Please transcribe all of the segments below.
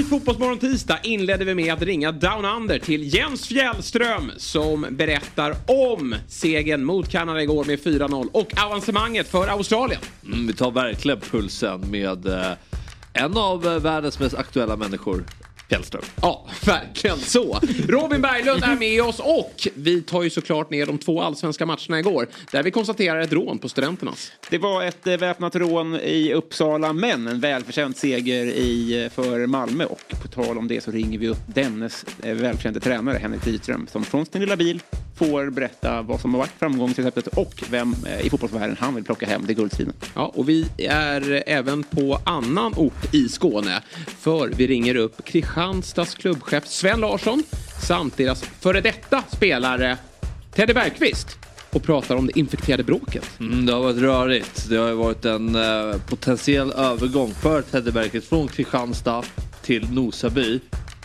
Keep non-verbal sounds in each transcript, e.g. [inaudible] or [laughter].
I Fotbollsmorgon tisdag inledde vi med att ringa Down Under till Jens Fjällström som berättar om segern mot Kanada igår med 4-0 och avancemanget för Australien. Mm, vi tar verkligen pulsen med eh, en av eh, världens mest aktuella människor. Fjällström. Ja, verkligen så. Robin Berglund är med oss och vi tar ju såklart ner de två allsvenska matcherna igår. Där vi konstaterar ett rån på Studenternas. Det var ett eh, väpnat rån i Uppsala, men en välförtjänt seger i, eh, för Malmö. Och på tal om det så ringer vi upp Demnes eh, välförtjänte tränare Henrik Rydström som från sin lilla bil får berätta vad som har varit framgångsreceptet och vem i fotbollsvärlden han vill plocka hem det guldstriden. Ja, och vi är även på annan ort i Skåne. För vi ringer upp Kristianstads klubbchef Sven Larsson samt deras före detta spelare Teddy Bergqvist och pratar om det infekterade bråket. Mm, det har varit rörigt. Det har varit en eh, potentiell övergång för Teddy Bergqvist från Kristianstad till Nosaby.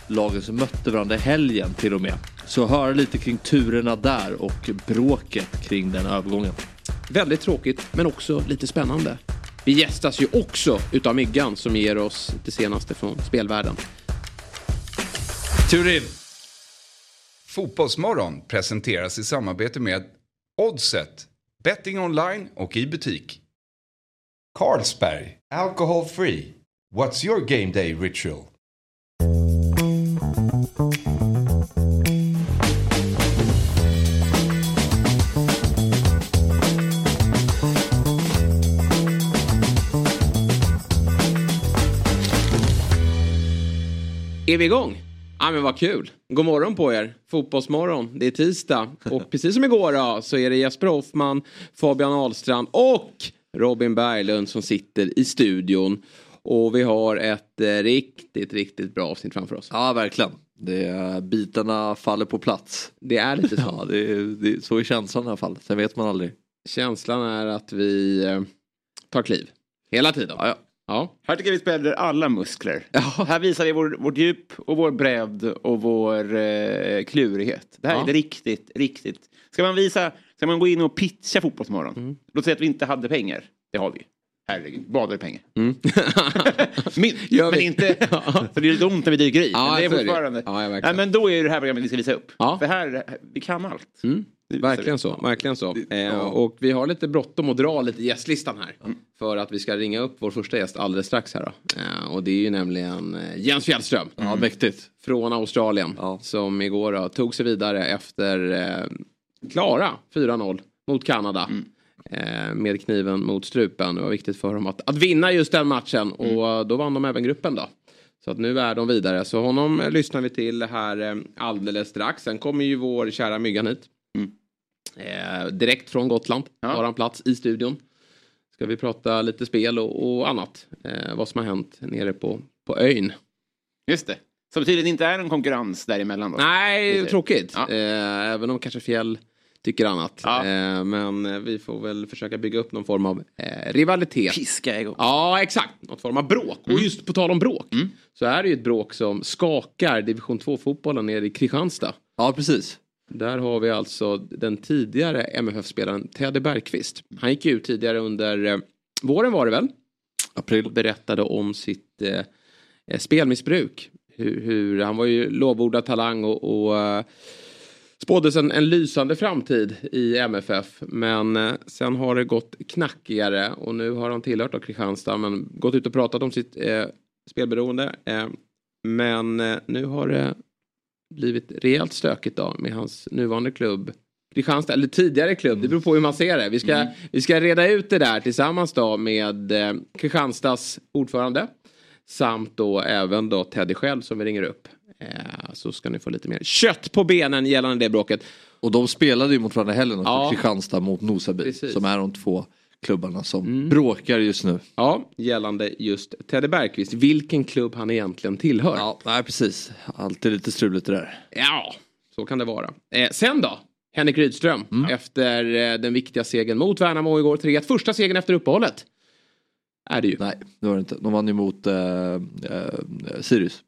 Lagen som mötte varandra i helgen till och med. Så hör lite kring turerna där och bråket kring den övergången. Väldigt tråkigt, men också lite spännande. Vi gästas ju också utav Myggan som ger oss det senaste från spelvärlden. Turin. Fotbollsmorgon presenteras i samarbete med Oddset, betting online och i butik. Carlsberg, alcohol free. What's your game day ritual? Är vi igång? Ja men vad kul. God morgon på er. Fotbollsmorgon. Det är tisdag. Och [laughs] precis som igår då, så är det Jesper Hoffman, Fabian Ahlstrand och Robin Berglund som sitter i studion. Och vi har ett eh, riktigt, riktigt bra avsnitt framför oss. Ja, verkligen. Det bitarna faller på plats. Det är lite [laughs] så. Ja, det är, det så är känslan i alla fall. Sen vet man aldrig. Känslan är att vi eh, tar kliv. Hela tiden. Ja, ja. Ja. Här tycker jag vi spänner alla muskler. Ja. Här visar vi vår, vårt djup och vår bredd och vår eh, klurighet. Det här Ja. är riktigt, riktigt. Ska man visa, ska man gå in och pitcha Fotbollsmorgon. Mm. Låt säga att vi inte hade pengar. Det har vi. Herregud, badar i pengar. Mm. [laughs] Min, [laughs] men inte, [laughs] för det är lite ont när vi dyker i. Ja, men det är är det. fortfarande. Ja. Nej, men då är det det här programmet vi ska visa upp. För här, vi kan allt. Mm. Verkligen så, verkligen så. Eh, och vi har lite bråttom att dra lite gästlistan här. För att vi ska ringa upp vår första gäst alldeles strax här då. Eh, och det är ju nämligen eh, Jens Fjällström. Ja, mäktigt. Från Australien. Ja. Som igår då, tog sig vidare efter eh, klara 4-0 mot Kanada. Eh, med kniven mot strupen. Det var viktigt för dem att, att vinna just den matchen. Och då vann de även gruppen då. Så att nu är de vidare. Så honom eh, lyssnar vi till här alldeles strax. Sen kommer ju vår kära Myggan hit. Eh, direkt från Gotland Ja. har han plats i studion. Ska vi prata lite spel och, och annat. Eh, vad som har hänt nere på, på ön. Just det. Som tydligen inte är en konkurrens däremellan då. Nej, tråkigt. Ja. Eh, även om kanske Fjäll tycker annat. Ja. Eh, men vi får väl försöka bygga upp någon form av eh, rivalitet. Piska igång. Ja, exakt. Någon form av bråk. Och just på tal om bråk. Så är det ju ett bråk som skakar division 2-fotbollen nere i Kristianstad. Ja, precis. Där har vi alltså den tidigare MFF-spelaren Teddy Bergqvist. Han gick ut tidigare under eh, våren var det väl? April. Och berättade om sitt eh, eh, spelmissbruk. Hur, hur, han var ju lovordad talang och, och eh, spåddes en, en lysande framtid i MFF. Men eh, sen har det gått knackigare och nu har han tillhört av Kristianstad men gått ut och pratat om sitt eh, spelberoende. Eh, men eh, nu har det blivit rejält stökigt då med hans nuvarande klubb. Kristianstad, eller tidigare klubb, det beror på hur man ser det. Vi ska, vi ska reda ut det där tillsammans då med eh, Kristianstads ordförande. Samt då även då Teddy själv som vi ringer upp. Eh, så ska ni få lite mer kött på benen gällande det bråket. Och de spelade ju mot varandra i helgen också. Ja. Kristianstad mot Nosaby. Precis. Som är de två klubbarna som bråkar just nu. Ja, gällande just Teddy Bergqvist. Vilken klubb han egentligen tillhör. Ja, nej precis. Alltid lite struligt det där. Ja, så kan det vara. Eh, sen då? Henrik Rydström efter eh, den viktiga segern mot Värnamo igår. 3-1. Första segern efter uppehållet. Är det ju. Nej, det var det inte. De vann ju mot eh, eh, Sirius.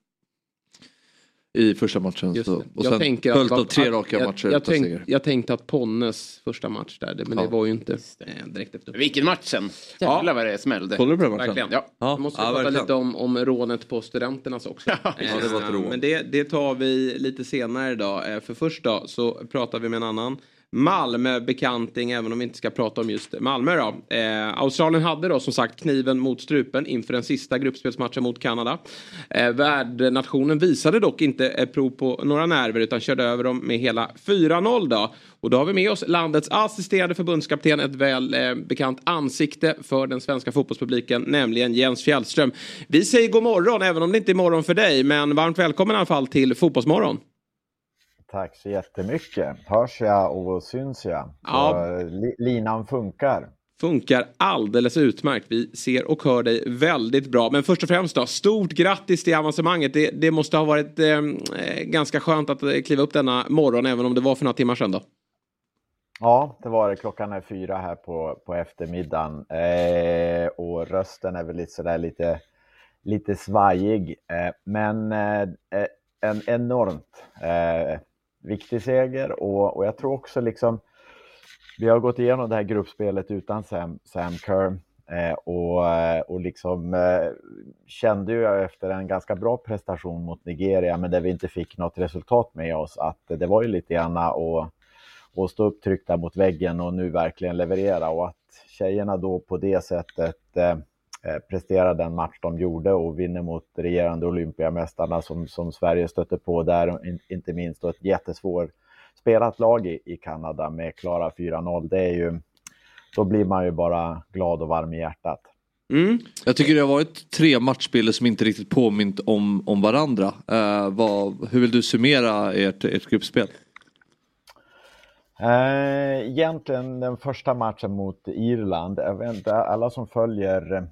I första matchen. Så, det. och Jag sen tänker att- följt av tre raka jag, matcher Jag, utan tänk, seger. jag tänkte att Ponnes första match där, det- men det Ja. var ju inte direkt efter. Vilken match sen. Jävlar vad det smällde. Kollar du på den matchen? Verkligen. Ja. Ja, Vi måste ja, prata lite om, om rånet på studenternas också. Ja, det var ett rån. Men det, det tar vi lite senare idag. Eh, För först då så pratar vi med en annan Malmö-bekanting, även om vi inte ska prata om just Malmö då. Eh, Australien hade då som sagt kniven mot strupen inför den sista gruppspelsmatchen mot Kanada. Eh, värdnationen visade dock inte eh, prov på några nerver utan körde över dem med hela 4-0 då. Och då har vi med oss landets assisterande förbundskapten, ett väl eh, bekant ansikte för den svenska fotbollspubliken, nämligen Jens Fjällström. Vi säger god morgon, även om det inte är morgon för dig, men varmt välkommen i alla fall till Fotbollsmorgon. Tack så jättemycket. Hörs jag och syns jag? Ja. li- linan funkar. Funkar alldeles utmärkt. Vi ser och hör dig väldigt bra. Men först och främst då, stort grattis till avancemanget. Det, det måste ha varit eh, eh, ganska skönt att eh, kliva upp denna morgon, även om det var för några timmar sedan då. Ja, det var det. Klockan är fyra här på, på eftermiddagen eh, och rösten är väl lite sådär lite, lite svajig. Eh, men eh, eh, en enormt eh, viktig seger. Och, och jag tror också liksom vi har gått igenom det här gruppspelet utan Sam, Sam Kerr eh, och, eh, och liksom eh, kände ju jag efter en ganska bra prestation mot Nigeria men där vi inte fick något resultat med oss att det var ju lite grann att att stå upptryckta mot väggen och nu verkligen leverera. Och att tjejerna då på det sättet eh, presterar den match de gjorde och vinner mot regerande Olympiamästarna som, som Sverige stötte på där, in, inte minst då ett jättesvår spelat lag i, i Kanada med klara 4-0. Det är ju, då blir man ju bara glad och varm i hjärtat. Mm. Jag tycker det har varit tre matchbilder som inte riktigt påmint om, om varandra. Eh, vad, hur vill du summera ert, ert gruppspel? Eh, egentligen den första matchen mot Irland, jag vet inte, alla som följer eh,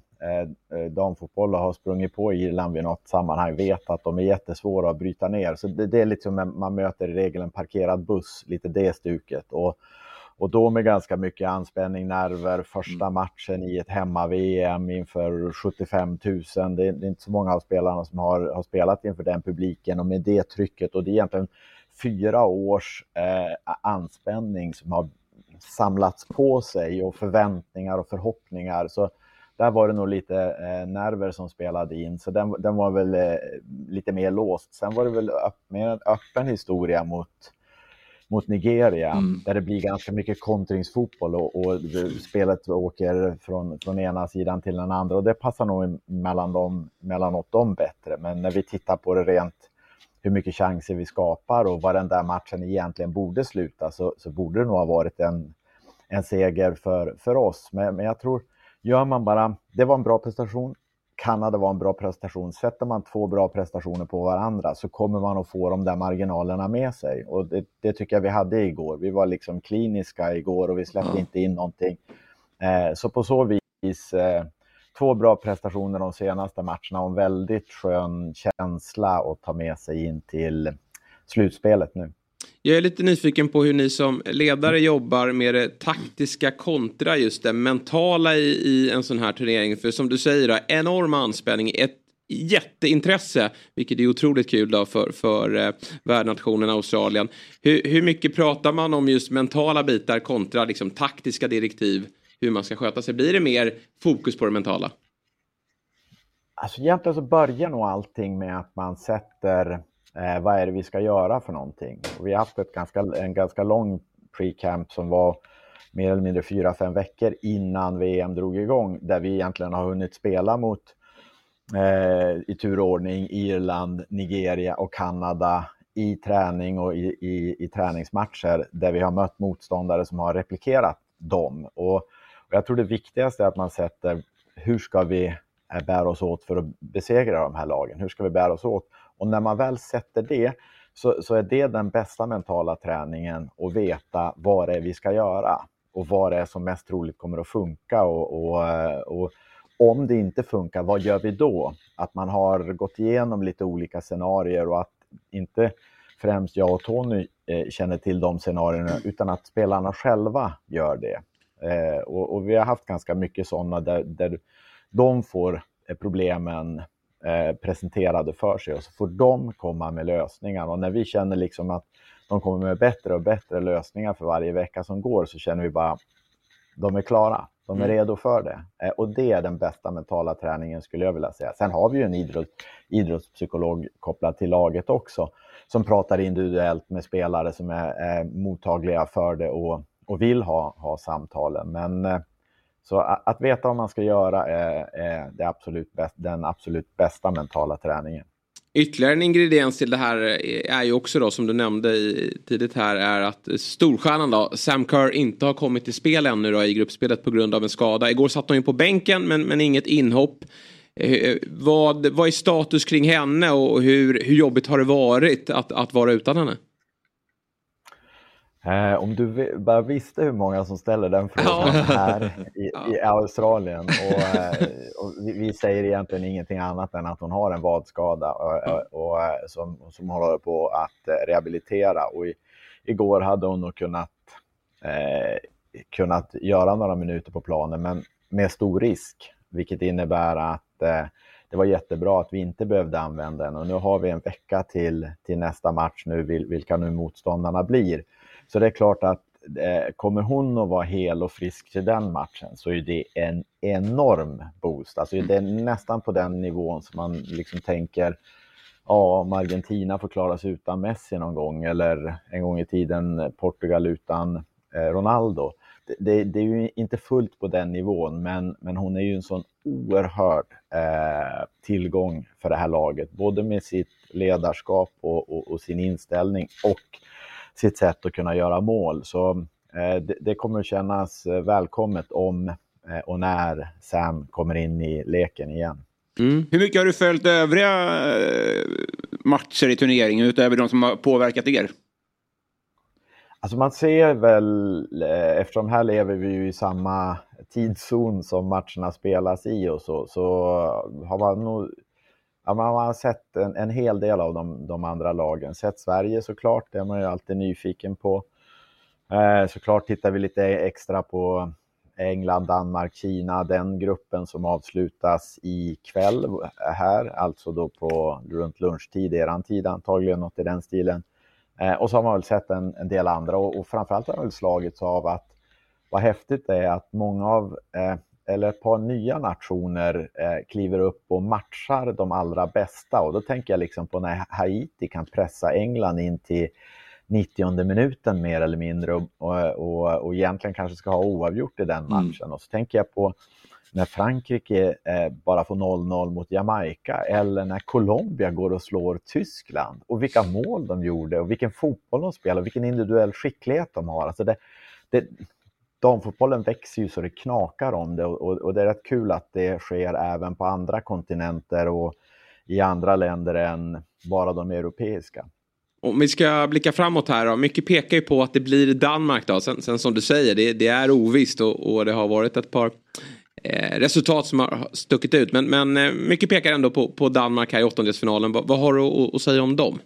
damfotboll och har sprungit på Irland vid något sammanhang vet att de är jättesvåra att bryta ner. Så det, det är liksom en, man möter i regel en parkerad buss, lite det stuket. Och, och då med ganska mycket anspänning, nerver, första matchen i ett hemma-VM inför 75 000. Det är, det är inte så många av spelarna som har, har spelat inför den publiken och med det trycket och det är egentligen fyra års eh, anspänning som har samlats på sig och förväntningar och förhoppningar. Så där var det nog lite eh, nerver som spelade in, så den, den var väl eh, lite mer låst. Sen var det väl öpp, mer en öppen historia mot, mot Nigeria, Mm. där det blir ganska mycket kontringsfotboll och, och spelet åker från, från ena sidan till den andra och det passar nog mellan dem, mellanåt dem bättre. Men när vi tittar på det rent hur mycket chanser vi skapar och vad den där matchen egentligen borde sluta så, så borde det nog ha varit en, en seger för, för oss. Men, men jag tror, gör man bara, det var en bra prestation, Kanada var en bra prestation. Sätter man två bra prestationer på varandra så kommer man att få de där marginalerna med sig. Och det, det tycker jag vi hade igår. Vi var liksom kliniska igår och vi släppte Ja. inte in någonting. Eh, så på så vis, eh, två bra prestationer de senaste matcherna och en väldigt skön känsla att ta med sig in till slutspelet nu. Jag är lite nyfiken på hur ni som ledare jobbar med det taktiska kontra just det mentala i, i en sån här turnering. För som du säger, då, enorm anspänning, ett jätteintresse, vilket är otroligt kul då för, för eh, värdnationen Australien. Hur, hur mycket pratar man om just mentala bitar kontra liksom, taktiska direktiv, hur man ska sköta sig? Blir det mer fokus på det mentala? Alltså egentligen så börjar nog allting med att man sätter eh, vad är det vi ska göra för någonting. Och vi har haft ett ganska, en ganska lång pre-camp som var mer eller mindre fyra, fem veckor innan VM drog igång där vi egentligen har hunnit spela mot eh, i turordning Irland, Nigeria och Kanada i träning och i, i, i träningsmatcher där vi har mött motståndare som har replikerat dem. Och, och jag tror det viktigaste är att man sätter hur ska vi eh, bära oss åt för att besegra de här lagen? Hur ska vi bära oss åt? Och när man väl sätter det så, så är det den bästa mentala träningen att veta vad det är vi ska göra och vad det är som mest troligt kommer att funka och, och, och om det inte funkar, vad gör vi då? Att man har gått igenom lite olika scenarier och att inte främst jag och Tony eh, känner till de scenarierna utan att spelarna själva gör det. Eh, och, och, vi har haft ganska mycket sådana där, där de får problemen eh, presenterade för sig och så får de komma med lösningar. Och när vi känner liksom att de kommer med bättre och bättre lösningar för varje vecka som går så känner vi bara de är klara. De är mm. redo för det. Eh, och det är den bästa mentala träningen skulle jag vilja säga. Sen har vi ju en idrott, idrottspsykolog kopplad till laget också som pratar individuellt med spelare som är, är mottagliga för det och, och vill ha, ha samtalen. Men eh, så att, veta vad man ska göra är, är det absolut bäst, den absolut bästa mentala träningen. Ytterligare en ingrediens till det här är ju också då som du nämnde tidigt här är att storstjärnan då, Sam Kerr, inte har kommit till spel ännu då i gruppspelet på grund av en skada. Igår satt hon ju på bänken men, men inget inhopp. Eh, eh vad, vad är status kring henne och hur, hur jobbigt har det varit att, att vara utan henne? Eh, om du bara visste hur många som ställer den frågan ja. här i, ja. i, Australien och, eh, och vi, säger egentligen ingenting annat än att hon har en vadskada och, ja. och, och eh, som, som håller på att eh, rehabilitera. Och i, igår hade hon nog kunnat, eh, kunnat göra några minuter på planen, men med stor risk, vilket innebär att eh, det var jättebra att vi inte behövde använda den och nu har vi en vecka till, till nästa match nu, vilka nu motståndarna blir. Så det är klart att eh, kommer hon att vara hel och frisk till den matchen så är det en enorm boost. Alltså det är nästan på den nivån som man liksom tänker ja, om Argentina får klara sig utan Messi någon gång eller en gång i tiden Portugal utan eh, Ronaldo. Det, det, det, är ju inte fullt på den nivån, men, men hon är ju en sån oerhörd eh, tillgång för det här laget, både med sitt ledarskap och, och, och sin inställning och sitt sätt att kunna göra mål. Så eh, det, det, kommer att kännas eh, välkommet om eh, och när Sam kommer in i leken igen. Mm. Hur mycket har du följt övriga matcher i turneringen utöver de som har påverkat er? Alltså man ser väl, eftersom här lever vi ju i samma tidszon som matcherna spelas i och så, så har man nog ja, man har sett en, en hel del av de, de, andra lagen. Sett Sverige såklart, det är man ju alltid nyfiken på. Eh, såklart tittar vi lite extra på England, Danmark, Kina, den gruppen som avslutas ikväll här, alltså då på runt lunchtid, eran tid antagligen, något i den stilen. Eh, och så har man väl sett en, en del andra och, och framförallt har man väl slagits av att vad häftigt det är att många av eh, eller ett par nya nationer eh, kliver upp och matchar de allra bästa. Och då tänker jag liksom på när Haiti kan pressa England in till 90 minuten mer eller mindre och, och, och, egentligen kanske ska ha oavgjort i den mm. matchen. Mm. Och så tänker jag på när Frankrike eh, bara får 0-0 mot Jamaica eller när Colombia går och slår Tyskland och vilka mål de gjorde och vilken fotboll de spelar och vilken individuell skicklighet de har. Alltså det, det, damfotbollen växer ju så det knakar om det och, och, det är rätt kul att det sker även på andra kontinenter och i andra länder än bara de europeiska. Om vi ska blicka framåt här då. Mycket pekar ju på att det blir Danmark då. Sen, sen som du säger, det, det är ovisst och, och, det har varit ett par eh, resultat som har stuckit ut. Men, men eh, mycket pekar ändå på, på Danmark här i åttondelsfinalen. Va, vad har du att, att säga om dem?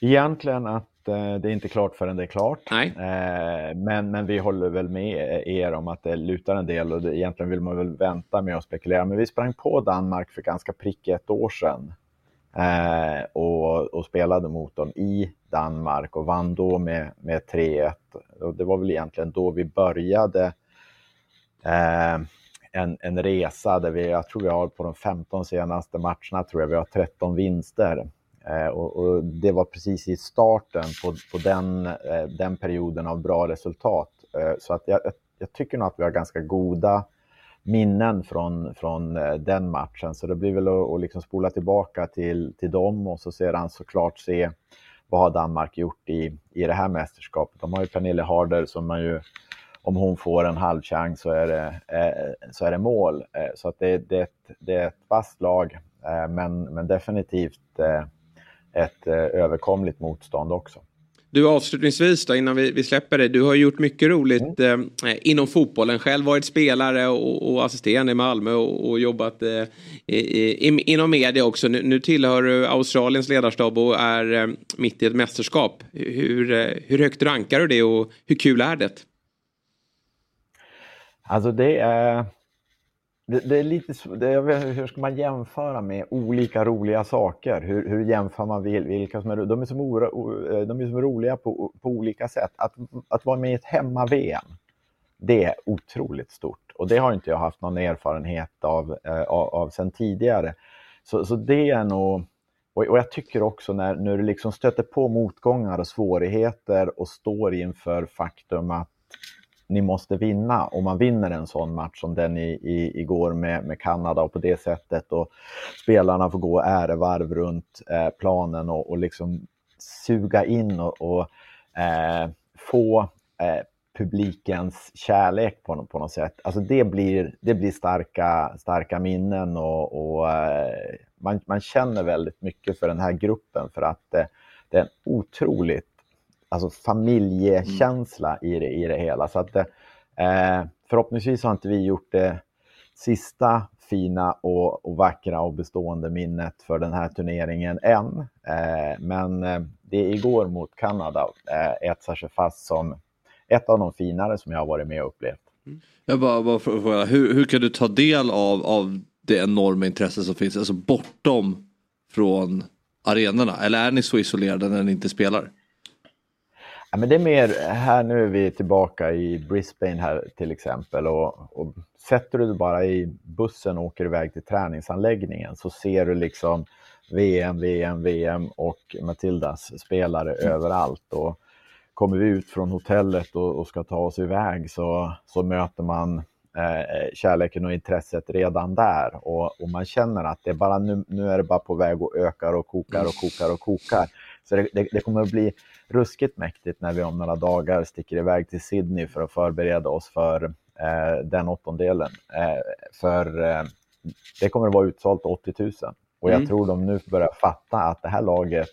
Egentligen att det är inte klart förrän det är klart. Nej. Eh, men, men vi håller väl med er om att det lutar en del och det, egentligen vill man väl vänta med att spekulera. Men vi sprang på Danmark för ganska prick ett år sedan eh, och, och, spelade mot dem i Danmark och vann då med, med 3-1. Och det var väl egentligen då vi började en, en resa där vi, jag tror vi har på de 15 senaste matcherna, tror jag vi har 13 vinster. Eh, och, och, det var precis i starten på, på den, eh, den perioden av bra resultat. Eh, så att jag, jag tycker nog att vi har ganska goda minnen från, från eh, den matchen. Så det blir väl att, att liksom spola tillbaka till, till dem och så sedan såklart se vad har Danmark gjort i, i det här mästerskapet. De har ju Pernille Harder som man ju, om hon får en halvchans så är det, eh, så är det mål. Eh, så att det, det, det är ett vasst lag, men, men definitivt ett eh, överkomligt motstånd också. Du avslutningsvis då innan vi, vi släpper dig. Du har gjort mycket roligt eh, inom fotbollen. Själv varit spelare och, och assisterande i Malmö och, och jobbat eh, i, i, inom media också. Nu, nu tillhör du Australiens ledarstab och är eh, mitt i ett mästerskap. Hur, eh, hur högt rankar du det och hur kul är det? Alltså det är, det, det är lite, det vet, hur ska man jämföra med olika roliga saker? Hur, hur jämför man vilka som är, de är som, oro, eh, de är som roliga på, på olika sätt. Att, att vara med i ett hemma-VM, det är otroligt stort. Och det har inte jag haft någon erfarenhet av, eh, av, av sen tidigare. Så, så det är nog, och, och jag tycker också när, när du liksom stöter på motgångar och svårigheter och står inför faktum att ni måste vinna. Om man vinner en sån match som den i, i, igår med, med Kanada och på det sättet och spelarna får gå ärevarv runt eh, planen och, och liksom suga in och, och eh, få eh, publikens kärlek på, på något sätt. Alltså det blir, det blir starka, starka minnen och, och eh, man, man känner väldigt mycket för den här gruppen för att eh, det är en otroligt alltså familjekänsla i, det, i det hela. Så att, eh, förhoppningsvis har inte vi gjort det sista fina och, och, vackra och bestående minnet för den här turneringen än. Eh, men eh, det igår mot Kanada eh, etsar sig fast som ett av de finare som jag har varit med och upplevt. Jag bara, bara fråga, hur, hur kan du ta del av, av det enorma intresse som finns, alltså bortom från arenorna? Eller är ni så isolerade när ni inte spelar? Ja, men det är mer, här nu är vi tillbaka i Brisbane här till exempel och, och sätter du dig bara i bussen och åker iväg till träningsanläggningen så ser du liksom VM, VM, VM och Matildas spelare mm. överallt. Och kommer vi ut från hotellet och, och, ska ta oss iväg så, så möter man eh, kärleken och intresset redan där och, och, man känner att det bara nu, nu är det bara på väg och ökar och kokar och kokar och kokar. Så det, det, det kommer att bli ruskigt mäktigt när vi om några dagar sticker iväg till Sydney för att förbereda oss för eh, den åttondelen. Eh, för eh, det kommer att vara utsålt 80 000 och jag mm. tror de nu börjar fatta att det här laget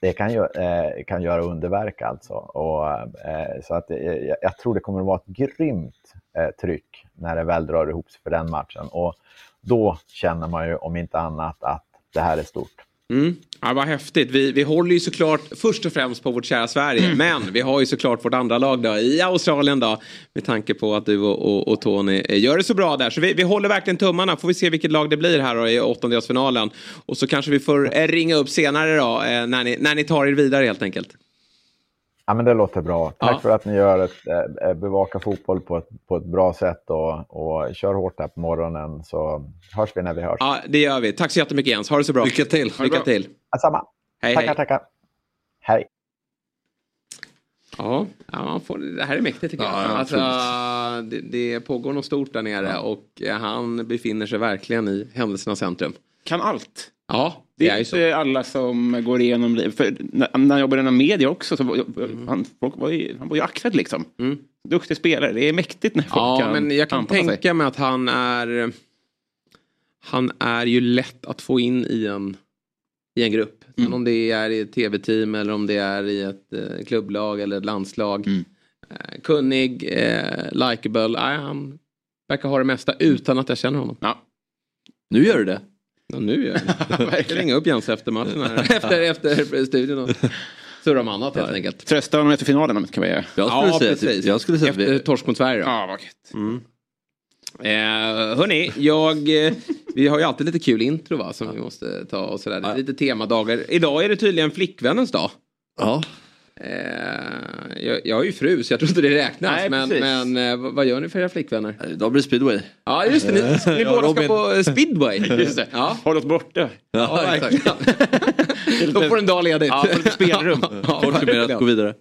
det kan, ju, eh, kan göra underverk alltså. Och, eh, så att, eh, jag tror det kommer att vara ett grymt tryck när det väl drar ihop sig för den matchen. Och då känner man ju om inte annat att det här är stort. Mm. Ja, vad häftigt. Vi, vi håller ju såklart först och främst på vårt kära Sverige. Mm. Men vi har ju såklart vårt andra lag då, i Australien då. Med tanke på att du och, och, och Tony gör det så bra där. Så vi, vi håller verkligen tummarna. Får vi se vilket lag det blir här då, i åttondelsfinalen. Och så kanske vi får eh, ringa upp senare då. Eh, när, ni, när ni tar er vidare helt enkelt. Ja, men det låter bra. Tack ja. för att ni gör ett, äh, bevakar fotboll på ett, på ett bra sätt och, och kör hårt här på morgonen så hörs vi när vi hörs. Ja, det gör vi. Tack så jättemycket Jens. Ha det så bra. Lycka till. Lycka till. Detsamma. Hej, tackar, hej. tackar. Hej. Ja, ja får, det här är mäktigt tycker jag. Ja, alltså, det, det, pågår något stort där nere ja. och han befinner sig verkligen i händelsernas centrum. Kan allt. Ja, det, är, inte alla som går igenom livet. För när, jag jobbade inom media också så mm. han, folk var ju, han var ju axad liksom. Mm. Duktig spelare. Det är mäktigt när folk ja, kan men jag kan tänka sig. mig att han är han är ju lätt att få in i en, i en grupp. Mm. om det är i ett tv-team eller om det är i ett eh, klubblag eller ett landslag. Mm. Eh, kunnig, eh, likeable. Eh, han verkar ha det mesta utan att jag känner honom. Ja. Nu gör du det. Ja, nu gör jag det. [laughs] Ringa upp Jens efter matchen här. [laughs] efter, efter studion och surra om annat helt enkelt. Trösta honom efter finalen kan vi göra. Jag skulle ja, säga precis. Jag skulle säga efter torsk mot Sverige. Ja, vad gött. Mm. Eh, hörni, jag, eh, vi har ju alltid lite kul intro va, som vi måste ta och sådär. Ja. Lite temadagar. Idag är det tydligen flickvännens dag. Ja. Eh, jag, jag har ju fru så jag tror inte det räknas. Nej, men men eh, vad gör ni för era flickvänner? Idag blir det speedway. Ja just det, ni, ni båda ska på speedway. [laughs] Just det. Ja. Håll oss borta. Ja, ja verkligen. [laughs] Då får en dag ledigt. Ja, lite spelrum. [laughs] ja, Kort att gå vidare.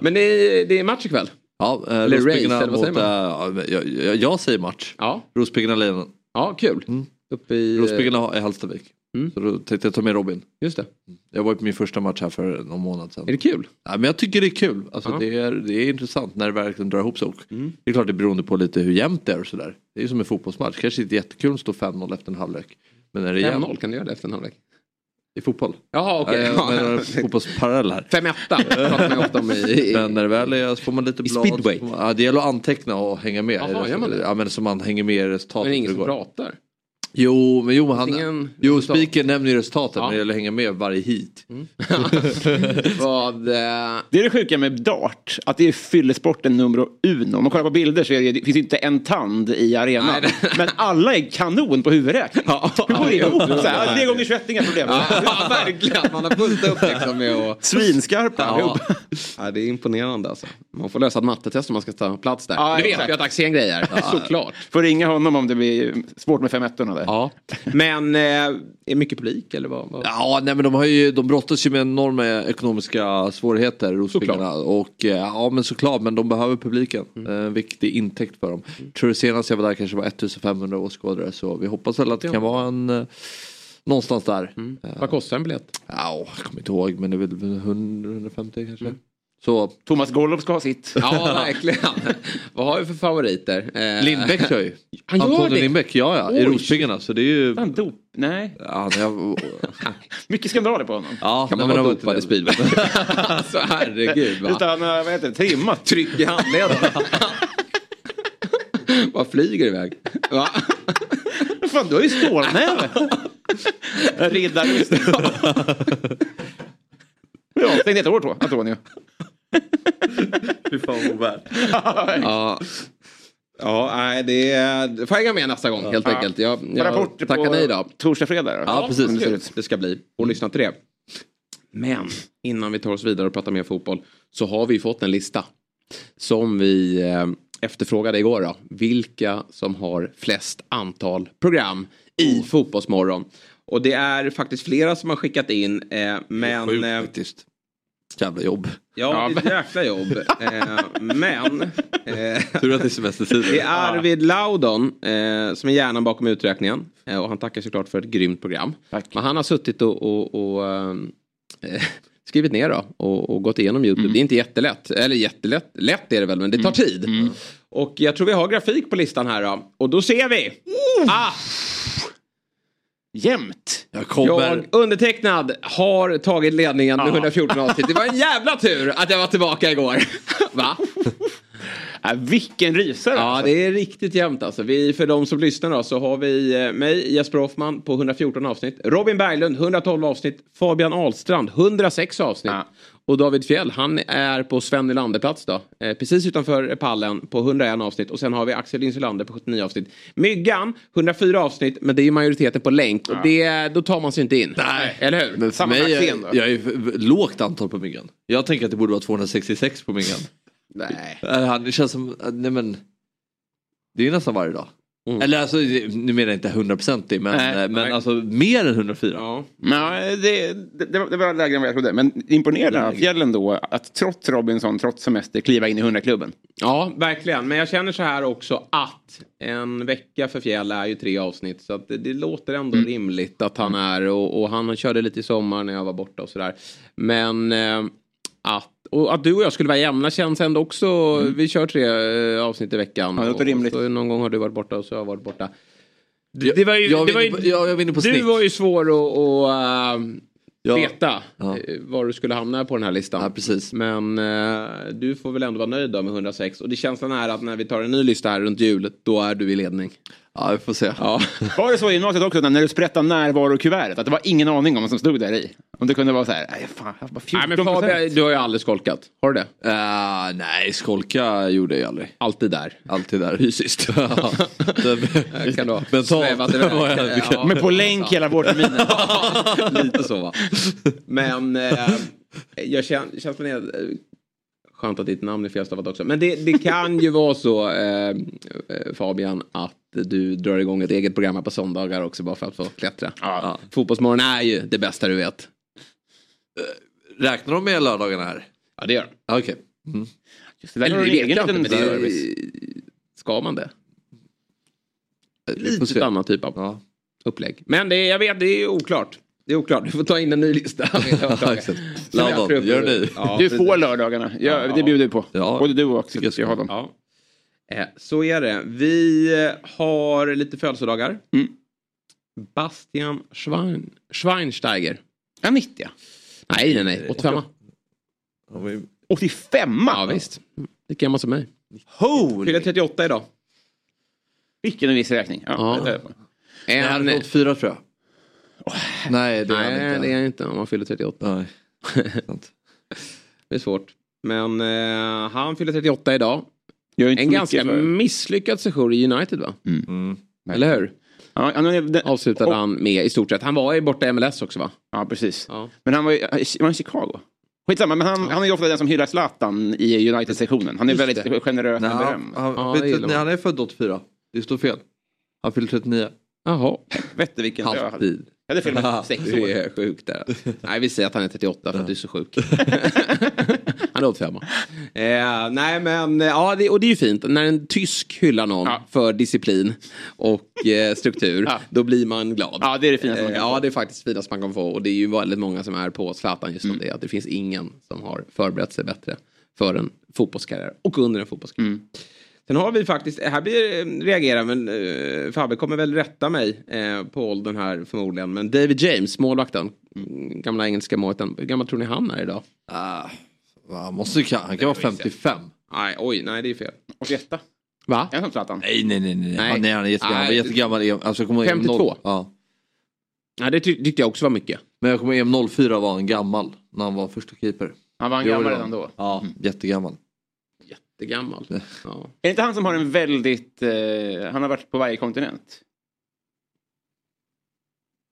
men det är, det är match ikväll. Ja, eh, eller race, eller vad säger man? Äh, jag, jag, jag, säger match. Ja. Rospiggarna Lejonen. Ja, kul. Mm. Uppe i... Rospiggarna är Hallstavik. Mm. Så då tänkte jag ta med Robin. Just det. Jag var på min första match här för någon månad sedan. Är det kul? Ja, men jag tycker det är kul. Alltså, det, är, det är intressant när det verkligen drar ihop sig. Mm. Det är klart det är beroende på lite hur jämnt det är och sådär. Det är ju som en fotbollsmatch. Kanske inte jättekul att stå 5-0 efter en halvlek. Men när det är 5-0 kan du göra det efter en halvlek. I fotboll. Jaha okej. Okay. Jag menar fotbollsparallell här. Fem etta [laughs] pratar man ju ofta om i... i... Men när det väl är så får man lite I blad. speedway. Man, ja, det gäller att anteckna och hänga med. Jaha, gör man det? Ja men så man hänger med i resultatet. Men det är ingen som pratar. Jo, men jo, han, Ingen jo resultat. speaker nämner ju resultatet Ja. men det gäller att hänga med varje hit. [laughs] Vad... Eh... Det är det sjuka med dart, att det är fyllesporten nummer uno. Om man kollar på bilder så är det, det finns inte en tand i arenan. Men alla är kanon på huvudräkning. Hur går det ihop? Tre gånger 21, inga problem. Ja, verkligen. Man har fullt upp liksom med att... Svinskarpa Ja. ja, det är imponerande alltså. Man får lösa ett mattetest om man ska ta plats där. Ja, det vet vi att Axén grejer, såklart. Får ringa honom om det blir svårt med fem ettorna där. Ja. Men eh, är mycket publik eller vad? vad? Ja, nej men de, har ju, de brottas ju med enorma ekonomiska svårigheter, Rospiggarna. Och eh, ja men såklart, men de behöver publiken. Mm. Eh, viktig intäkt för dem. Tror du senast jag var där kanske var 1500 åskådare. Så vi hoppas väl att det kan vara en eh, någonstans där. Mm. Eh, Vad kostar en biljett? Ja, jag kommer inte ihåg men det är väl 100, 150 kanske. Mm. Så Thomas Golov ska ha sitt. Ja, verkligen. vad har vi för favoriter? Eh, Lindbäck kör ju. Han gör Antonio det? Lindbäck, ja ja. I Oj. Rospiggarna. Så det är ju... Han dop? Nej. Ja, [laughs] jag... Mycket skandaler på honom. ja, Kan man vara dopad i speedway? [laughs] alltså herregud va. Utan, eh, vad heter det, trimmat. Tryck i handleden. [laughs] Bara flyger iväg. Va? Fan, du har ju stålnäve. Riddarrust. Ja, stängde ett år då, Antonio. [laughs] Fy fan vad ovärd. Ja. Ja, nej, det är- får jag hänga med nästa gång helt Ja. enkelt. Jag, jag tackar nej då. torsdag, fredag då? Ja, det ser precis. ut. Det ska bli. Och lyssna till det. Men innan vi tar oss vidare och pratar mer fotboll så har vi fått en lista som vi eh, efterfrågade igår. Då. Vilka som har flest antal program i Fotbollsmorgon. Och det är faktiskt flera som har skickat in. Eh, men... Sjukt eh, faktiskt. Jävla jobb. Ja, är ett jäkla jobb. [laughs] Eh, men... Eh, Tur att det är semestertid. det är Arvid Laudon eh, som är hjärnan bakom uträkningen. Eh, och han tackar såklart för ett grymt program. Tack. Men han har suttit och, och, och ehm, eh, skrivit ner då och, och gått igenom YouTube. Det är inte jättelätt. Eller jättelätt, lätt är det väl men det tar tid. Och jag tror vi har grafik på listan här då. Och då ser vi. Ah, Jämt. Jag kommer... jag undertecknad har tagit ledningen med 114 avsnitt. Det var en jävla tur att jag var tillbaka igår. [laughs] Va? Äh, vilken rysare. Ja, alltså. det är riktigt jämnt alltså. Vi, för de som lyssnar då så har vi eh, mig, Jesper Hoffman på 114 avsnitt. Robin Berglund 112 avsnitt. Fabian Ahlstrand 106 avsnitt. Ja. Och David Fjell han är på Sven Nylander-plats då. Eh, precis utanför pallen på 101 avsnitt. Och sen har vi Axel Insulander på 79 avsnitt. Myggan 104 avsnitt men det är ju majoriteten på länk. Och det, då tar man sig inte in. Nej. Eller hur? Men Samma mig är, då? jag är lågt antal på myggan. Jag tänker att det borde vara 266 på myggan. Nej. Han- Det känns som, nej men. Det är nästan varje dag. Mm. Eller alltså, nu menar jag inte 100% men, Nej, men nej. alltså mer än 104. Ja. Ja, det, det, det var- det var lägre än vad jag trodde. Men imponerande av fjällen då att trots Robinson, trots semester, kliva in i 100-klubben. Ja, verkligen. Men jag känner så här också att en vecka för Fjäll är ju tre avsnitt. Så att det, det låter ändå rimligt att han är och, och han körde lite i sommar när jag var borta och sådär. Men eh, att, och att du och jag skulle vara jämna känns ändå också. Vi kör tre eh, avsnitt i veckan. Ja, det rimligt. Någon gång har du varit borta och så har jag varit borta. Det, det var ju, jag det var ju, på, jag, jag du snitt. var ju svår att, äh, Ja. veta Ja. eh, var du skulle hamna på den här listan. Ja, precis. Men eh, du får väl ändå vara nöjd då med 106. Och det känslan är att när vi tar en ny lista här runt jul, då är du i ledning. Ja, vi får se. Ja, Var det så i gymnasiet också när du sprättade närvarokuvertet? Att det var ingen aning om vad som stod där i? Om det kunde vara så här, nej fan, jag bara 14 Nej, men Fabian, du har ju aldrig skolkat. Har du det? Äh, nej, skolka gjorde jag aldrig. Alltid där. Alltid där. Fysiskt. [laughs] [laughs] Ja. Kan då Mentalt [laughs] Ja, Men på länk hela vårterminen. Lite så va. Men eh, jag känner, känslan är... eh, Skönt att ditt namn är felstavat också. Men det, det kan ju vara så eh, eh, Fabian att du drar igång ett eget program här på söndagar också bara för att få klättra. Ja. Fotbollsmorgon är ju det bästa du vet. Räknar de med lördagarna här? Ja det gör. Ja, Okej. Just det där Eller har det vet jag inte, men det, ska man det? Lite annan typ av Ja. upplägg. Men det, jag vet, det är oklart. Det är oklart. Du får ta in en ny lista. Jag upp- gör ni? Ja, Du får lördagarna. Ja, Ja. Det bjuder vi på. Ja. Både du och Axel jag ska ha dem. Ja. Eh, Så är det. Vi eh, har lite födelsedagar. Mm. Bastian Schwein, Schweinsteiger. Ja, 90. Nej, nej, nej. 85. Han var ju- 85 Ja, visst. Lika gammal som mig. Holy! Fyller 38 idag. Vilken viss räkning. Ja. Ja. det- En... är 84 tror jag. Nej, det är Nej, inte. det är han inte om han fyller 38. Nej. Det är svårt. Men eh, han fyller 38 idag. En ganska för- misslyckad session i United va? Mm. Eller hur? Ja, han, är- den- Avslutade och- han med i stort sett. Han var ju borta i MLS också va? Ja, precis. Ja. Men han var ju var han i Chicago. Skitsamma, men han, han är ju ofta den som hyllar Zlatan i United-sektionen. Han är Just väldigt det. generös med beröm. han, Ja, han, det vet, gillar nej, man. han är född 84. Det står fel. Han fyller 39. Jaha. Vette vilken... Jag hade, Halvtid. Jag hade fel med sex år. Du är sjuk där. Nej, vi säger att han är 38 för att du är så sjuk. [laughs] han är 85. Eh, nej, men eh, ja, det, och det är ju fint. När en tysk hyllar någon Ja. för disciplin och eh, struktur, Ja. då blir man glad. Ja, det är det finaste man Eh, kan Ja, få. det är faktiskt det finaste man kan få. Och det är ju väldigt många som är på Zlatan just Mm. om det. Att det finns ingen som har förberett sig bättre för en fotbollskarriär och under en fotbollskarriär. Mm. Sen har vi faktiskt, här blir eh, reagera, men uh, Fabbe kommer väl rätta mig eh, på åldern här förmodligen. Men David James, målvakten, mm. gamla engelska målvakten, hur gammal tror ni han är idag? Ah, han, måste, ju- han kan vara 55. Nej, oj, nej det är fel. 81. Va? Är han som Zlatan? Nej, nej, nej. nej. Nej. Han, nej han är jättegammal. Han Nej. jättegammal. Alltså, jag kommer ihåg 52. noll- Ja. Nej, det ty- tyckte jag också var mycket. Men jag kommer ihåg 04 var han gammal. När han var första keeper. Han var en gammal redan då. Ja, jättegammal. Jättegammal. Ja. Är det inte han som har en väldigt... Eh, han har varit på varje kontinent?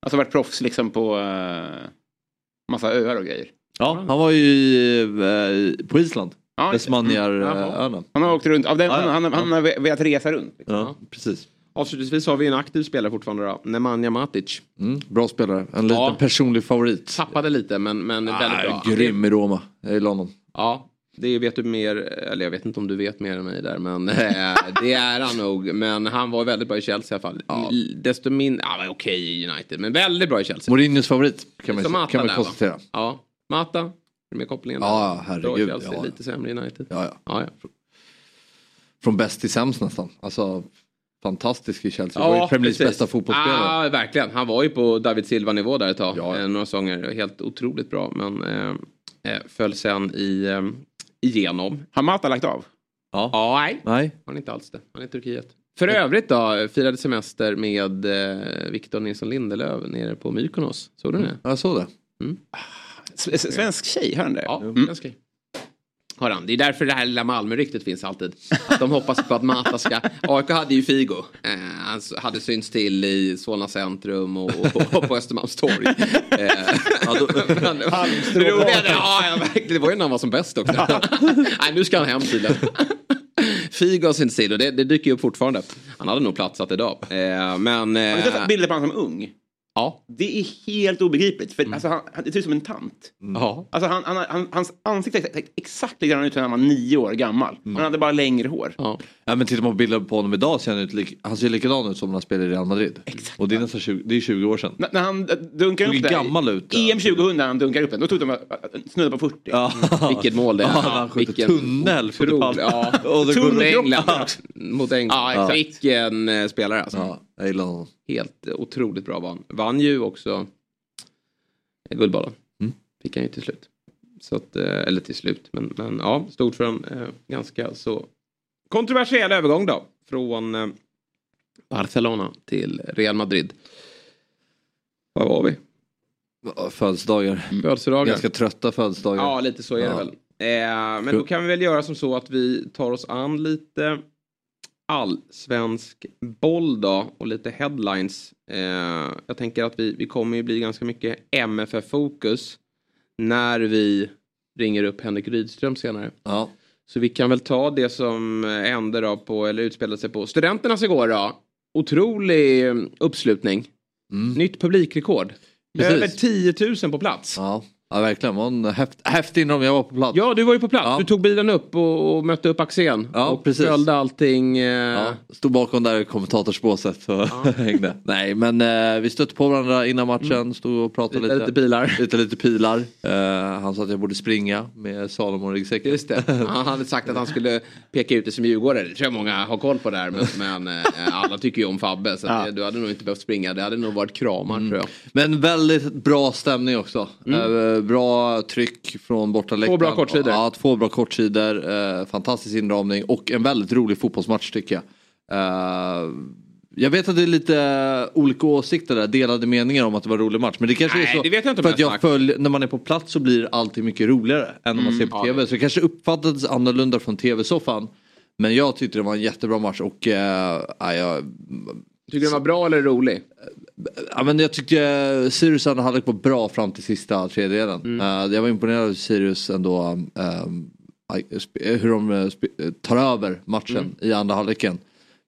Alltså varit proffs liksom på eh, massa öar och grejer. Ja, han var ju i, eh, på Island. Ja, Jaha. Vesmanieröarna. Han har åkt runt. Av den, Ja, ja. han, han, han har velat resa runt. liksom. Ja, precis. Avslutningsvis har vi en aktiv spelare fortfarande då, Nemanja Matic. Mm, bra spelare. En liten Ja. personlig favorit. Tappade lite men, men väldigt bra. Ah, grym i Roma. Jag gillar honom. Ja, det vet du mer, eller jag vet inte om du vet mer än mig där, men [laughs] eh, det är han nog. Men han var väldigt bra i Chelsea i alla fall. L- Desto mindre, ja okej i United, men väldigt bra i Chelsea. Mourinhos favorit kan man, Mata kan man konstatera. Ja, Mata, med kopplingen? Ja, herregud, Bra i Chelsea, ja. lite sämre i United. Ja, ja. Ja, ja. Från bäst till sämst nästan. Alltså fantastisk i Chelsea. Ja, var ju Premier Leagues bästa fotbollsspelare. Ja, verkligen. Han var ju på David Silva-nivå där ett tag. Ja, ja. Eh, Några säsonger, helt otroligt bra. Men eh, eh, föll sen i, igenom. Har Mata lagt av? Ja. Ja, nej. Nej. Han är inte alls det. Han är i Turkiet. För övrigt då, firade semester med eh, Victor Nilsson Lindelöf nere på Mykonos. Såg du det? Jag såg det. S- Svensk tjej, hör han det? Ja, Mm. ganska. Har han. Det är därför det här lilla Malmö-ryktet finns alltid. Att de hoppas på att Mata ska... AIK hade ju Figo. Eh, han hade synts till i Solna centrum och, och, och på Östermalmstorg. Eh, [laughs] ja, då, [laughs] roliga, ja, ja, verkligen. Det var ju när han var som bäst också. [laughs] Nej, nu ska han hem tydligen. Figo har synts till och det, det dyker ju upp fortfarande. Han hade nog platsat idag. Eh, men... Har du sett Eh, bilder på honom som ung? Ja. Det är helt obegripligt. För alltså, han, han, det ser ut som en tant. ja. Alltså, han, han, han, hans ansikte är ex- exakt likadant ut när han var nio år gammal. Han hade bara längre hår. ja. Ja, men tittar man på bilder på honom idag ser han, ut lik, han ser likadan ut som när han spelade i Real Madrid. Och det är nästan 20, det är 20 år sedan. N- när han eh, dunkar upp det. gammal ut, EM ja. 2000 när han dunkar upp den. Då tog de eh, snudda på 40. Ja. Vilket mål det är. Ja, han skjuter tunnel. skjuter otrolig- pall. Ja, [laughs] Och. England. Mot England. Ja, exakt. Vilken eh, spelare alltså. Ja, jag gillar honom. Helt eh, otroligt bra vann. Vann ju också eh, Guldbollen. Mm. Fick han ju till slut. Så att, eh, eller till slut, men, men ja, stod för eh, ganska så kontroversiell övergång då. Från eh, Barcelona till Real Madrid. Var var vi? Födelsedagar. Födelsedagar. Ganska trötta födelsedagar. Ja, lite så är det Ja. väl. Eh, men då kan vi väl göra som så att vi tar oss an lite allsvensk boll då och lite headlines. Eh, jag tänker att vi, vi kommer ju bli ganska mycket MFF-fokus när vi ringer upp Henrik Rydström senare. Ja. Så vi kan väl ta det som hände då på, eller utspelade sig på Studenternas igår då. Otrolig eh, uppslutning. Mm. Nytt publikrekord. Precis. Över 10 000 på plats. Ja. Ja verkligen, var en häft, häftig inramning. Jag var på plats. Ja, du var ju på plats. Ja. Du tog bilen upp och, och mötte upp Axén. Ja, och precis. följde allting. Eh, Ja, stod bakom där i kommentatorsbåset och [laughs] hängde. Nej men eh, vi stötte på varandra innan matchen, stod och pratade Lite- lite. lite pilar. Lite, lite pilar. Eh, han sa att jag borde springa med Salomon ryggsäcken. Just det. [laughs] Han hade sagt att han skulle peka ut dig som djurgårdare. Det tror jag många har koll på där. Men, men eh, alla tycker ju om Fabbe. Så det, du hade nog inte behövt springa. Det hade nog varit kramar tror jag. Men väldigt bra stämning också. Eh, bra tryck från bortaläktaren. Två bra kortsidor. Ja, två bra kortsidor. Eh, fantastisk inramning och en väldigt rolig fotbollsmatch tycker jag. Eh, jag vet att det är lite olika åsikter där, delade meningar om att det var en rolig match. Men det kanske Nej, är så. det vet jag inte för att jag följer, när man är på plats så blir allting mycket roligare än när man ser på ja, tv. Så det kanske uppfattades annorlunda från tv-soffan. Men jag tyckte det var en jättebra match och ja, jag, Tycker du den var bra eller rolig? Ja, men jag tyckte Sirius andra halvlek var bra fram till sista tredjedelen. Mm. Eh, jag var imponerad av Sirius ändå. eh, sp- hur de eh, tar över matchen Mm. i andra halvleken.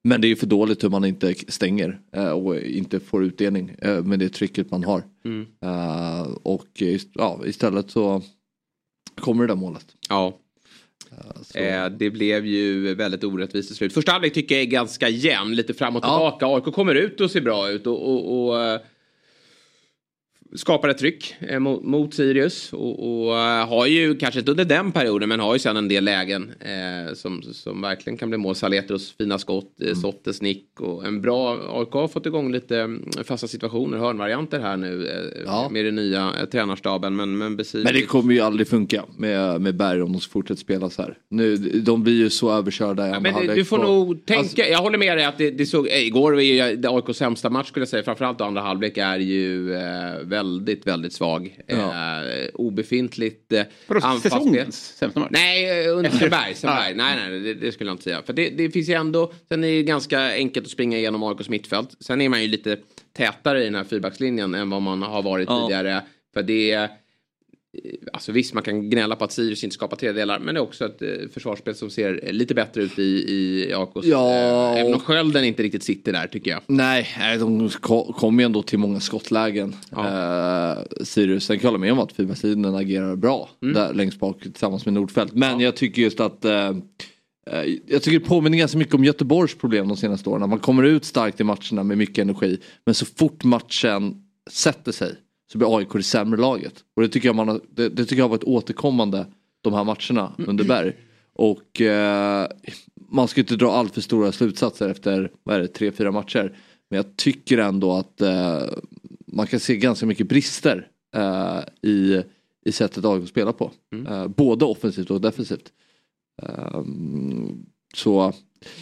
Men det är ju för dåligt hur man inte stänger eh, och inte får utdelning eh, med det trycket man har. Mm. Eh, och ja, istället så kommer det där målet. Ja. Så, Eh, det blev ju väldigt orättvist till slut. Första halvlek tycker jag är ganska jämn, lite fram och Ja. tillbaka. AIK kommer ut och ser bra ut och, och, och eh, skapar ett tryck eh, mot, mot Sirius. Och, och eh, har ju, kanske inte under den perioden, men har ju sen en del lägen eh, som, som verkligen kan bli mål. Saletros fina skott, Mm. eh, Sottes nick och en bra... AIK har fått igång lite mm, fasta situationer, hörnvarianter här nu eh, Ja. med den nya eh, tränarstaben. Men, men, Besir- Men det kommer ju aldrig funka med, med Berg om de fortsätter spela så här. Nu, de blir ju så överkörda andra Men det, du får och- nog tänka, Alltså- jag håller med dig att det, det såg, eh, igår var ju AIKs sämsta match skulle jag säga, framförallt andra halvlek är ju eh, väldigt, väldigt svag. Ja. Eh, obefintligt eh, anfallsspel. säsongens sämsta match? Nej, eh, under [laughs] Efter- Berg. Sen Ah. Berg. Nej, nej, det, det skulle jag inte säga. För det, det finns ju ändå, sen är det ganska enkelt att springa igenom AIKs mittfält. Sen är man ju lite tätare i den här fyrbackslinjen än vad man har varit Ja. tidigare. För det är Alltså visst, man kan gnälla på att Sirius inte skapar tredjedelar, men det är också ett eh, försvarsspel som ser eh, lite bättre ut i, i AIKs... Ja, eh, även om och- skölden inte riktigt sitter där, tycker jag. Nej, nej, de ko- kommer ju ändå till många skottlägen. Eh, Sirius, sen kan jag hålla med om att fyrbackslinjen agerar bra Mm. där längst bak tillsammans med Nordfeldt. Men jag tycker just att eh, eh, jag tycker det påminner ganska mycket om Göteborgs problem de senaste åren. Man kommer ut starkt i matcherna med mycket energi. Men så fort matchen sätter sig så blir AIK det sämre laget. Och det tycker jag, man har, det, det tycker jag har varit återkommande de här matcherna under Berg. Och eh, man ska inte dra allt för stora slutsatser efter vad är det, tre, fyra matcher. Men jag tycker ändå att eh, man kan se ganska mycket brister eh, i, i sättet AIK spelar på. Eh, både offensivt och defensivt. Ehm, så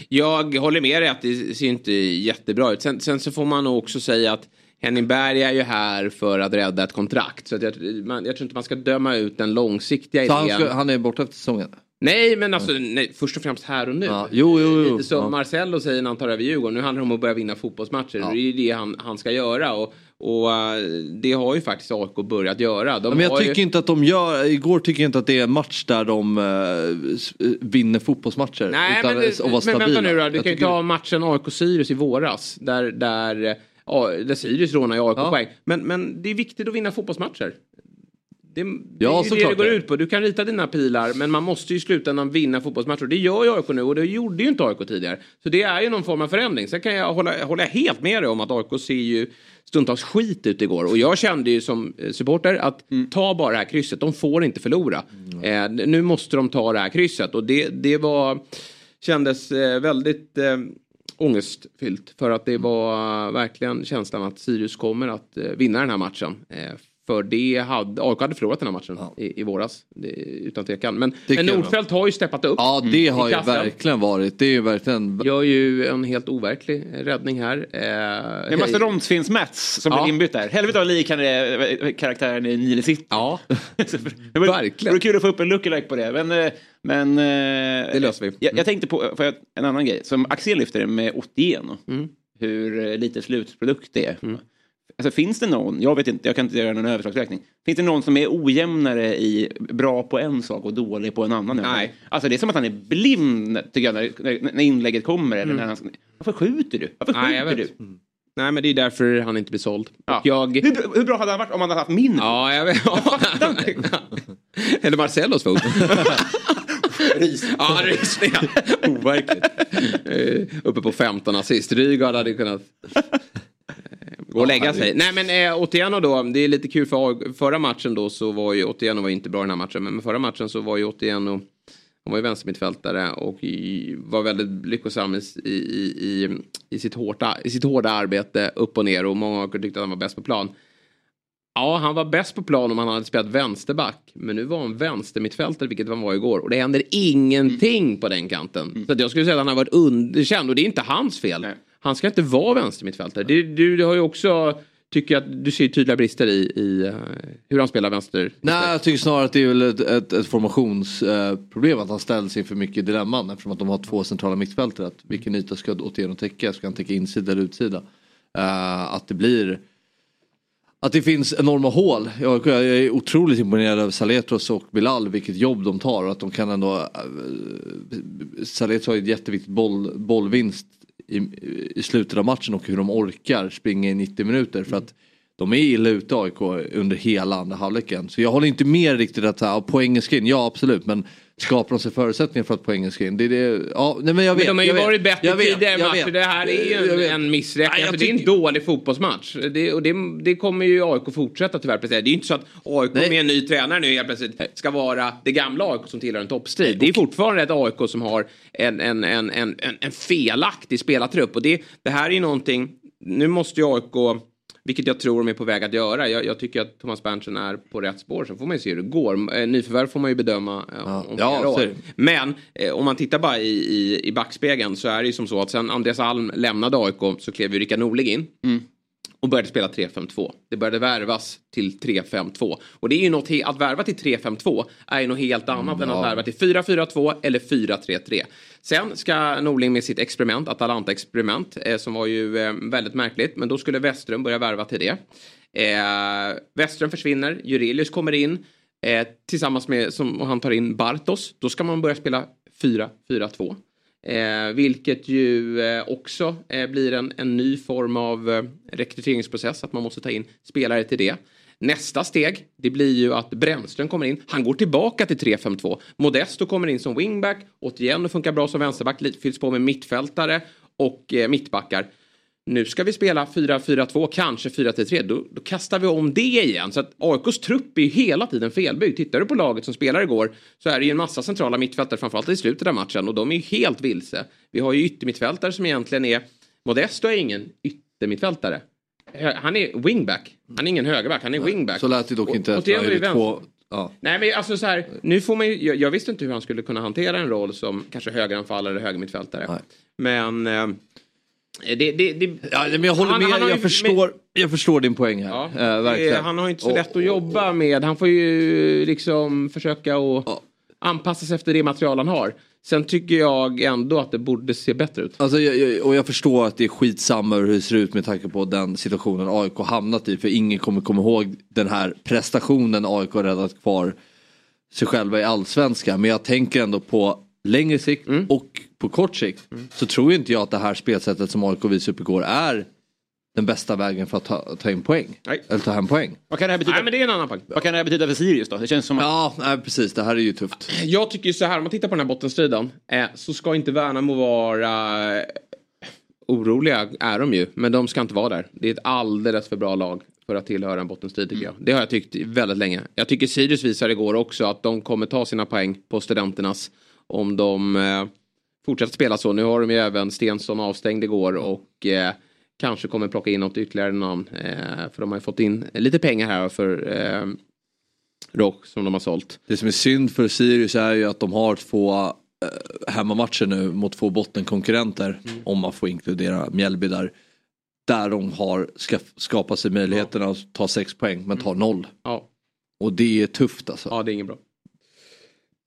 Jag håller med dig att det ser inte jättebra ut. Sen, sen så får man nog också säga att Henning Berg är ju här för att rädda ett kontrakt. Så jag, man, jag tror inte man ska döma ut den långsiktiga så han, idén. ska, han är borta efter säsongen? Nej, men alltså nej, först och främst här och nu. Ja, jo, jo, jo. Lite som Ja. Marcello säger när han tar över Djurgården. Nu handlar det om att börja vinna fotbollsmatcher. Ja. Det är ju det han, han ska göra. Och, och eh, det har ju faktiskt AIK börjat göra. De men jag tycker ju... inte att de gör, igår tycker jag inte att det är en match där de s- vinner fotbollsmatcher. Nej, utan men, att vara men vänta nu då. Du Jag kan ju ta matchen AIK-Sirius i våras. Där, där, där Sirius rånar ju AIK-poäng. Men, men det är viktigt att vinna fotbollsmatcher. Det, det Ja, är ju det det går det. ut på. Du kan rita dina pilar men man måste ju i slutändan vinna fotbollsmatcher. Det gör ju AIK nu och det gjorde ju inte AIK tidigare. Så det är ju någon form av förändring. Sen kan jag hålla, hålla helt med dig om att AIK ser ju stundtals skit ut igår. Och jag kände ju som eh, supporter att ta bara det här krysset. De får inte förlora. Eh, nu måste de ta det här krysset. Och det, det var kändes eh, väldigt eh, ångestfyllt. För att det var eh, verkligen känslan att Sirius kommer att eh, vinna den här matchen. Eh, för det hade, AIK hade förlorat den här matchen i, i våras. Det, utan tvekan. Men, men jag. Nordfeldt har ju steppat upp. Ja det har ju verkligen varit. Det är ju verkligen... Gör ju en helt overklig räddning här. Eh, Det är hej. mastodontsfinns Mats som Ja. blir inbytt där. Helvete vad lik han är eh, karaktären i Nile City. Ja, [laughs] det var, verkligen. Det var kul att få upp en lookalike på det. Men, eh, men eh, Det löser vi. Jag, jag tänkte på för att- en annan grej. Som Axel lyfter med Otieno. Mm. Hur lite slutprodukt det är. Alltså finns det någon, jag vet inte, jag kan inte göra någon överslagsräkning. Finns det någon som är ojämnare i bra på en sak och dålig på en annan? Nej. Alltså det är som att han är blind tycker jag när, när, när inlägget kommer. Eller när han, varför skjuter du? Varför Mm. Nej, jag skjuter du? vet. Nej men det är därför han inte blir såld. Ja. Jag... Hur, hur bra hade han varit om han hade haft min? Ja, jag vet. [laughs] [laughs] Eller Marcellos fot. [laughs] ja, rysningar. Overkligt. Uh, uppe på 15 assist. Rygaard hade kunnat eh, gå och lägga sig. Nej men eh, Otieno då, det är lite kul för förra matchen då så var ju Otieno var inte bra i den här matchen. Men förra matchen så var ju Otieno han var ju vänstermittfältare och i, var väldigt lyckosam i, i, i, i, sitt hårda, i sitt hårda arbete upp och ner och många tyckte att han var bäst på plan. Ja, han var bäst på plan om han hade spelat vänsterback. Men nu var han vänstermittfältare, vilket han var igår. Och det händer ingenting mm. på den kanten. Mm. Så jag skulle säga att han har varit underkänd. Och det är inte hans fel. Nej. Han ska inte vara vänstermittfältare. Du, du, du har ju också tycker att du ser tydliga brister i, i eh, hur han spelar vänster? Nej, jag tycker snarare att det är väl ett, ett, ett formationsproblem att han ställs inför mycket dilemman eftersom att de har två centrala mittfältare. Att vilken yta ska Otieno täcka? Ska han täcka insida eller utsida? Uh, att det blir att det finns enorma hål. Jag, jag är otroligt imponerad av Saletros och Bilal vilket jobb de tar och att de kan ändå... Äh, Saletros har ju ett jätteviktigt boll, bollvinst i, i slutet av matchen och hur de orkar springa i 90 minuter. För att de är illa ute AIK under hela andra halvleken. Så jag håller inte med riktigt att ja, poängen ska in, ja absolut. Men skapar de sig förutsättningar för att poängen ska in? Det är det, ja, nej, men jag vet, men de har ju vet, varit bättre tidigare matcher. Det här är ju en, en missräkning. Alltså, det är en dålig fotbollsmatch. Det, och det, det kommer ju AIK fortsätta tyvärr prestera. Det är ju inte så att AIK nej. med en ny tränare nu helt plötsligt ska vara det gamla AIK som tillhör en toppstrid. Det är fortfarande ett AIK som har en, en, en, en, en felaktig spelartrupp. Och det, det här är ju någonting, nu måste ju AIK vilket jag tror de är på väg att göra. Jag, jag tycker att Thomas Berntsen är på rätt spår. Sen får man ju se hur det går. Eh, nyförvärv får man ju bedöma eh, ja. om ja, år. Men eh, om man tittar bara i, i, i backspegeln så är det ju som så att sen Andreas Alm lämnade AIK så klev ju Rickard Norling in. Mm och började spela 3-5-2. Det började värvas till 3-5-2. Och det är ju något, att värva till 3-5-2 är ju något helt annat mm, än att värva till 4-4-2 eller 4-3-3. Sen ska Norling med sitt experiment, Atalanta-experiment, eh, som var ju eh, väldigt märkligt, men då skulle Westström börja värva till det. Eh, Westström försvinner, Jurelius kommer in eh, tillsammans med, som, och han tar in Bartos. Då ska man börja spela 4-4-2. Eh, vilket ju eh, också eh, blir en, en ny form av eh, rekryteringsprocess, att man måste ta in spelare till det. Nästa steg, det blir ju att Brännström kommer in. Han går tillbaka till 3-5-2. Modesto kommer in som wingback, återigen och funkar bra som vänsterback, fylls på med mittfältare och eh, mittbackar nu ska vi spela 4-4-2, kanske 4-3-3. Då, då, kastar vi om det igen. Så att AIKs trupp är ju hela tiden felbyggd. Tittar du på laget som spelar igår så är det ju en massa centrala mittfältare, framförallt i slutet av matchen. Och de är ju helt vilse. Vi har ju yttermittfältare som egentligen är... Modesto är ingen yttermittfältare. Han är wingback. Han är ingen högerback, han är wingback. Så lät det dock inte efter två... Ja. Nej men alltså så här, nu får man ju, jag, jag, visste inte hur han skulle kunna hantera en roll som kanske högeranfallare eller högermittfältare. Nej. Men eh, det, det, det, ja, men jag håller han, med, han jag, förstår, med, jag förstår din poäng här. Ja, äh. Han har inte så och, lätt att jobba med. Han får ju liksom försöka att ja. anpassa sig efter det material han har. Sen tycker jag ändå att det borde se bättre ut. Alltså, jag, och jag förstår att det är skitsamma hur det ser ut med tanke på den situationen AIK hamnat i. För ingen kommer komma ihåg den här prestationen AIK räddat kvar sig själva i allsvenskan. Men jag tänker ändå på längre sikt mm. och på kort sikt mm. så tror inte jag att det här spelsättet som AIK visar upp igår är den bästa vägen för att ta, ta in poäng. Nej. Eller ta hem poäng. Vad kan det här betyda? Nej, men det är en annan poäng. Vad kan det här betyda för Sirius då? Det känns som att... Ja, nej, precis. Det här är ju tufft. Jag tycker ju så här, om man tittar på den här bottenstriden eh, så ska inte Värnamo vara eh, oroliga, är de ju, men de ska inte vara där. Det är ett alldeles för bra lag för att tillhöra en bottenstrid tycker mm. jag. Det har jag tyckt väldigt länge. Jag tycker Sirius visar igår också att de kommer ta sina poäng på studenternas om de eh, fortsätter spela så. Nu har de ju även Stensson avstängd igår och eh, kanske kommer plocka in något ytterligare namn. Eh, för de har ju fått in lite pengar här för eh, Rock som de har sålt. Det som är synd för Sirius är ju att de har två eh, hemmamatcher nu mot två bottenkonkurrenter. Mm. Om man får inkludera Mjällby där. Där de har skapat sig möjligheten ja. att ta sex poäng men tar mm. noll. Ja. Och det är tufft alltså. Ja det är inget bra.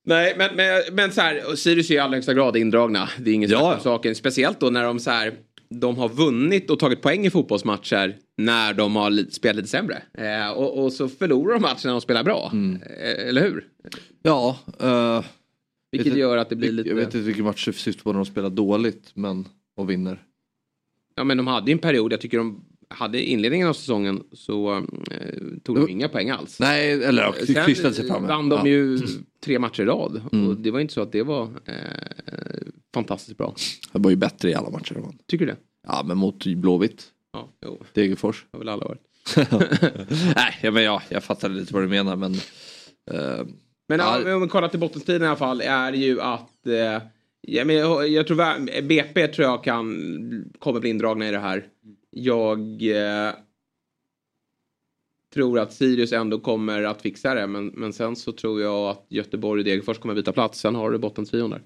Nej, men, men, men så här, Sirius är i allra högsta grad indragna. Det är ingen ja. snack om saken. Speciellt då när de så här, de har vunnit och tagit poäng i fotbollsmatcher när de har spelat lite sämre. Eh, och, och, så förlorar de matchen när de spelar bra. Mm. Eh, eller hur? Ja. Uh, Vilket gör att det blir lite... Jag vet inte vilken match du syftar på när de spelar dåligt men och vinner. Ja men de hade ju en period, jag tycker de hade inledningen av säsongen så eh, tog de inga poäng alls. Nej, eller ja, Sen sig fram. vann de Ja. ju tre matcher i rad. Mm. Och det var inte så att det var eh, fantastiskt bra. Det var ju bättre i alla matcher de vann. Tycker du det? Ja, men mot Blåvitt. Ja, jo. Degerfors. Det har väl alla varit. [laughs] Nej, ja, men ja, jag fattar lite vad du menar men... eh, Men Ja. om vi kollar till bottenstriden i alla fall är ju att eh, ja, men jag, jag tror BP tror jag kan kommer bli indragna i det här. Jag eh, tror att Sirius ändå kommer att fixa det men, men sen så tror jag att Göteborg och Degerfors kommer byta plats. Sen har du bottentrion där.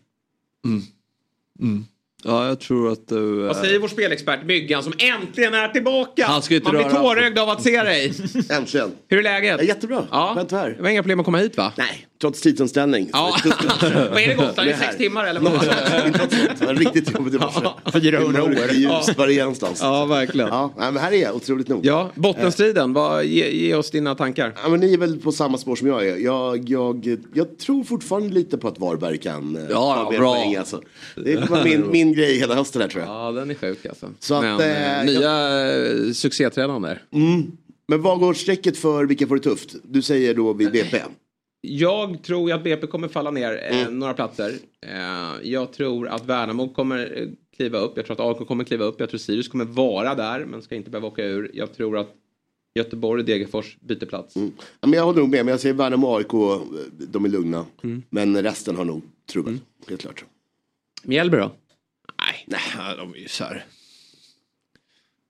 mm. Ja, jag tror att du... Vad eh, säger vår spelexpert Myggan som äntligen är tillbaka? Han ska inte Man blir tårögd av att se dig. [laughs] Äntligen. Hur är läget? Ja, jättebra. Ja. Vara här. Det var inga problem att komma hit va? Nej, trots tidsomställning. Ja. [laughs] vad är det Gotland? Är det sex timmar eller vad? [laughs] Det var riktigt jobbigt i morse. 400 år. Ljust, var är någonstans? Ja, verkligen. Ja, men här är jag, otroligt nog. Ja, bottenstriden. Vad, ge, ge oss dina tankar. Ja, men ni är väl på samma spår som jag är. Jag, jag, jag tror fortfarande lite på att Varberg kan eh, Ja, ta mer bra. poäng. Alltså. Det var min, min grej hela hösten här tror jag. Ja, den är sjuk alltså. Så att, Men eh, nya jag... succétränaren där. Mm. Men vad går strecket för vilka får det tufft? Du säger då vid BP. Jag tror att BP kommer falla ner eh, Mm. några platser. Eh, jag tror att Värnamo kommer eh, kliva upp. Jag tror att AIK kommer kliva upp. Jag tror Sirius kommer vara där men ska inte behöva åka ur. Jag tror att Göteborg och Degerfors byter plats. Ja, men jag håller nog med, men jag säger Värnamo och AIK, de är lugna. Mm. Men resten har nog trubbel, helt klart. Mjällby då? Nej, nej, de är ju så här...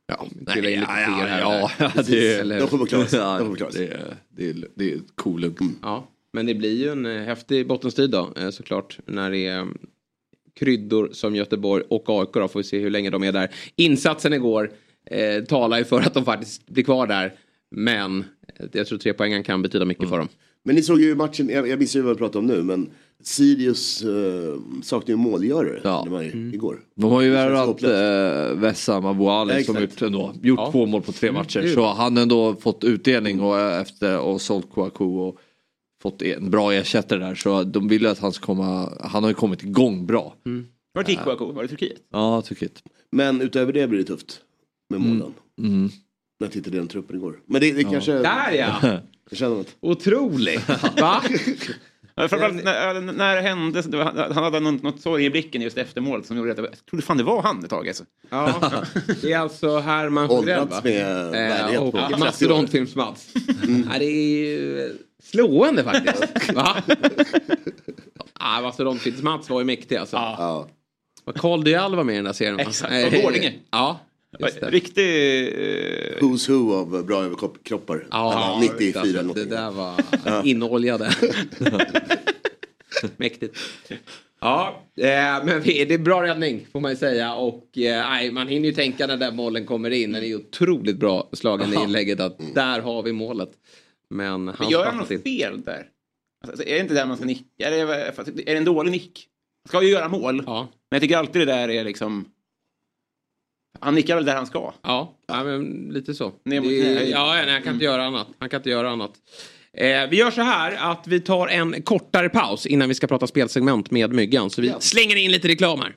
Ja, nej, in ja, ja, ja, det, hur? De kommer klara sig. Ja, De kommer klara sig. det, är- det, det cool lugg. Ja, men det blir ju en eh, häftig bottenstrid då eh, såklart. När det är mm, kryddor som Göteborg och AIK då. Får vi se hur länge de är där. Insatsen igår eh, talar ju för att de faktiskt blir kvar där. Men eh, jag tror tre poängen kan betyda mycket för dem. Men ni såg ju matchen, jag, jag missar ju vad jag pratar om nu, men Sirius uh, saknar ju målgörare Ja. det var ju Mm. igår. De har ju värvat äh, Wessam Abouali Ja, som gjort, ändå, gjort Ja. två mål på tre Mm, matcher. är Så han har ändå fått utdelning och, eh, efter, och sålt Kouakou och fått en bra ersättare där. Så de vill ju att han ska komma, han har ju kommit igång bra. Var det Kouakou? Var det Turkiet? Ja, Turkiet. Men utöver det blir det tufft med målen. Mm. När jag tittade i den truppen igår. Men det, det kanske... Där ja! Jag känner något. Otroligt! Va? [laughs] Ja, framförallt när, när det hände, det var- han hade något, något sorg i blicken just efter målet som gjorde att jag trodde fan det var han ett tag. Alltså. Ja, det är alltså Herman? Åldrats med Eh, och på 30 år. Mastodontfilms-Mats. Ja, det är ju slående faktiskt. Va? Ja, Mastodontfilms-Mats var ju mäktig alltså. Ja. Vad Carl Dyal var med i den där serien? Exakt, Eh, från Borlänge. Ja. Riktig... Eh, Who's who av bra överkroppar. Ja, 94 alltså, Det där var [laughs] inoljade. [laughs] Mäktigt. Ja, eh, men det är bra räddning får man ju säga. Och eh, nej, man hinner ju tänka när den bollen kommer in. Den är ju otroligt bra slagen i inlägget att där har vi målet. Men han men gör han något fel där? Alltså, är det inte där man ska nicka? Är det, är det en dålig nick? Ska ju göra mål. Ja, Men jag tycker alltid det där är liksom... Han nickar väl där han ska. ja, ja men lite så. Ner mot knä. ja, nej, han kan inte göra annat. Han kan inte göra annat. Eh, vi gör så här att vi tar en kortare paus innan vi ska prata spelsegment med Myggan. Så vi slänger in lite reklam här.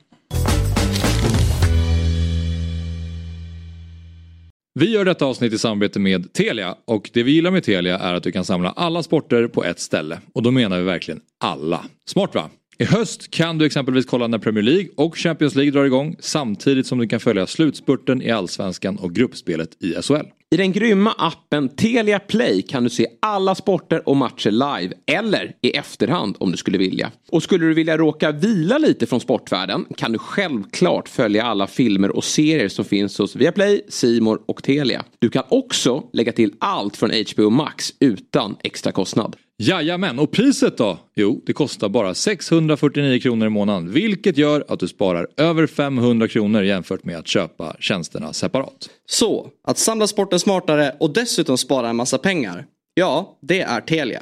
Vi gör detta avsnitt i samarbete med Telia och det vi gillar med Telia är att du kan samla alla sporter på ett ställe. Och då menar vi verkligen alla. Smart va? I höst kan du exempelvis kolla när Premier League och Champions League drar igång samtidigt som du kan följa slutspurten i Allsvenskan och gruppspelet i SHL. I den grymma appen Telia Play kan du se alla sporter och matcher live eller i efterhand om du skulle vilja. Och skulle du vilja råka vila lite från sportvärlden kan du självklart följa alla filmer och serier som finns hos Viaplay, Simor och Telia. Du kan också lägga till allt från HBO Max utan extra kostnad. Jajamän, och priset då? Jo, det kostar bara 649 kronor i månaden vilket gör att du sparar över 500 kronor jämfört med att köpa tjänsterna separat. Så, att samla sporten smartare och dessutom spara en massa pengar. Ja, det är Telia.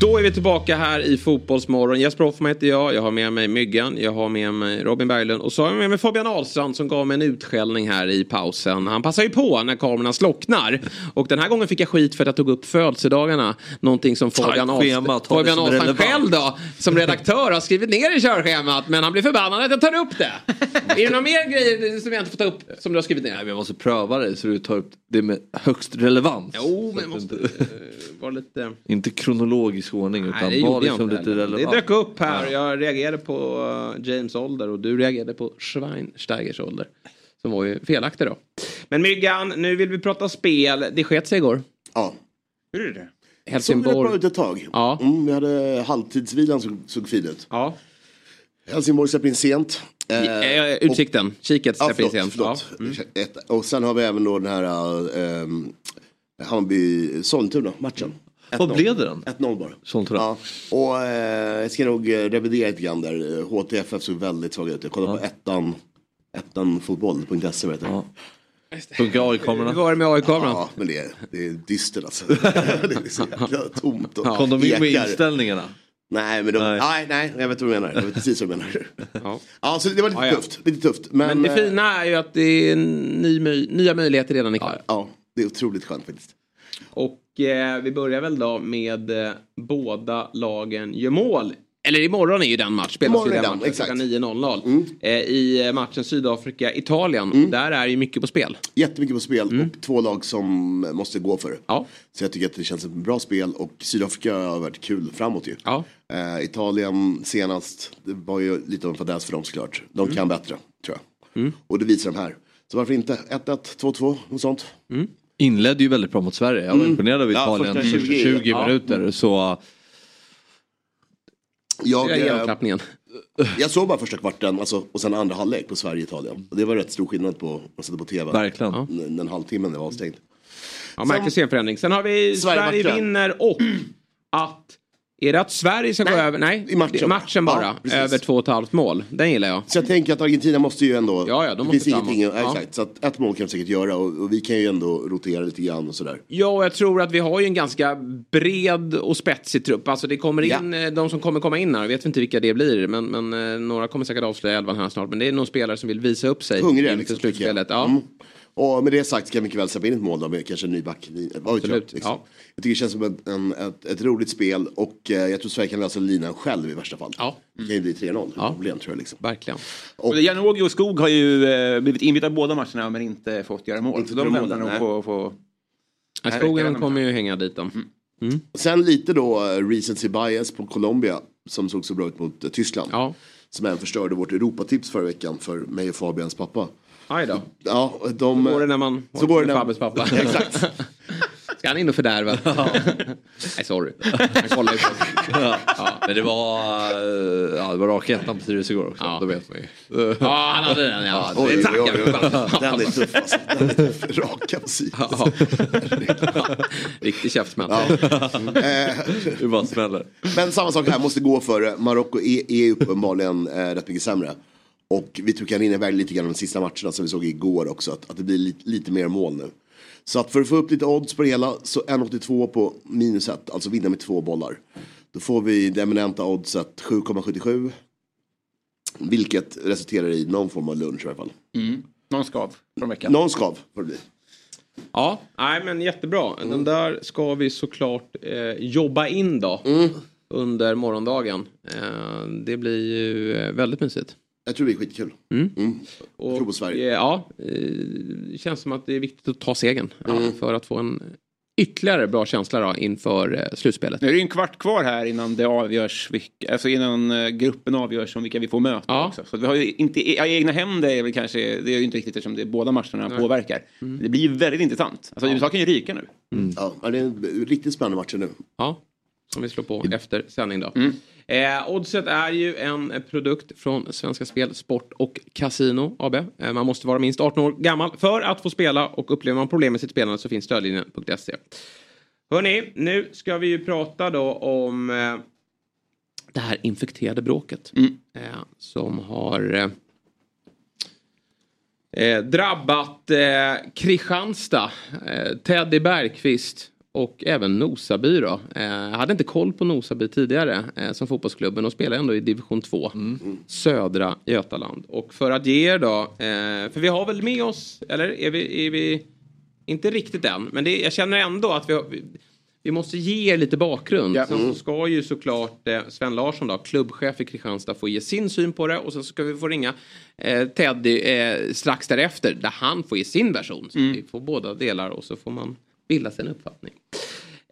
Då är vi tillbaka här i Fotbollsmorgon. Jesper Hoffman heter jag. Jag har med mig Myggan. Jag har med mig Robin Berglund. Och så har jag med mig Fabian Ahlstrand som gav mig en utskällning här i pausen. Han passar ju på när kamerorna slocknar. Och den här gången fick jag skit för att jag tog upp födelsedagarna. Någonting som Fabian, Ahlstrand, Fabian Ahlstrand själv då, som redaktör har skrivit ner i körschemat. Men han blir förbannad att jag tar upp det. är det några mer grejer som jag inte får ta upp som du har skrivit ner? Nej, men jag måste pröva det så du tar upp det med högst relevans. Jo, men jag måste eh, vara lite... Inte kronologisk ordning utan Nej, det liksom lite relevant. Det dök upp här. Jag reagerade på uh, James ålder och du reagerade på Schweinsteigers ålder. Som var ju felaktig då. Men Myggan, nu vill vi prata spel. Det sket sig igår. Ja. Hur är det? Såg rätt Helsingborg. bra ut ett tag. Ja. Mm, vi hade halvtidsvilan som såg fin ut. Ja. Helsingborg släpper in sent. Eh, Eh, Utsikten. Kiket Ja, släpper in förlåt, sent. förlåt. Ja. Ett, och sen har vi även då den här uh, Hammarby-Sollentuna-matchen. Vad blev det den? 1-0 bara. Sollentuna. Ja. Och eh, jag ska nog eh, revidera lite grann där. HTFF såg väldigt svaga ut. Jag kollade på ettan, ettanfotboll.se jag. Funkar AI-kamerorna? Hur var det med AI-kameran? Ja, men det är, det är dystert alltså. [laughs] det är så jävla tomt och Kom de in med inställningarna? Nej, men de, Nej. nej. Nej, jag vet vad du menar. Jag vet precis vad du menar. Ja. Ja, så det var lite Ja, ja. tufft. Lite tufft. Men, Men det eh, fina är ju att det är ny, nya möjligheter redan ikväll. Ja, det är otroligt skönt faktiskt. Och eh, vi börjar väl då med eh, båda lagen gör mål. Eller imorgon är ju den match. Spelas ju den matchen klockan 9.00. Eh, I matchen Sydafrika-Italien. Där är ju mycket på spel. Jättemycket på spel Mm. och två lag som måste gå för det. Ja. Så jag tycker att det känns som ett bra spel och Sydafrika har varit kul framåt ju. Ja. Eh, Italien senast, det var ju lite av en fadäs för dem såklart. De Mm. kan bättre, tror jag. Och det visar de här. Så varför inte? 1-1, 2-2, något sånt. Inledde ju väldigt bra mot Sverige. Jag var Mm. imponerad av Ja, Italien första 20, 20, ja. minuter. Så Jag, är eh, [laughs] jag såg bara första kvarten alltså, och sen andra halvlek på Sverige-Italien. Det var rätt stor skillnad på att sätta på tv. Verkligen. Den, den halvtimmen det var avstängt. Ja, märklig scenförändring. Sen har vi Sverige Sverige, vinner och [clears throat] att... Är det att Sverige ska gå över? Nej, i matchen. det matchen bara. Ja, precis. över två och ett halvt mål. Den gillar jag. Så jag tänker att Argentina måste ju ändå... Ja, ja, de det måste finns framåt. ingenting, Ja. exakt. Så att ett mål kan de säkert göra och, och vi kan ju ändå rotera lite grann och sådär. Ja, och jag tror att vi har ju en ganska bred och spetsig trupp. Alltså det kommer Ja. in, eh, de som kommer komma in här, jag vet inte vilka det blir, men, men eh, några kommer säkert avslöja elvan här snart. Men det är någon spelare som vill visa upp sig Hungriga liksom, slutspelet. Ja. Mm. Och med det sagt ska jag mycket väl släppa in ett mål då med kanske en ny back. Absolut, liksom. ja. Jag tycker det känns som ett, en, ett, ett roligt spel och eh, jag tror Sverige kan lösa linan själv i värsta fall. Ja. Det kan ju bli 3-0. Ja. Problem tror jag liksom. Verkligen. Och- Janogy och Skog har ju eh, blivit inbjudna båda matcherna men inte fått göra mål. Inte Så de väntar nog på... Ja, Nej, Skogen kommer ju hänga dit dem. Mm. Sen lite då uh, recency bias på Colombia som såg så bra ut mot eh, Tyskland. Ja. Som även förstörde vårt Europatips förra veckan för mig och Fabians pappa. Aj då. Ja, de... Så går det när man Så går det när- Fabbes pappa. [laughs] Exakt. [laughs] Ska han in och fördärva? [laughs] Nej, sorry. Han kollar ju på ja. Men det var, eh, ja, det var raka ettan på Sirius igår också. Ja. Då vet man ju. Ja, han hade den ja. Oj, det oj, tackar oj, vi oj. Den är tuff alltså. Den är tuff. Raka på sidan. Ja. Riktig käftsmäll. Ja. Eh, Det bara smäller. Men samma sak här, måste gå för det. Marocko är, är uppenbarligen eh, rätt mycket sämre. Och vi kan rinna iväg lite grann de sista matcherna som vi såg igår också. Att, att det blir lite, lite mer mål nu. Så att för att få upp lite odds på det hela så 1,82 på minus 1, alltså vinna med två bollar. Då får vi det eminenta oddset 7,77. Vilket resulterar i någon form av lunch i alla fall. Mm. Någon skav från veckan. Någon skav får det bli. Ja, nej men jättebra. Den där ska vi såklart eh, jobba in då. Under morgondagen. Eh, det blir ju eh, väldigt mysigt. Jag tror det är skitkul. Mm. Mm. Och, Jag tror på Sverige. eh, Ja, eh, det känns som att det är viktigt att ta segern. Ja, för att få en ytterligare bra känsla då inför eh, slutspelet. Nu är det ju en kvart kvar här innan det avgörs, vilka, alltså innan eh, gruppen avgörs om vilka vi får möta Ja. också. Så vi har ju inte, ja, egna händer är väl kanske, det är ju inte riktigt eftersom det är båda matcherna Nej. påverkar. Det blir ju väldigt intressant. Alltså USA kan ju ryka nu. Ja, det är en riktigt spännande match nu. Ja, som vi slår på efter sändning då. Mm. Eh, Oddset är ju en produkt från Svenska Spel, Sport och Casino AB. Eh, man måste vara minst 18 år gammal för att få spela och upplever man problem med sitt spelande så finns stödlinjen.se. Hörni, nu ska vi ju prata då om eh, det här infekterade bråket. Eh, som har eh, eh, drabbat eh, Kristianstad, eh, Teddy Bergqvist och även Nosaby då. Eh, jag hade inte koll på Nosaby tidigare eh, som fotbollsklubben och spelar ändå i division 2. Södra Götaland. Och för att ge er då, eh, för vi har väl med oss, eller är vi, är vi inte riktigt än, men det, jag känner ändå att vi, har, vi, måste ge er lite bakgrund. Sen så ska ju såklart Sven Larsson då, klubbchef i Kristianstad, få ge sin syn på det och sen ska vi få ringa eh, Teddy eh, strax därefter där han får ge sin version. Så vi får båda delar och så får man bilda sig en uppfattning.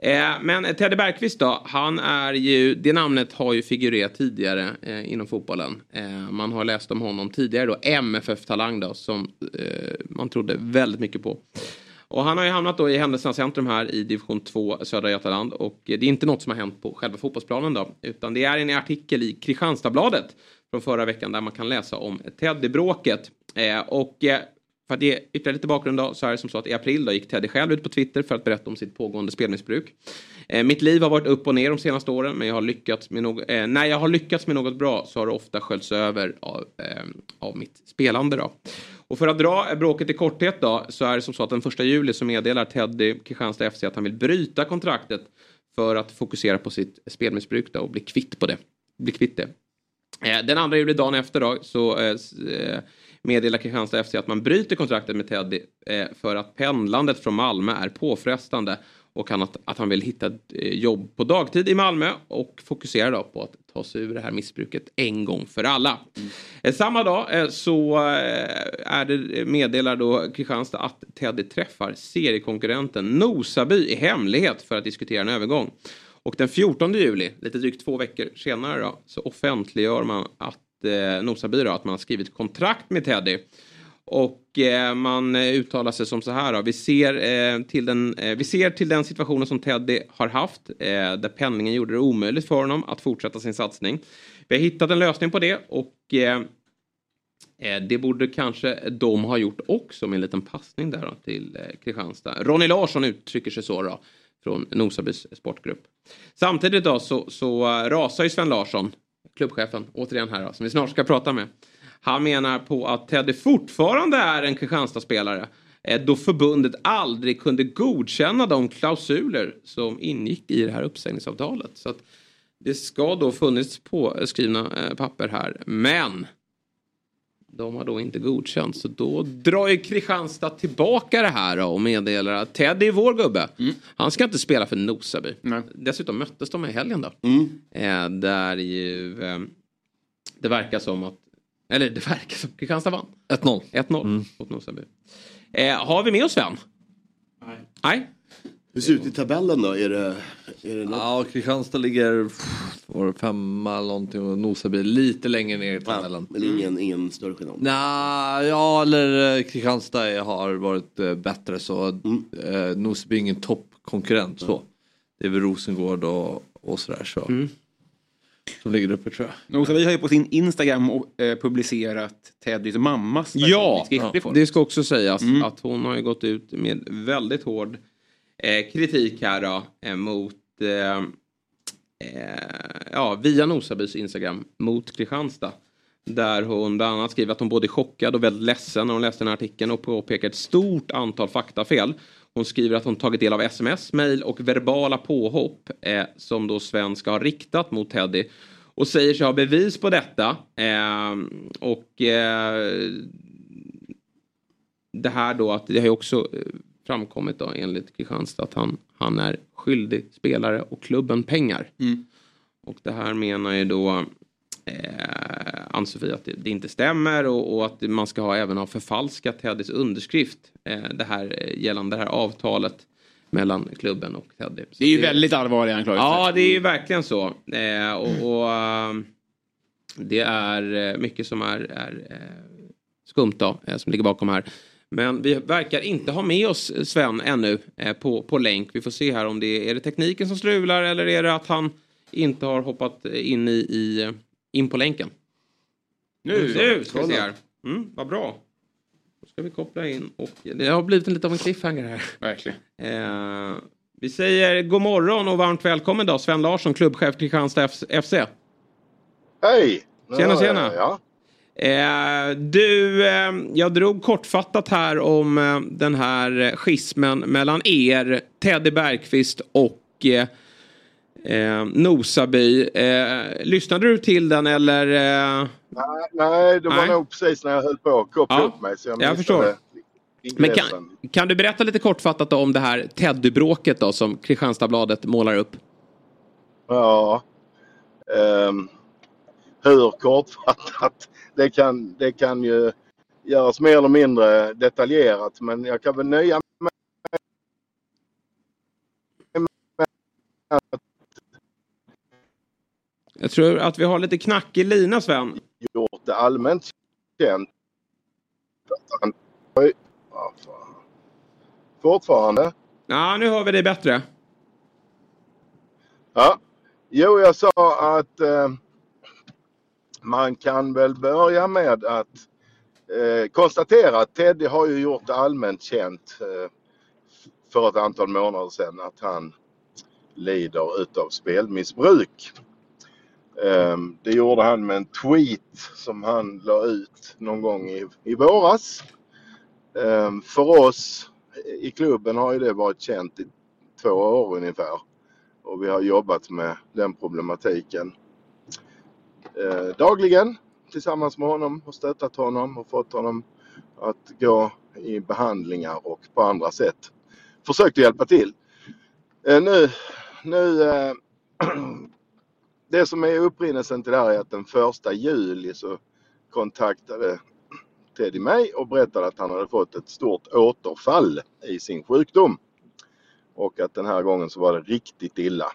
Eh, men Teddy Bergqvist då, han är ju, det namnet har ju figurerat tidigare eh, inom fotbollen. Eh, man har läst om honom tidigare då, MFF-talang då, som eh, man trodde väldigt mycket på. Och han har ju hamnat då i händelsernas centrum här i division 2 södra Götaland och det är inte något som har hänt på själva fotbollsplanen då, utan det är en artikel i Kristianstadsbladet från förra veckan där man kan läsa om Teddy-bråket. Eh, och eh, för att ge ytterligare lite bakgrund då, så är det som så att i april då gick Teddy själv ut på Twitter för att berätta om sitt pågående spelmissbruk. Eh, mitt liv har varit upp och ner de senaste åren men jag har lyckats med något, eh, när jag har lyckats med något bra så har det ofta sköljts över av, eh, av mitt spelande då. Och för att dra eh, bråket i korthet då så är det som så att den första juli så meddelar Teddy Kristianstad FC att han vill bryta kontraktet för att fokusera på sitt spelmissbruk då och bli kvitt på det. Bli kvitt det. Eh, Den andra juli, dagen efter då, så eh, eh meddelar Kristianstad FC att man bryter kontraktet med Teddy eh, för att pendlandet från Malmö är påfrestande och han, att, att han vill hitta ett eh, jobb på dagtid i Malmö och fokusera då på att ta sig ur det här missbruket en gång för alla. Eh, Samma dag så är det, meddelar då Kristianstad att Teddy träffar seriekonkurrenten Nosaby i hemlighet för att diskutera en övergång. Och den 14 juli, lite drygt två veckor senare då, så offentliggör man att eh, Nosaby då, att man har skrivit kontrakt med Teddy. Och eh, man eh, uttalar sig som så här då. Vi ser, eh, till den, eh, vi ser till den situationen som Teddy har haft. Eh, där penningen gjorde det omöjligt för honom att fortsätta sin satsning. Vi har hittat en lösning på det och eh, eh, det borde kanske de ha gjort också med en liten passning där då, till eh, Kristianstad. Ronny Larsson uttrycker sig så då från Nosabys sportgrupp. Samtidigt då så, så eh, rasar ju Sven Larsson, klubbchefen, återigen här då, som vi snart ska prata med. Han menar på att Teddy fortfarande är en Kristianstad-spelare eh, då förbundet aldrig kunde godkänna de klausuler som ingick i det här uppsägningsavtalet. Så att det ska då funnits påskrivna eh, papper här, men de har då inte godkänt så då drar ju Kristianstad tillbaka det här då och meddelar att Teddy är vår gubbe. Han ska inte spela för Nosaby. Dessutom möttes de i helgen då. Eh, där ju eh, det verkar som att, eller det verkar som Kristianstad vann. 1-0. 1-0 mot Nosaby. Eh, har vi med oss Sven? Nej. Nej. Hur ser det ut i tabellen då? Är det, är det något? Ja, Kristianstad ligger var det femma eller någonting och Nosaby lite längre ner i tabellen. Men ingen, ingen större skillnad? Nej, ja eller eh, Kristianstad har varit eh, bättre så Mm. eh, Nosaby är ingen toppkonkurrent så. Det är väl Rosengård och, och sådär så. Mm. Som ligger uppe tror jag. Nosaby har ju på sin Instagram och, eh, publicerat Teddys mammas Ja, form. det ska också sägas att hon har ju gått ut med väldigt hård eh, Eh, kritik här då, eh, mot eh, eh, ja, via Nosabys Instagram mot Kristianstad. Där hon bland annat skriver att hon både är chockad och väldigt ledsen när hon läste den här artikeln och påpekar ett stort antal faktafel. Hon skriver att hon tagit del av sms, mejl och verbala påhopp eh, som då Svenska har riktat mot Teddy. Och säger sig ha bevis på detta. Eh, och eh, det här då att det har ju också eh, framkommit då enligt Kristianstad att han, han är skyldig spelare och klubben pengar. Och det här menar ju då eh, Ann-Sofie att det, det inte stämmer och, och att man ska ha, även ha förfalskat Teddys underskrift eh, det här, eh, gällande det här avtalet mellan klubben och Teddy. Så Det är ju väldigt allvarliga anklagelser. Ja, det är ju verkligen så. Eh, och och eh, det är eh, mycket som är, är eh, skumt då, som ligger bakom här. Men vi verkar inte ha med oss Sven ännu eh, på, på länk. Vi får se här om det är, är det tekniken som strular eller är det att han inte har hoppat in i, i in på länken. Nu, nu ska vi se här. Mm, vad bra. Då ska vi koppla in och det har blivit en lite av en cliffhanger här. Verkligen. Eh, vi säger god morgon och varmt välkommen då Sven Larsson, klubbchef Kristianstad FC. Hej! Tjena, Ja, tjena. Ja, Eh, du, eh, jag drog kortfattat här om eh, den här schismen mellan er, Teddy Bergqvist och Nosaby. Lyssnade du till den eller? Nej, nej, det var Nej. nog precis när jag höll på att koppla Ja, upp mig. Så jag jag förstår. men kan, kan du berätta lite kortfattat om det här Teddy-bråket då som Kristianstadsbladet målar upp? Ja. Ehm, hur kortfattat? Det kan, det kan ju göras mer eller mindre detaljerat men jag kan väl nöja mig med att Jag tror att vi har lite knackig lina Sven. gjort det allmänt känt. Oj. Fortfarande? Ja, nu hör vi dig bättre. Ja. Jo, jag sa att eh, man kan väl börja med att eh, konstatera att Teddy har ju gjort det allmänt känt eh, för ett antal månader sedan att han lider utav spelmissbruk. Eh, det gjorde han med en tweet som han la ut någon gång i, i våras. Eh, för oss i klubben har ju det varit känt i två år ungefär och vi har jobbat med den problematiken eh, dagligen tillsammans med honom och stöttat honom och fått honom att gå i behandlingar och på andra sätt försökt att hjälpa till. Eh, nu, nu eh, [clears throat] det som är upprinnelsen till det här är att den första juli så kontaktade Teddy mig och berättade att han hade fått ett stort återfall i sin sjukdom. Och att den här gången så var det riktigt illa.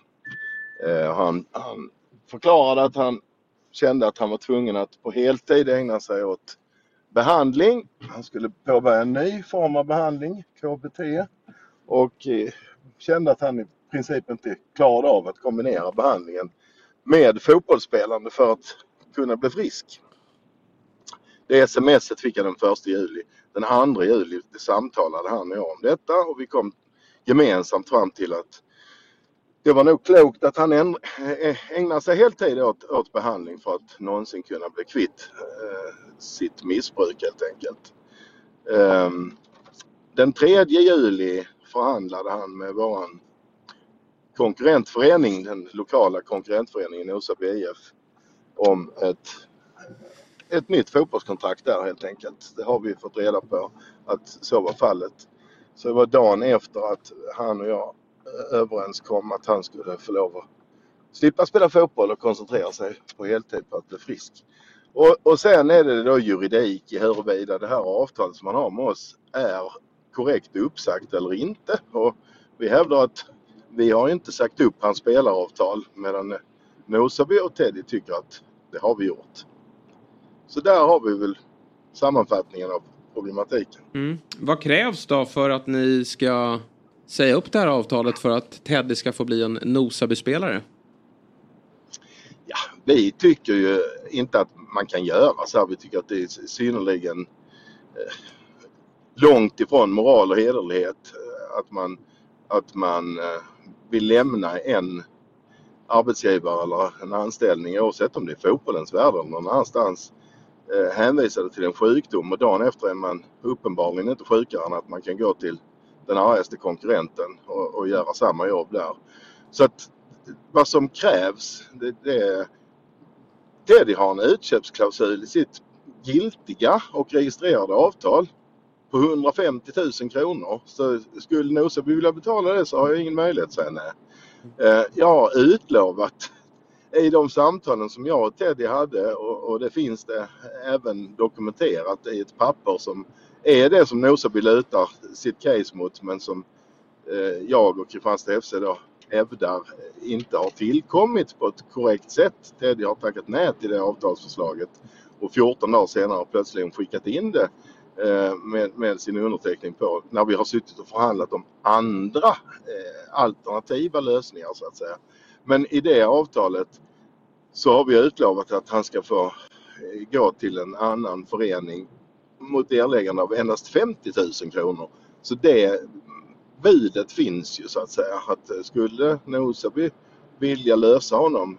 Eh, han, han förklarade att han kände att han var tvungen att på heltid ägna sig åt behandling. Han skulle påbörja en ny form av behandling, KBT. Och eh, kände att han i princip inte klarade av att kombinera behandlingen med fotbollsspelande för att kunna bli frisk. Det smset fick jag den 1 juli. Den 2 juli samtalade han och jag om detta och vi kom gemensamt fram till att det var nog klokt att han eh, ägnade sig heltid åt, åt behandling för att någonsin kunna bli kvitt eh, sitt missbruk helt enkelt. Eh, den 3 juli förhandlade han med våran konkurrentförening, den lokala konkurrentföreningen Osaby IF, om ett, ett nytt fotbollskontrakt där helt enkelt. Det har vi fått reda på att så var fallet. Så det var dagen efter att han och jag eh, överenskom att han skulle få lov att slippa spela fotboll och koncentrera sig på heltid på att bli frisk. Och, och sen är det då juridik i huruvida det här avtalet som man har med oss är korrekt uppsagt eller inte. Och vi hävdar att vi har inte sagt upp hans spelaravtal medan Nosaby och Teddy tycker att det har vi gjort. Så där har vi väl sammanfattningen av problematiken. Mm. Vad krävs då för att ni ska säga upp det här avtalet för att Teddy ska få bli en Nosaby-spelare? Vi tycker ju inte att man kan göra så här. Vi tycker att det är synnerligen eh, långt ifrån moral och hederlighet eh, att man, att man eh, vill lämna en arbetsgivare eller en anställning oavsett om det är fotbollens värld eller någon annanstans eh, hänvisade till en sjukdom och dagen efter är man uppenbarligen inte sjukare än att man kan gå till den argaste konkurrenten och, och göra samma jobb där. Så att vad som krävs det, det Teddy har en utköpsklausul i sitt giltiga och registrerade avtal på 150 000 kronor. Så skulle Nosaby vilja betala det så har jag ingen möjlighet att säga nej. Eh, jag har utlovat i de samtalen som jag och Teddy hade och, och det finns det även dokumenterat i ett papper som är det som Nosaby lutar sitt case mot men som eh, jag och Kristianstad FC då hävdar eh, inte har tillkommit på ett korrekt sätt. Teddy har tackat nej till det avtalsförslaget och 14 dagar senare plötsligen skickat in det eh, med, med sin underteckning på när vi har suttit och förhandlat om andra eh, alternativa lösningar så att säga. Men i det avtalet så har vi utlovat att han ska få eh, gå till en annan förening mot erläggande av endast 50 000 kronor. Så det budet finns ju så att säga. Att skulle Nosaby vilja lösa honom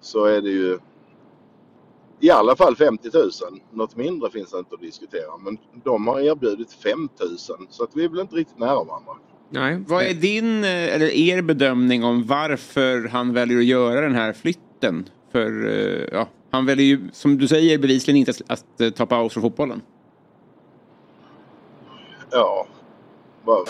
så är det ju i alla fall 50 000. Något mindre finns det inte att diskutera. Men de har erbjudit 5 000 så att vi är väl inte riktigt nära varandra. Nej. Vad är din eh, eller er bedömning om varför han väljer att göra den här flytten? För eh, ja, han väljer ju, som du säger, bevisligen inte att, att eh, ta paus från fotbollen. Ja, vad...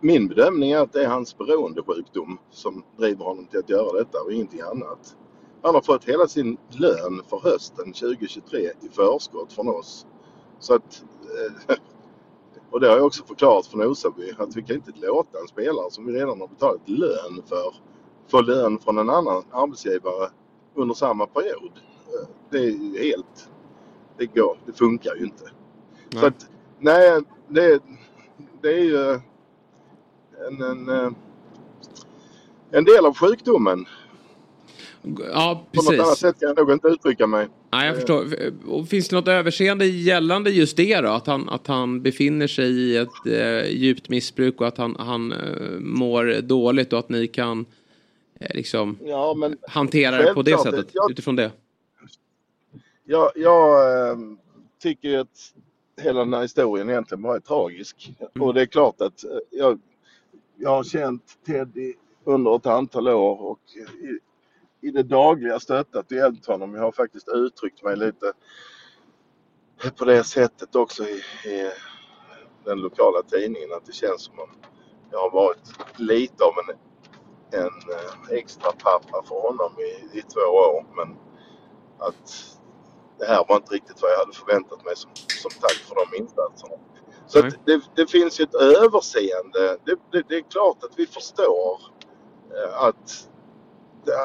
Min bedömning är att det är hans beroendesjukdom som driver honom till att göra detta och ingenting annat. Han har fått hela sin lön för hösten 2023 i förskott från oss. Så att, eh, [laughs] och det har jag också förklarat för Nosaby att vi kan inte låta en spelare som vi redan har betalat lön för få lön från en annan arbetsgivare under samma period. Eh, Det är helt... Det går, det funkar ju inte. Så att, nej, det, det är ju en, en, eh, en del av sjukdomen. Ja, På något annat precis. sätt kan jag nog inte uttrycka mig. Nej, jag förstår. Finns det något överseende gällande just det då? Att han, att han befinner sig i ett eh, djupt missbruk och att han, han eh, mår dåligt och att ni kan eh, liksom Ja, men hantera det på det sättet jag- utifrån det? Jag, jag eh, tycker att hela den här historien egentligen bara är tragisk. Och det är klart att eh, jag, jag har känt Teddy under ett antal år och i, i det dagliga stöttat och hjälpt honom. Jag har faktiskt uttryckt mig lite på det sättet också i, i den lokala tidningen att det känns som om jag har varit lite av en, en eh, extra pappa för honom i, i två år. Men att det här var inte riktigt vad jag hade förväntat mig som, som tack för de insatserna. Så att det, det finns ju ett överseende. Det, det, det är klart att vi förstår eh, att,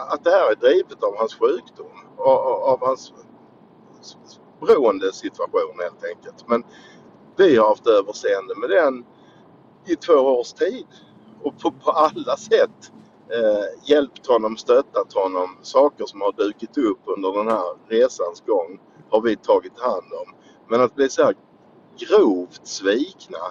att det här är drivet av hans sjukdom. Av, av hans beroendesituation helt enkelt. Men vi har haft överseende med den i två års tid. Och på, på alla sätt eh, hjälpt honom, stöttat honom. Saker som har dykt upp under den här resans gång har vi tagit hand om. Men att bli så här grovt svikna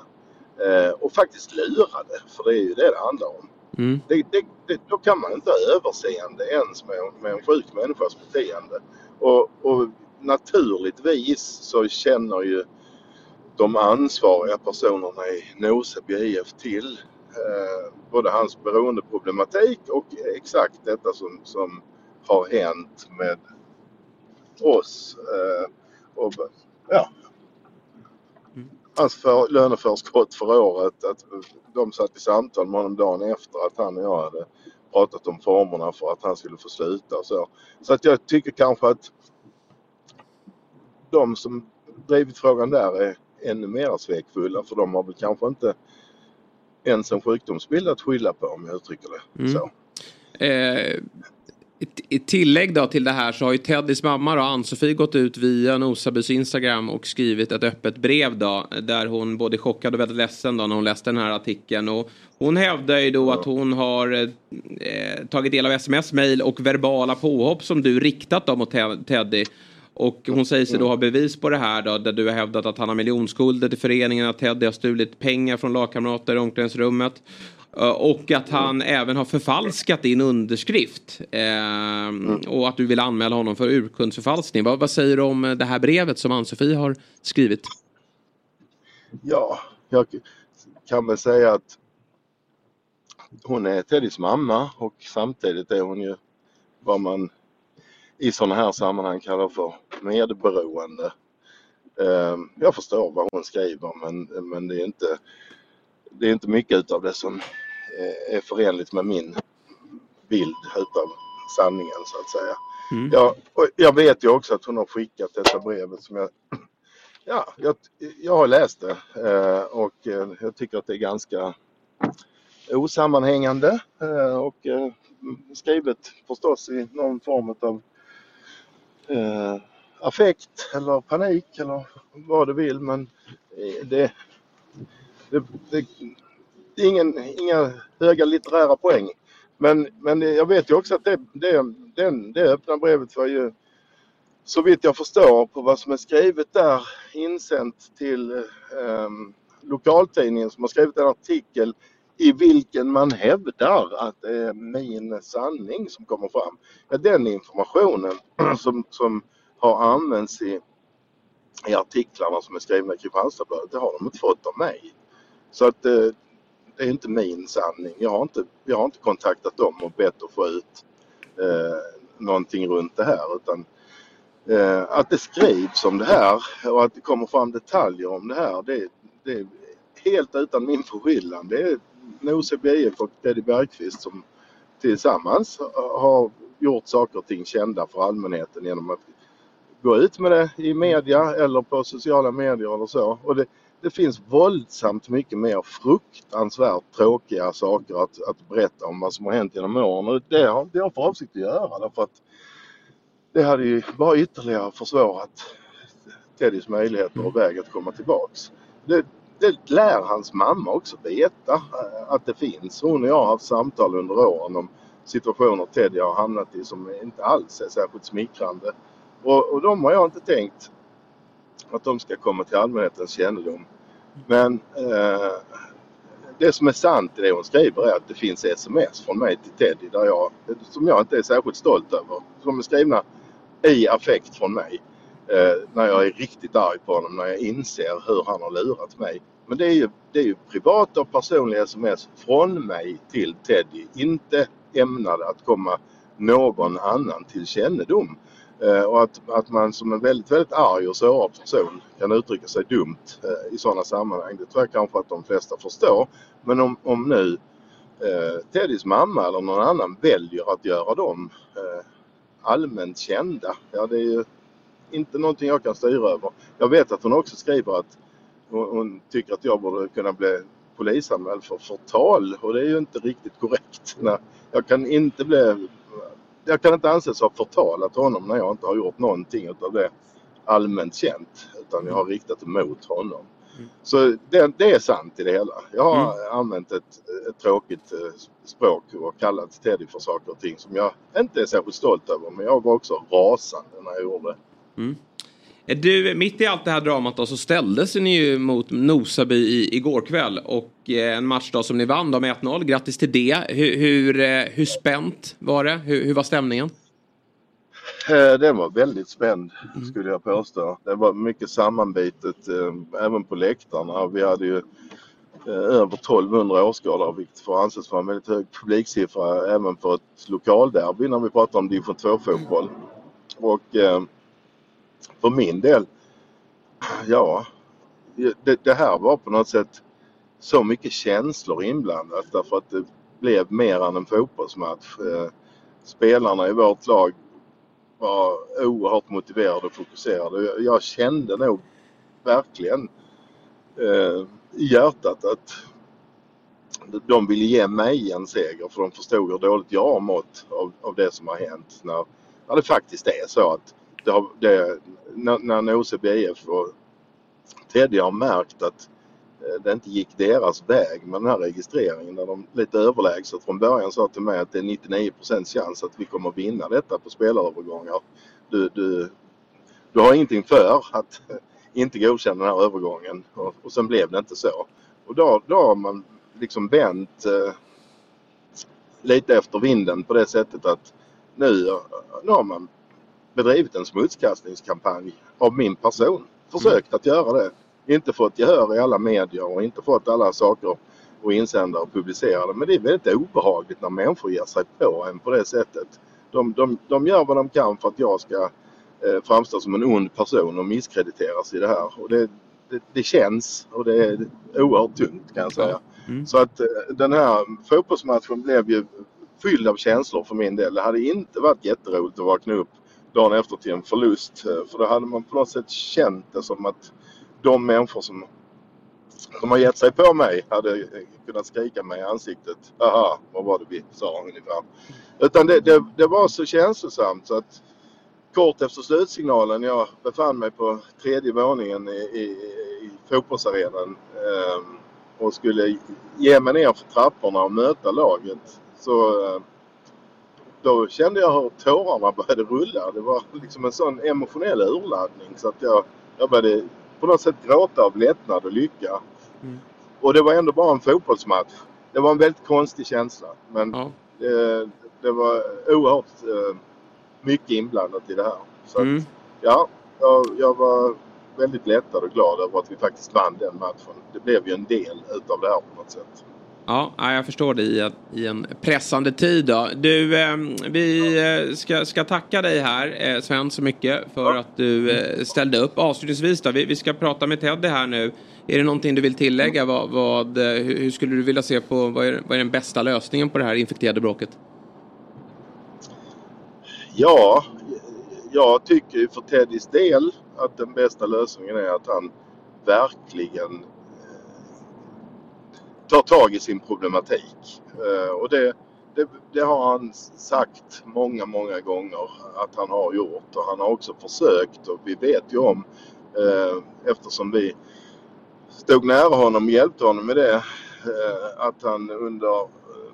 eh, och faktiskt lurade, för det är ju det det handlar om. Mm. Det, det, det, då kan man inte ha överseende ens med, med en sjuk människas beteende. Och, och naturligtvis så känner ju de ansvariga personerna i Noseby IF till Eh, både hans beroendeproblematik och exakt detta som, som har hänt med oss. Eh, och, ja, hans för, löneförskott för året. Att de satt i samtal med honom dagen efter att han och jag hade pratat om formerna för att han skulle få sluta och så. Så att jag tycker kanske att de som drivit frågan där är ännu mer svekfulla för de har väl kanske inte ens en sjukdomsbild att skylla på om jag uttrycker det Mm. så. Eh, ett tillägg då till det här så har ju Teddys mamma då, Ann-Sofie gått ut via Nosabys Instagram och skrivit ett öppet brev då där hon både chockad och väldigt ledsen då när hon läste den här artikeln och hon hävdar ju då att hon har eh, tagit del av sms, mail och verbala påhopp som du riktat då mot Te- Teddy och hon säger sig då ha bevis på det här då, där du har hävdat att han har miljonskulder till föreningen, att Teddy har stulit pengar från lagkamrater i omklädningsrummet. Eh, Och att han även har förfalskat din underskrift. Eh, Och att du vill anmäla honom för urkundsförfalskning. Vad, vad säger du om eh, det här brevet som Ann-Sofie har skrivit? Ja, jag kan väl säga att hon är Teddys mamma och samtidigt är hon ju vad man i sådana här sammanhang kallar för medberoende. Eh, Jag förstår vad hon skriver men, men det är inte det är inte mycket av det som eh, är förenligt med min bild utav sanningen så att säga. Mm. Ja, och jag vet ju också att hon har skickat detta brevet som jag [clears throat] Ja, jag, jag har läst det eh, och eh, jag tycker att det är ganska osammanhängande och skrivet förstås i någon form av eh, affekt eller panik eller vad du vill men eh, det, det, det, det är ingen, inga höga litterära poäng. Men, men jag vet ju också att det, det, den, det öppna brevet var ju så vitt jag förstår på vad som är skrivet där insänt till eh, lokaltidningen som har skrivit en artikel i vilken man hävdar att det är min sanning som kommer fram. Ja, den informationen [clears throat] som, som har använts i, i artiklarna som är skrivna i Kristianstadsbladet, det har de inte fått av mig. Så att eh, det är inte min sanning. Jag har inte, jag har inte kontaktat dem och bett att få ut eh, någonting runt det här utan eh, att det skrivs om det här och att det kommer fram detaljer om det här det, det är helt utan min förskyllan. Det är Noseby IF och Teddy Bergqvist som tillsammans har gjort saker och ting kända för allmänheten genom att gå ut med det i media eller på sociala medier eller så. Och det, det finns våldsamt mycket mer fruktansvärt tråkiga saker att, att berätta om vad som har hänt genom åren och det har jag för avsikt att göra därför att det hade ju bara ytterligare försvårat Teddys möjligheter och väg att komma tillbaks. Det, det lär hans mamma också veta eh, att det finns. Hon och jag har haft samtal under åren om situationer Teddy har hamnat i som inte alls är särskilt smickrande. Och, och de har jag inte tänkt att de ska komma till allmänhetens kännedom. Men eh, det som är sant i det hon skriver är att det finns sms från mig till Teddy där jag, som jag inte är särskilt stolt över. Som är skrivna i affekt från mig. Eh, när jag är riktigt arg på honom, när jag inser hur han har lurat mig. Men det är ju, det är ju privata och personliga sms från mig till Teddy. Inte ämnade att komma någon annan till kännedom. Eh, och att, att man som en väldigt, väldigt arg och sårad person kan uttrycka sig dumt eh, i sådana sammanhang. Det tror jag kanske att de flesta förstår. Men om, om nu eh, Teddys mamma eller någon annan väljer att göra dem eh, allmänt kända. Ja, det är ju inte någonting jag kan styra över. Jag vet att hon också skriver att hon, hon tycker att jag borde kunna bli polisanmäld för förtal och det är ju inte riktigt korrekt. Nej, jag kan inte bli jag kan inte anses ha förtalat honom när jag inte har gjort någonting av det allmänt känt utan jag har riktat mot honom. Mm. Så det, det, är sant i det hela. Jag har Mm. använt ett, ett tråkigt eh, språk och kallat Teddy för saker och ting som jag inte är särskilt stolt över men jag var också rasande när jag gjorde det. Mm. Du, mitt i allt det här dramat då så ställdes ni ju mot Nosaby i, igår kväll och eh, en match då som ni vann då med 1-0. Grattis till det. Hur, hur, eh, hur spänt var det? Hur, hur var stämningen? Eh, Den var väldigt spänd skulle jag påstå. Det var mycket sammanbitet eh, även på läktarna. Vi hade ju eh, över 1200 åskådare vilket får anses vara en väldigt hög publiksiffra även för ett lokalderby när vi pratar om division 2-fotboll. Och för min del, ja, det, det här var på något sätt så mycket känslor inblandat därför att det blev mer än en fotbollsmatch. Eh, spelarna i vårt lag var oerhört motiverade och fokuserade. Jag- Jag kände nog verkligen eh, i hjärtat att de ville ge mig en seger för de förstod hur dåligt jag har mått av, av det som har hänt. När, när det faktiskt är så att det har, det, när, när Noseby IF och Teddy har märkt att eh, det inte gick deras väg med den här registreringen när de lite överlägset från början sa till mig att det är 99% chans att vi kommer vinna detta på spelarövergångar. Du, du, du har ingenting för att [laughs] inte godkänna den här övergången och, och sen blev det inte så. Och då, då har man liksom vänt eh, lite efter vinden på det sättet att nu, eh, nu har man bedrivit en smutskastningskampanj av min person. Försökt att göra det. Inte fått gehör i alla medier och inte fått alla saker och insändare publicerade. Men det är väldigt obehagligt när människor ger sig på en på det sättet. De, de, de gör vad de kan för att jag ska eh, framstå som en ond person och misskrediteras i det här. Och det, det, det känns och det är oerhört tungt kan jag säga. Så att eh, den här fotbollsmatchen blev ju fylld av känslor för min del. Det hade inte varit jätteroligt att vakna upp dagen efter till en förlust. Eh, för då hade man på något sätt känt det som att de människor som, som har gett sig på mig hade eh, kunnat skrika mig i ansiktet. Aha, vad var det vi sa ungefär. Utan det, det, det var så känslosamt så att kort efter slutsignalen, jag befann mig på tredje våningen i, i, i fotbollsarenan eh, och skulle ge mig ner för trapporna och möta laget. Så eh, då kände jag hur tårarna började rulla. Det var liksom en sån emotionell urladdning så att jag, jag började på något sätt gråta av lättnad och lycka. Och det var ändå bara en fotbollsmatch. det var en väldigt konstig känsla. Men det, det var oerhört eh, mycket inblandat i det här. Så Mm. att, ja, jag, jag var väldigt lättad och glad över att vi faktiskt vann den matchen. Det blev ju en del utav det här på något sätt. Ja, jag förstår det i en, i en pressande tid. Då. Du, ehm, vi eh, ska, ska tacka dig här, eh, Sven, så mycket för att du eh, ställde upp. Avslutningsvis då, vi, vi ska prata med Teddy här nu. Är det någonting du vill tillägga? Vad, vad, hur, skulle du vilja se på, vad är, vad är den bästa lösningen på det här infekterade bråket? Ja, jag tycker ju för Teddys del att den bästa lösningen är att han verkligen tar tag i sin problematik. Eh, och det, det, det har han sagt många, många gånger att han har gjort och han har också försökt och vi vet ju om eh, eftersom vi stod nära honom och hjälpte honom med det eh, att han under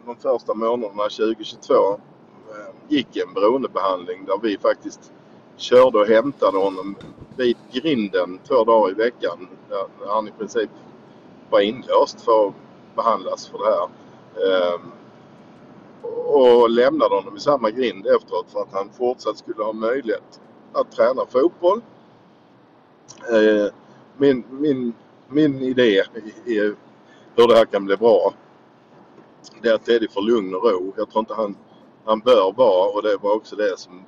de första månaderna 2022 eh, gick en beroendebehandling där vi faktiskt körde och hämtade honom vid grinden två dagar i veckan där där han i princip var inlåst för att behandlas för det här. Ehm, och lämnade honom i samma grind efteråt för att han fortsatt skulle ha möjlighet att träna fotboll. Eh, min, min, min idé i hur det här kan bli bra det är att Teddy får lugn och ro. Jag tror inte han, han bör vara och det var också det som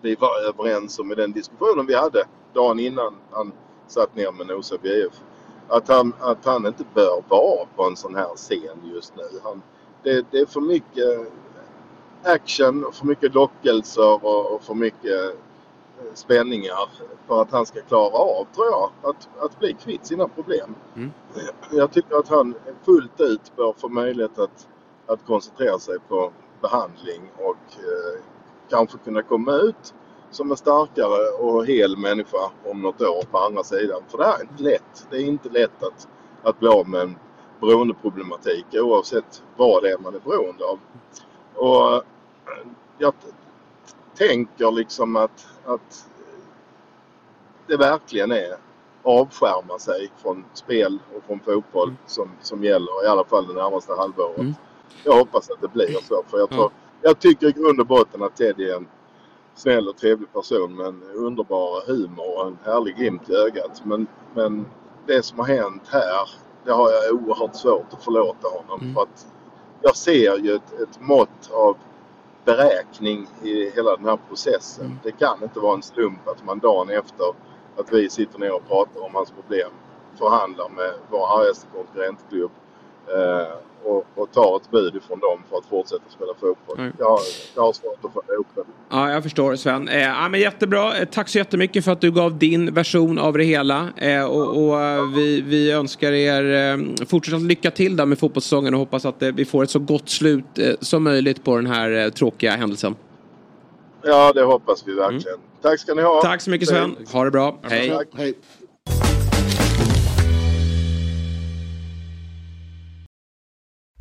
vi var överens om i den diskussionen vi hade dagen innan han satt ner med Nosa BF. Att han, att han inte bör vara på en sån här scen just nu. Han, det, det är för mycket action för mycket lockelser och, och för mycket eh, spänningar för att han ska klara av, tror jag, att, att bli kvitt sina problem. Jag tycker att han fullt ut bör få möjlighet att, att koncentrera sig på behandling och eh, kanske kunna komma ut som en starkare och hel människa om något år på andra sidan. För det här är inte lätt. Det är inte lätt att, att bli av med en beroendeproblematik oavsett vad det är man är beroende av. Och eh, jag tänker liksom att, att det verkligen är avskärma sig från spel och från fotboll som, som gäller i alla fall det närmaste halvåret. Jag hoppas att det blir så. För jag, tror, jag tycker i grund och botten att Teddy är en snäll och trevlig person med en underbar humor och en härlig glimt i ögat. Men, men det som har hänt här, det har jag oerhört svårt att förlåta honom. För att jag ser ju ett, ett mått av beräkning i hela den här processen. Det kan inte vara en slump att man dagen efter att vi sitter ner och pratar om hans problem förhandlar med vår argaste konkurrentklubb eh, och, och tar ett bud ifrån dem för att fortsätta spela fotboll. Jag, jag har svårt att få ihop det. Ja, jag förstår Sven. Eh, ja, men jättebra. Eh, tack så jättemycket för att du gav din version av det hela. Eh, och och eh, vi, vi önskar er eh, fortsatt lycka till där med fotbollssäsongen och hoppas att eh, vi får ett så gott slut eh, som möjligt på den här eh, tråkiga händelsen. Ja, det hoppas vi verkligen. Tack ska ni ha. Tack så mycket Sven. Ha det bra. Hej. Tack. Hej.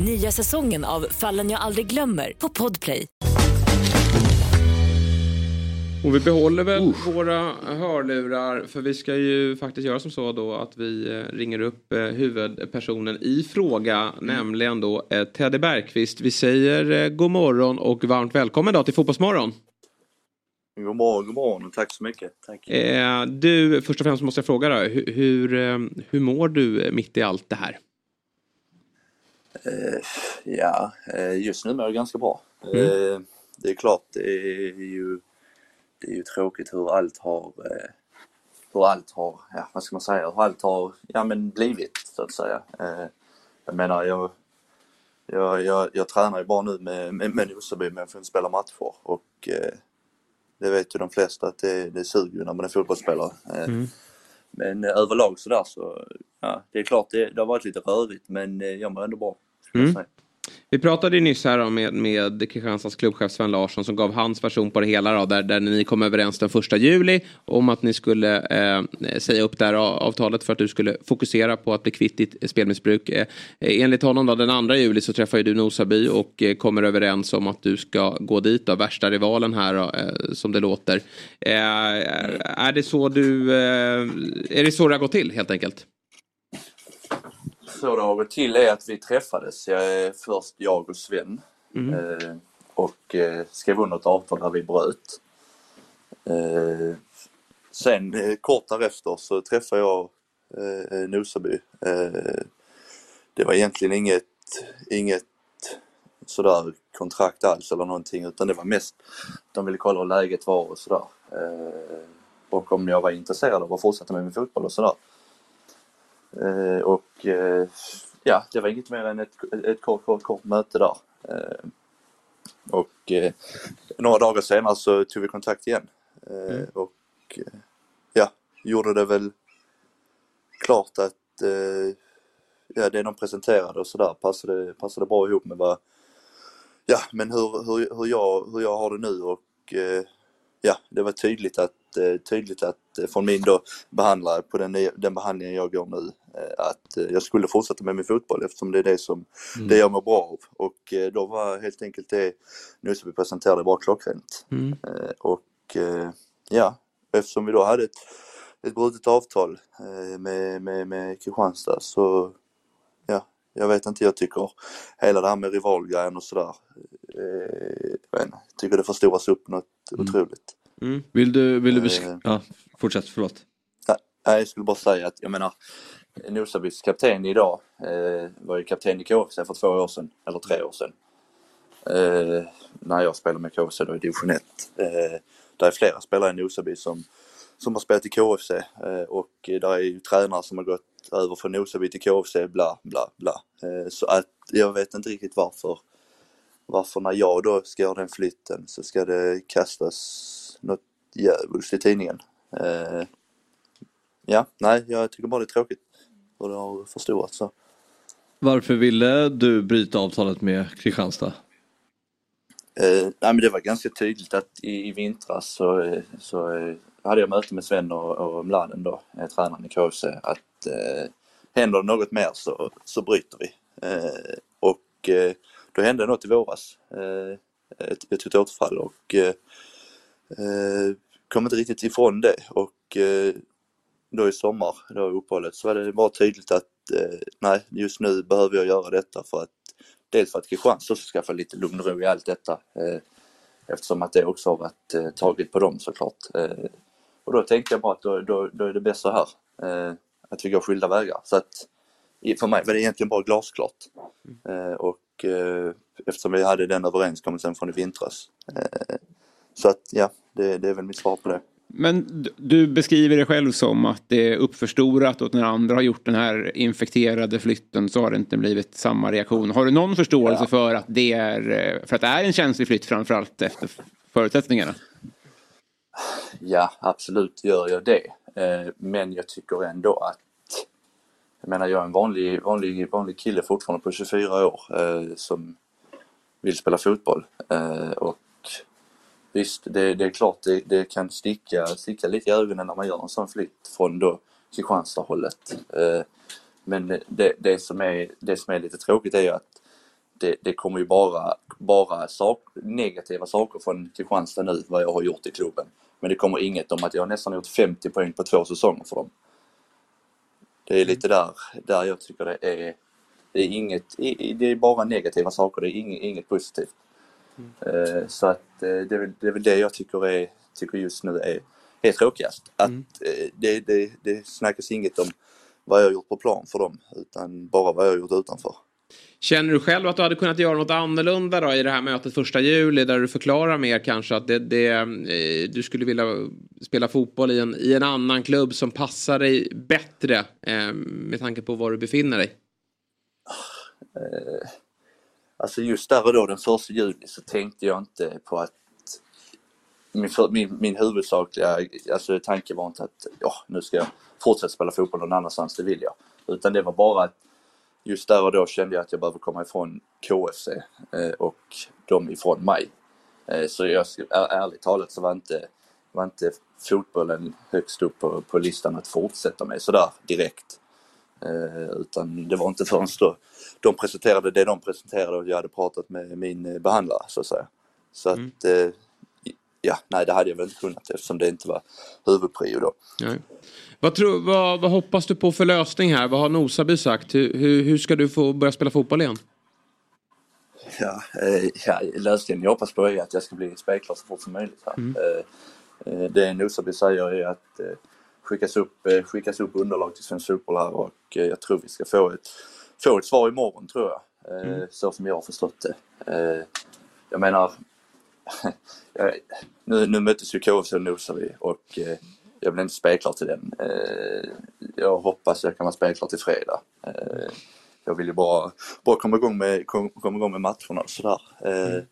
Nya säsongen av Fallen jag aldrig glömmer på Podplay. Och vi behåller väl våra hörlurar för vi ska ju faktiskt göra som så då att vi eh, ringer upp eh, huvudpersonen i fråga, nämligen då eh, Teddy Bergqvist. Vi säger god morgon och varmt välkommen då till Fotbollsmorgon. God morgon, god morgon och tack så mycket. Tack. Eh, du, först och främst måste jag fråga då, hur, hur, hur mår du mitt i allt det här? Eh, ja, eh, just nu mår jag ganska bra. Mm. Eh, det är klart, det är ju, det är ju tråkigt hur allt har, hur allt har, ja vad ska man säga, hur allt har, ja men blivit så att säga. Jag menar, jag, jag, jag, jag tränar ju bara nu med, med, med Nosaby men jag får inte spela matcher och eh, det vet ju de flesta att det, det suger när man är fotbollsspelare. Mm. Men eh, överlag sådär så, ja det är klart det, det har varit lite rörigt men eh, jag mår ändå bra. Mm. Vi pratade ju nyss här med, med Kristianstads klubbchef Sven Larsson som gav hans version på det hela då, där, där ni kom överens den första juli om att ni skulle eh, säga upp det här avtalet för att du skulle fokusera på att bli kvitt ditt spelmissbruk. Eh, eh, enligt honom då den andra juli så träffar ju du Nosaby och eh, kommer överens om att du ska gå dit då, värsta rivalen här då, eh, som det låter. Eh, är det så du, eh, är det så det har gått till helt enkelt? Så det har gått till är att vi träffades, jag, först jag och Sven. Mm. Eh, och eh, skrev under ett avtal där vi bröt. Eh, sen eh, kort därefter så träffade jag eh, Nosaby. Eh, det var egentligen inget, inget sådär kontrakt alls eller någonting utan det var mest de ville kolla hur läget var och sådär. Eh, och om jag var intresserad av att fortsätta med min fotboll och sådär. Eh, och eh, ja, det var inget mer än ett, ett kort, kort, kort möte där. Eh, och några dagar senare så tog vi kontakt igen. Mm. Och ja, gjorde det väl klart att ja, det de presenterade och sådär passade, passade bra ihop med vad, ja men hur, hur, hur, jag, hur jag har det nu och eh, ja, det var tydligt att, eh, tydligt att eh, från min då behandlare på den, den behandlingen jag går nu att eh, jag skulle fortsätta med min fotboll eftersom det är det som Mm. det jag mår bra av och eh, då var helt enkelt det Nuseby presenterade bara klockrent. Mm. Eh, och eh, ja, eftersom vi då hade ett, ett brutet avtal eh, med, med, med Kristianstad så ja, jag vet inte, jag tycker hela det här med rivalgrejen och sådär, eh, jag inte, tycker det förstoras upp något otroligt. Vill du, vill du Eh. besk- ja, fortsätt, förlåt. Nej, jag skulle bara säga att jag menar Nosabys kapten idag eh, var ju kapten i KFC för två år sedan, eller tre år sedan. Eh, när jag spelade med KFC då i division 1. Eh, där är flera spelare i Nosaby som, som har spelat i KFC eh, och där är ju tränare som har gått över från Nosaby till KFC, bla bla bla. Eh, så att jag vet inte riktigt varför varför när jag då ska göra den flytten så ska det kastas något djävulskt i tidningen. Eh, ja, nej, jag tycker bara det är tråkigt hur det har förstorats så. Varför ville du bryta avtalet med Kristianstad? Eh, nej men det var ganska tydligt att i, i vintras så, eh, så eh, hade jag möte med Sven och, och Mladen då, eh, tränaren i KFC, att eh, händer något mer så, så bryter vi. Eh, och eh, då hände något i våras, eh, ett, ett, ett återfall och kom inte riktigt ifrån det och då i sommar, då i uppehållet, så var det bara tydligt att eh, nej, just nu behöver jag göra detta för att dels för att Kristianstad ska få lite lugn och ro i allt detta eh, eftersom att det också har varit eh, taget på dem såklart. Eh, och då tänkte jag bara att då, då, då är det bäst så här, eh, att vi går skilda vägar. Så att för mig var det egentligen bara glasklart. Eh, och eh, eftersom vi hade den överenskommelsen från i vintras. Eh, så att ja, det, det är väl mitt svar på det. Men du beskriver det själv som att det är uppförstorat och när andra har gjort den här infekterade flytten så har det inte blivit samma reaktion. Har du någon förståelse för att det är för att det är en känslig flytt framförallt efter förutsättningarna? Ja, absolut gör jag det. Eh, men jag tycker ändå att jag menar, jag är en vanlig, vanlig, vanlig kille fortfarande på 24 år eh, som vill spela fotboll. Eh, och visst, det, det är klart det, det kan sticka, sticka lite i ögonen när man gör en sån flytt från då Kristianstad-hållet. Eh, men det, det, som är, det som är lite tråkigt är ju att det, det kommer ju bara, bara sak, negativa saker från Kristianstad nu, vad jag har gjort i klubben. Men det kommer inget om att jag nästan gjort 50 poäng på två säsonger för dem. Det är lite där, där jag tycker det är, det är inget, det är bara negativa saker, det är inget, inget positivt. Eh, Så att eh, det är, väl, det är väl det jag tycker, är, tycker just nu är, är tråkigast. Att eh, det, det, det snackas inget om vad jag har gjort på plan för dem, utan bara vad jag har gjort utanför. Känner du själv att du hade kunnat göra något annorlunda då i det här mötet första juli där du förklarar mer kanske att det, det, du skulle vilja spela fotboll i en, i en annan klubb som passar dig bättre eh, med tanke på var du befinner dig? Eh, Alltså just där och då den första juli så tänkte jag inte på att min, min, min huvudsakliga alltså, tanke var inte att ja, nu ska jag fortsätta spela fotboll någon annanstans, det vill jag. Utan det var bara att just där och då kände jag att jag behöver komma ifrån KFC eh, och de ifrån mig. Eh, så jag, är, ärligt talat så var inte, var inte fotbollen högst upp på, på listan att fortsätta med sådär direkt. Eh, utan det var inte förrän då de presenterade det de presenterade och jag hade pratat med min eh, behandlare så att säga. Så att, eh, ja, nej det hade jag väl inte kunnat eftersom det inte var huvudprio då. Nej. Vad, tror, vad, vad hoppas du på för lösning här? Vad har Nosaby sagt? Hur, hur, hur ska du få börja spela fotboll igen? Ja, eh, ja, lösningen jag hoppas på är att jag ska bli spelklar så fort som möjligt. Här. Mm. Eh, eh, det Nosaby säger är att eh, skickas, upp, eh, skickas upp underlag till Svensk Fotboll här och eh, jag tror vi ska få ett, få ett svar imorgon tror jag. Eh, Mm. Så som jag har förstått det. Eh, jag menar, [laughs] nu, nu möttes ju KFC och Nosaby och eh, jag blir inte spelklar till den. Jag hoppas jag kan vara spelklar till fredag. Jag vill ju bara, bara komma, igång med, kom, komma igång med matcherna och sådär. Eh,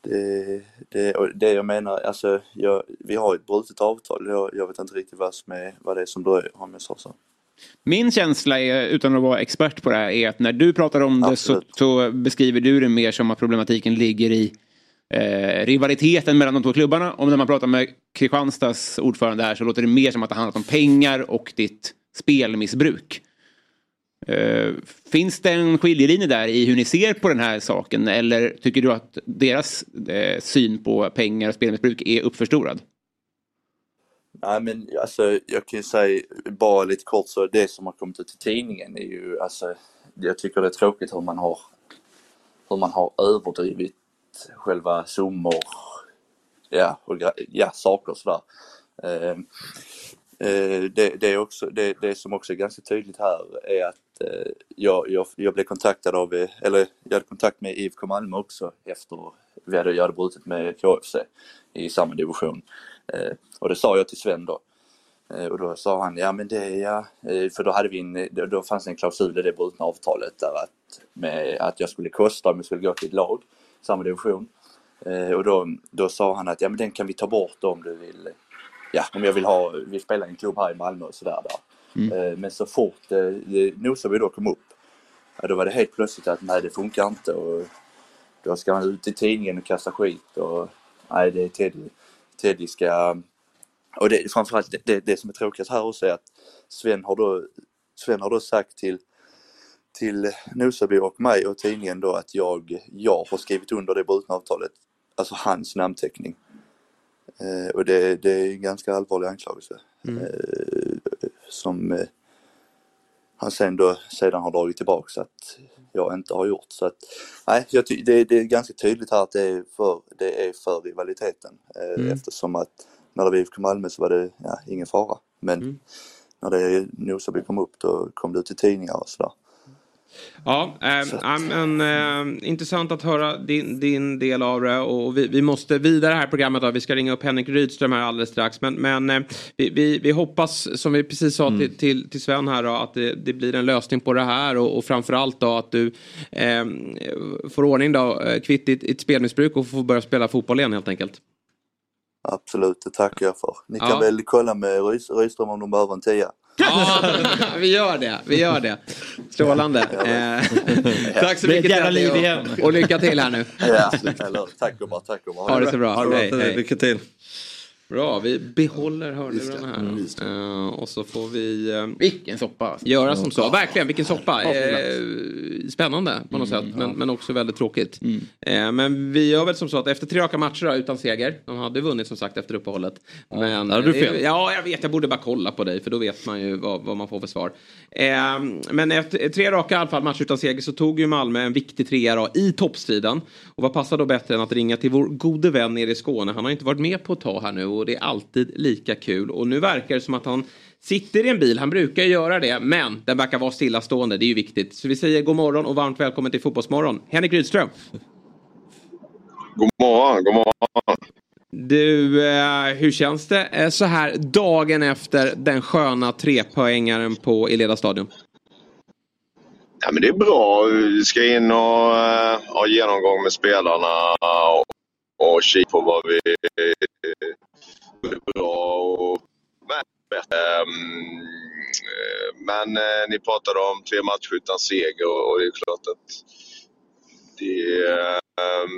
det, det, det jag menar, alltså jag, vi har ett brutet avtal. Jag, jag vet inte riktigt vad, som är, vad det är som dröjer om jag sa så. Min känsla, är, utan att vara expert på det här, är att när du pratar om det så, så beskriver du det mer som att problematiken ligger i eh, rivaliteten mellan de två klubbarna. Och när man pratar med Kristianstads ordförande här så låter det mer som att det handlar om pengar och ditt spelmissbruk. Eh, finns det en skiljelinje där i hur ni ser på den här saken eller tycker du att deras eh, syn på pengar och spelmissbruk är uppförstorad? Nej men alltså jag kan ju säga bara lite kort så det som har kommit ut i tidningen är ju alltså jag tycker det är tråkigt hur man har hur man har överdrivit själva summor ja, och, ja saker och sådär. Eh, eh, det, det, är också, det, det som också är ganska tydligt här är att eh, jag, jag, jag blev kontaktad av, eller jag hade kontakt med IFK Malmö också efter vi hade, jag hade brutit med KFC i samma division. Eh, och det sa jag till Sven då. Eh, och då sa han, ja men det är ja, eh, för då hade vi en, då, fanns det en klausul i det brutna avtalet där att, med, att jag skulle kosta om jag skulle gå till ett lag, samma division. Och då, då sa han att ja men den kan vi ta bort om du vill, ja om jag vill ha, vi spelar i en klubb här i Malmö och sådär där. Eh, men så fort Nosaby då kom upp, ja, då var det helt plötsligt att nej det funkar inte och då ska han ut i tidningen och kasta skit och nej det är Teddy, Teddy ska och det, framförallt det, det, det som är tråkigt här också är att Sven har då, Sven har då sagt till, till Nosaby och mig och tidningen då att jag, jag har skrivit under det brutna avtalet, alltså hans namnteckning. Eh, och det, det är en ganska allvarlig anklagelse Mm. eh, som eh, han sen då sedan har dragit tillbaka att jag inte har gjort. Så att, nej, jag ty- det, det är ganska tydligt här att det är för, det är för rivaliteten eh, Mm. eftersom att när det var IFK Malmö så var det ja, ingen fara. Men när det Nosaby kom upp då kom det ut i tidningar och sådär. Ja, ja, men, eh, intressant att höra din, din del av det. Och vi, vi måste vidare här i programmet. Då. Vi ska ringa upp Henrik Rydström här alldeles strax. Men, men eh, vi, vi, vi hoppas, som vi precis sa till, till, till Sven här, då, att det, det blir en lösning på det här. Och, och framförallt då att du får ordning då, kvitt ditt, ditt spelmissbruk och får börja spela fotboll igen helt enkelt. Absolut, det tackar jag för. Ni kan Ja. väl kolla med Rydström om de behöver en tia. Vi gör det, vi gör det. Strålande. Eh, tack så Det mycket jävla liv igen. Och lycka till här nu. Ja, tack gumman, tack gumman. Ha det så bra. Hej, hej. Lycka till. Bra, vi behåller hörlurarna här. Uh, och så får vi... Uh, vilken soppa. Göra som så. Verkligen, vilken soppa. Ja, Eh, spännande på något Mm, sätt. Men, ja. men också väldigt tråkigt. Eh, men vi gör väl som så att efter tre raka matcher då, utan seger. De hade vunnit som sagt efter uppehållet. Men, där hade du fel. Ja, jag vet. Jag borde bara kolla på dig. För då vet man ju vad, vad man får för svar. Eh, men efter tre raka i alla fall matcher utan seger så tog ju Malmö en viktig trea då, i toppstriden. Och vad passar då bättre än att ringa till vår gode vän nere i Skåne. Han har inte varit med på ett tag här nu och det är alltid lika kul. Och nu verkar det som att han sitter i en bil. Han brukar göra det, men den verkar vara stillastående. Det är ju viktigt. Så vi säger god morgon och varmt välkommen till Fotbollsmorgon. Henrik Rydström. God morgon, god morgon. Du, eh, hur känns det eh, så här dagen efter den sköna trepoängaren på Eleda stadion? Ja, men det är bra. Vi ska in och uh, ha genomgång med spelarna och, och kika på vad vi gjorde bra. Och, men bättre. Ehm, eh, Men eh, ni pratade om tre matcher utan seger och, och det är klart att det ehm,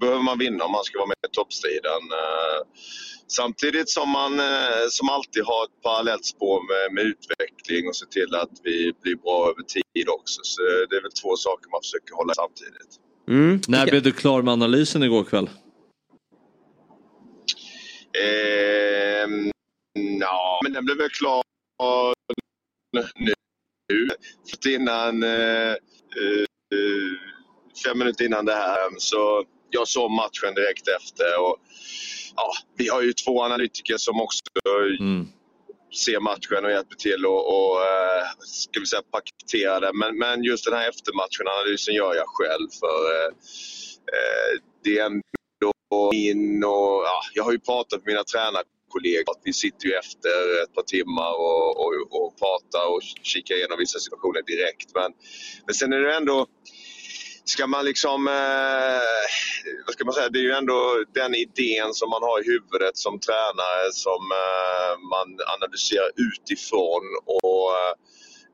behöver man vinna om man ska vara med i toppstriden. Eh, Samtidigt som man eh, som alltid har ett parallellt spår med, med utveckling och se till att vi blir bra över tid också. Så det är väl två saker man försöker hålla samtidigt. Mm. När blev du klar med analysen igår kväll? Ehm, ja, men den blev väl klar nu. För innan, eh, eh, fem minuter innan det här. Så jag såg matchen direkt efter. Och, ja, vi har ju två analytiker som också ser matchen och hjälper till och, och eh, ska vi säga paketera det. Men, men just den här eftermatchen-analysen gör jag själv. För eh, eh, det är och in och, ja, jag har ju pratat med mina tränarkollegor. Vi sitter ju efter ett par timmar och, och, och pratar och kikar igenom vissa situationer direkt. Men, men sen är det ändå ska man liksom, eh, vad ska man säga, det är ju ändå den idén som man har i huvudet som tränare som eh, man analyserar utifrån och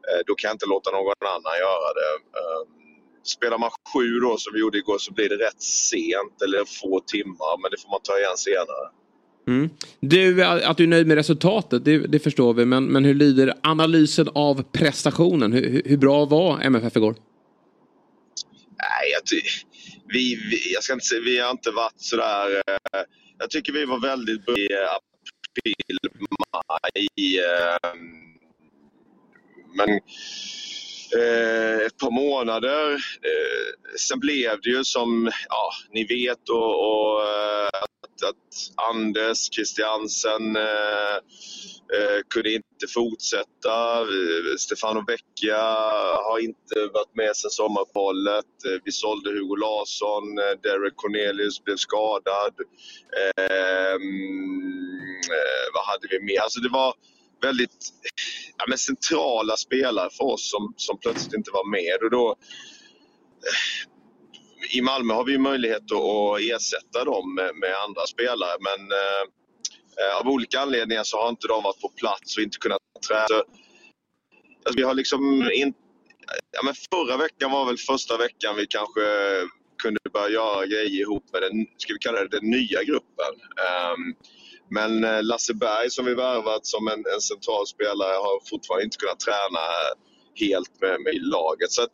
eh, då kan jag inte låta någon annan göra det. Ehm, Spelar man sju då som vi gjorde igår så blir det rätt sent eller få timmar men det får man ta igen senare. Mm. Du, att du är nöjd med resultatet, det, det förstår vi. Men, men hur lyder analysen av prestationen? Hur, hur- bra var MFF igår? Nej, jag, vi, vi, jag ska inte säga, vi har inte varit sådär... Eh, jag tycker vi var väldigt bra i april, maj. Eh, men Eh, ett par månader. Eh, sen blev det ju som ja, ni vet och, och att, att Anders Christiansen eh, eh, kunde inte fortsätta. Eh, Stefano Vecchia har inte varit med sedan sommaruppehållet. Eh, Vi sålde Hugo Larsson, eh, Derek Cornelius blev skadad. Ehm, eh, vad hade vi mer? Alltså det var väldigt ja, men centrala spelare för oss som, som plötsligt inte var med. Och då, eh, I Malmö har vi möjlighet att, att ersätta dem med, med andra spelare men eh, eh, av olika anledningar så har inte de varit på plats och inte kunnat träna. Så, Alltså, vi har liksom in, ja, men förra veckan var väl första veckan vi kanske kunde börja göra grejer ihop med den, ska vi kalla det den nya gruppen. Ehm, men eh, Lasse Berg som vi värvat som en, en central spelare har fortfarande inte kunnat träna eh, helt med, med laget. Så att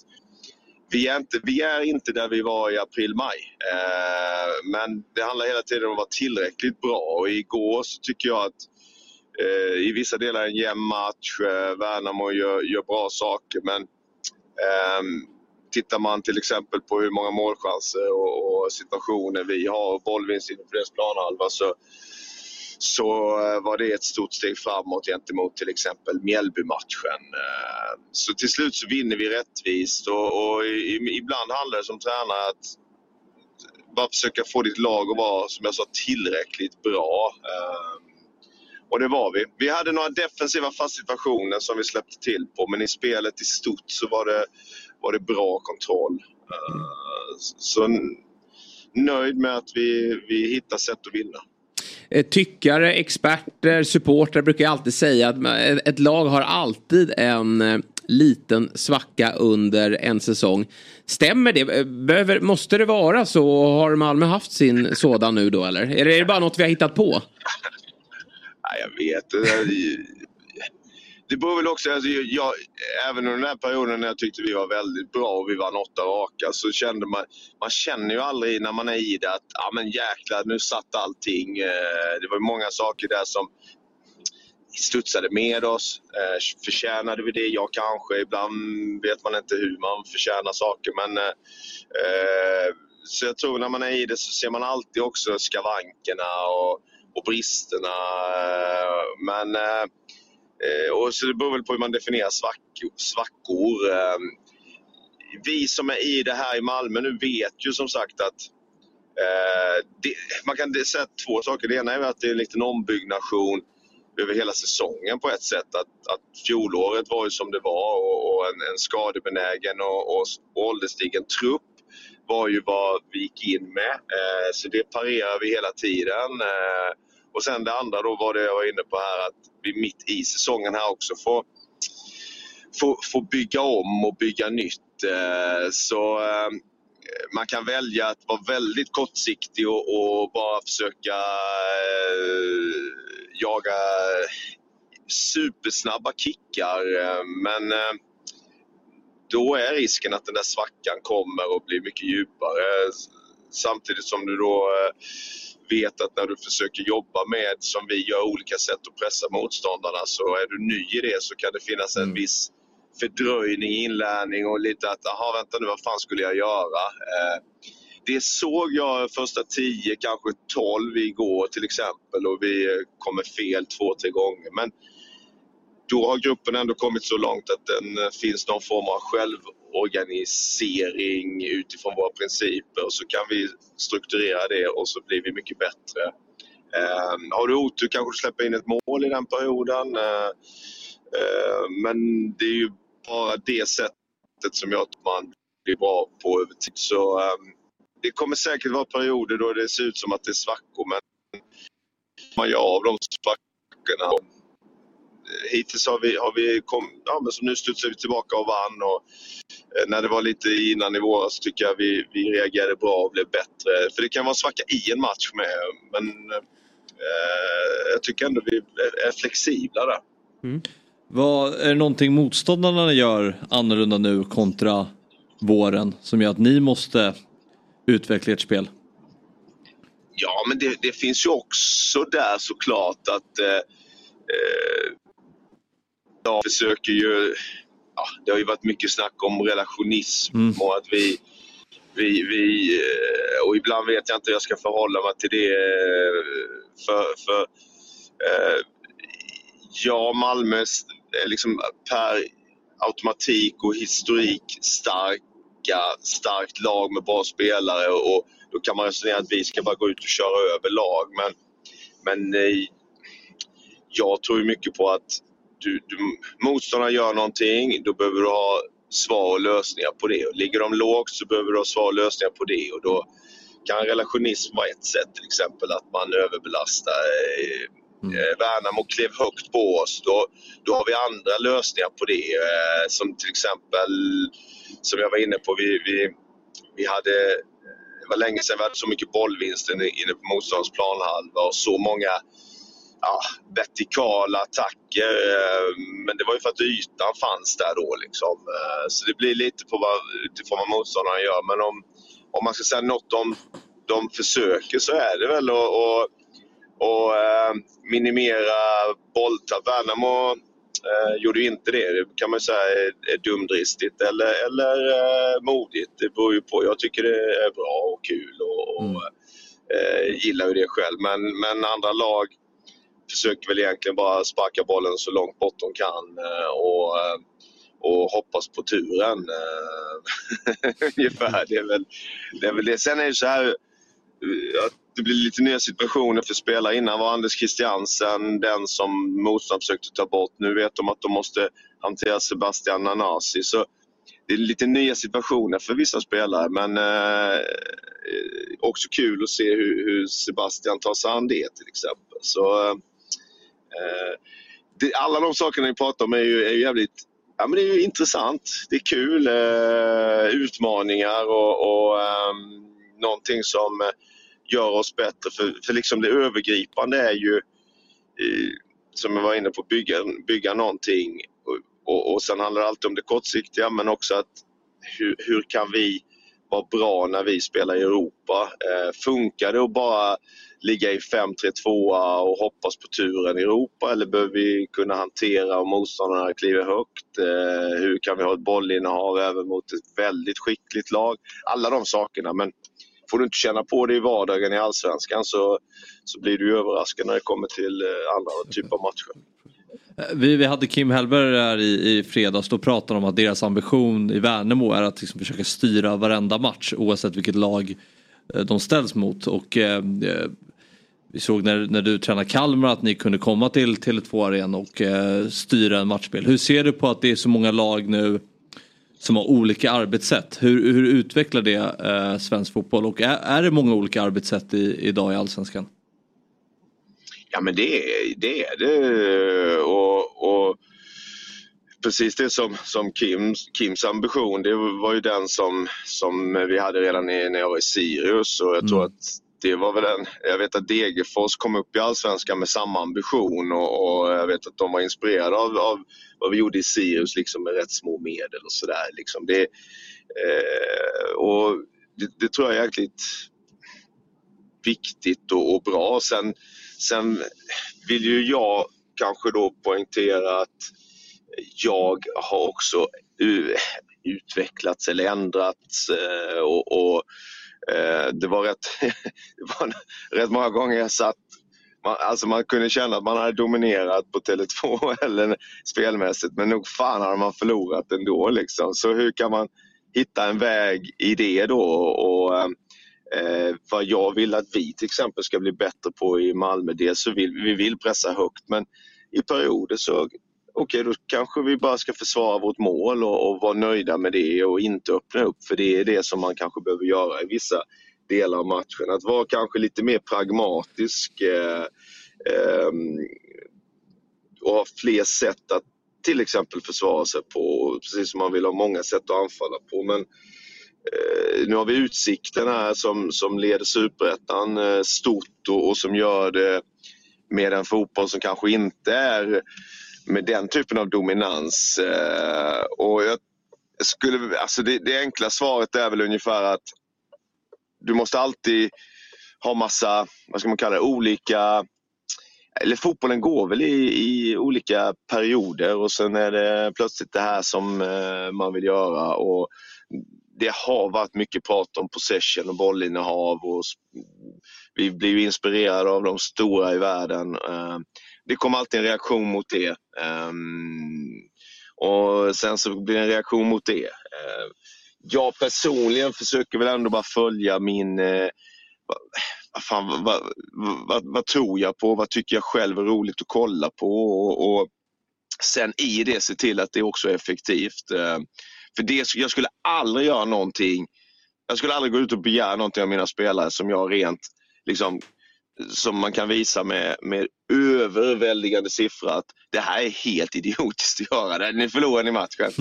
vi, är inte, vi är inte där vi var i april-maj. Eh, men det handlar hela tiden om att vara tillräckligt bra och igår så tycker jag att eh, i vissa delar en jämn match. Eh, Värnamo gör, gör bra saker men eh, tittar man till exempel på hur många målchanser och, och situationer vi har och bollvinst inom deras planhalva så, så eh, var det ett stort steg framåt gentemot till exempel Mjällbymatchen. Eh, så till slut så vinner vi rättvist och, och ibland handlar det som tränare att bara försöka få ditt lag att vara, som jag sa, tillräckligt bra. Eh, och det var vi. Vi hade några defensiva fast situationer som vi släppte till på men i spelet i stort så var det, var det bra kontroll. Så nöjd med att vi, vi hittar sätt att vinna. Eh, tyckare, experter, supportrar brukar alltid säga att eh, ett lag har alltid en eh, liten svacka under en säsong. Stämmer det? Behöver, måste det vara så? Har Malmö haft sin sådan nu då eller? Är det bara något vi har hittat på? [laughs] Nej, jag vet inte. Det beror väl också, alltså, jag, även under den här perioden när jag tyckte vi var väldigt bra och vi vann åtta raka så kände man, man känner ju aldrig när man är i det att ja men jäklar nu satt allting. Eh, det var många saker där som studsade med oss. Eh, förtjänade vi det? Ja kanske. Ibland vet man inte hur man förtjänar saker men eh, eh, så jag tror när man är i det så ser man alltid också skavankerna och, och bristerna. Men Eh, Eh, och så det beror väl på hur man definierar svackor. svackor. Vi som är i det här i Malmö nu vet ju som sagt att eh, det, man kan säga två saker. Det ena är att det är en liten ombyggnation över hela säsongen på ett sätt. Att, att fjolåret var ju som det var och, och en, en skadebenägen och, och, och ålderstigen trupp var ju vad vi gick in med. Eh, så det parerar vi hela tiden. Eh, och sen det andra då var det jag var inne på här att vi mitt i säsongen här också får, får, får bygga om och bygga nytt. Eh, så eh, man kan välja att vara väldigt kortsiktig och, och bara försöka eh, jaga supersnabba kickar. Eh, men eh, då är risken att den där svackan kommer och blir mycket djupare. Samtidigt som du då eh, vet att när du försöker jobba med, som vi gör, olika sätt att pressa motståndarna så är du ny i det så kan det finnas en viss fördröjning inlärning och lite att, aha vänta nu, vad fan skulle jag göra? Eh, det såg jag första 10, kanske 12 igår till exempel och vi eh, kommer fel två, tre gånger. Men då har gruppen ändå kommit så långt att det finns någon form av organisering utifrån våra principer och så kan vi strukturera det och så blir vi mycket bättre. Eh, har du otur kanske du släpper in ett mål i den perioden. Eh, eh, men det är ju bara det sättet som jag tror man blir bra på över tid. Så eh, det kommer säkert vara perioder då det ser ut som att det är svackor men man gör av de svackorna hittills har vi, har vi kom, ja, men som nu studsar vi tillbaka och vann och eh, när det var lite innan i våras tycker jag vi, vi reagerade bra och blev bättre. För det kan vara svacka i en match med men eh, jag tycker ändå vi är, är flexibla där. Vad, är det någonting motståndarna gör annorlunda nu kontra våren som gör att ni måste utveckla ert spel? Ja, men det, det finns ju också där såklart att eh, eh, jag försöker ju... Ja, det har ju varit mycket snack om relationism Mm. och att vi, vi, vi... eh, Och ibland vet jag inte hur jag ska förhålla mig till det. eh, För, för eh, ja, Malmö är liksom per automatik och historik starka, starkt lag med bra spelare och då kan man resonera att vi ska bara gå ut och köra över lag. Men, men eh, jag tror mycket på att du, du, motståndarna gör någonting, då behöver du ha svar och lösningar på det. Och ligger de lågt så behöver du ha svar och lösningar på det. Och då kan relationism vara ett sätt, till exempel att man överbelastar. Eh, eh, Värnamo klev högt på oss, då, då har vi andra lösningar på det. Eh, som till exempel, som jag var inne på, vi, vi, vi hade det var länge sedan vi hade så mycket bollvinster inne på motståndarens planhalva och så många ja, vertikala attacker. eh, Men det var ju för att ytan fanns där då. Liksom. Eh, Så det blir lite på vad, utifrån vad motståndaren gör. Men om, om man ska säga något de, de försöker så är det väl att, att eh, minimera bolltapp. Värnamo eh, gjorde ju inte det. Det kan man säga är, är dumdristigt eller, eller eh, modigt. Det beror ju på. Jag tycker det är bra och kul och, och eh, gillar ju det själv. Men, men andra lag försöker väl egentligen bara sparka bollen så långt bort de kan eh, och, eh, och hoppas på turen. Eh, [laughs] ungefär. Det är, väl, det är väl det. Sen är det så här att det blir lite nya situationer för spelare. Innan var Anders Christiansen den som motståndaren försökte ta bort. Nu vet de att de måste hantera Sebastian Nanasi. Så det är lite nya situationer för vissa spelare men eh, också kul att se hur, hur Sebastian tar sig an det till exempel. Så, eh, Eh, det, alla de sakerna ni pratar om är ju, är ju jävligt ja, men det är ju intressant. Det är kul. Eh, utmaningar och, och ehm, någonting som gör oss bättre. För, för liksom det övergripande är ju eh, som jag var inne på, bygga, bygga någonting. Och, och, och sen handlar det alltid om det kortsiktiga men också att hur, hur kan vi vara bra när vi spelar i Europa? Eh, funkar det att bara ligga i 5-3-2 och hoppas på turen i Europa eller behöver vi kunna hantera om motståndarna kliver högt? Eh, hur kan vi ha ett bollinnehav även mot ett väldigt skickligt lag? Alla de sakerna men får du inte känna på det i vardagen i Allsvenskan så, så blir du ju överraskad när det kommer till eh, andra typer av matcher. Eh, vi, vi hade Kim Hellberg här i, i fredags. Då pratade de om att deras ambition i Värnamo är att liksom försöka styra varenda match oavsett vilket lag eh, de ställs mot. Och eh, vi såg när, när du tränade Kalmar att ni kunde komma till Tele2 Arena och eh, styra en matchspel. Hur ser du på att det är så många lag nu som har olika arbetssätt? Hur, hur utvecklar det eh, svensk fotboll och är, är det många olika arbetssätt i, idag i Allsvenskan? Ja men det, är- det är det. Och, och precis det som, som Kims, Kims ambition, det var ju den som, som vi hade redan i, när jag var i Sirius. Och jag tror att det var väl en, jag vet att Degerfors kom upp i Allsvenskan med samma ambition och, och jag vet att de var inspirerade av, av vad vi gjorde i Sirius liksom med rätt små medel och sådär. Liksom. Det, eh, och det, det tror jag är jäkligt viktigt och, och bra. Sen, sen vill ju jag kanske då poängtera att jag har också utvecklats eller ändrats eh, och, och Eh, det var rätt, [laughs] det var rätt många gånger jag satt man, alltså man kunde känna att man hade dominerat på Tele2 [laughs] eller spelmässigt men nog fan hade man förlorat ändå liksom. Så hur kan man hitta en väg i det då och eh, eh, vad jag vill att vi till exempel ska bli bättre på i Malmö. Dels så vill vi vill pressa högt men i perioder så okej då kanske vi bara ska försvara vårt mål och, och vara nöjda med det och inte öppna upp för det är det som man kanske behöver göra i vissa delar av matchen. Att vara kanske lite mer pragmatisk eh, eh, och ha fler sätt att till exempel försvara sig på, precis som man vill ha många sätt att anfalla på. Men eh, nu har vi Utsikten här som, som leder Superettan eh, stort och, och som gör det med en fotboll som kanske inte är med den typen av dominans. Eh, och jag skulle, alltså det, det enkla svaret är väl ungefär att du måste alltid ha massa, vad ska man kalla det, olika eller fotbollen går väl i, i olika perioder och sen är det plötsligt det här som eh, man vill göra. Och det har varit mycket prat om possession och bollinnehav och vi blir ju inspirerade av de stora i världen. Eh, det kommer alltid en reaktion mot det. Ehm, och sen så blir det en reaktion mot det. Ehm, jag personligen försöker väl ändå bara följa min eh, vad, vad, fan, vad, vad, vad tror jag på? Vad tycker jag själv är roligt att kolla på? Och, och sen i det se till att det också är effektivt. Ehm, för det, jag skulle aldrig göra någonting, jag skulle aldrig gå ut och begära någonting av mina spelare som jag rent, liksom, som man kan visa med, med överväldigande siffror att det här är helt idiotiskt att göra. Det. Ni förlorar ni matchen.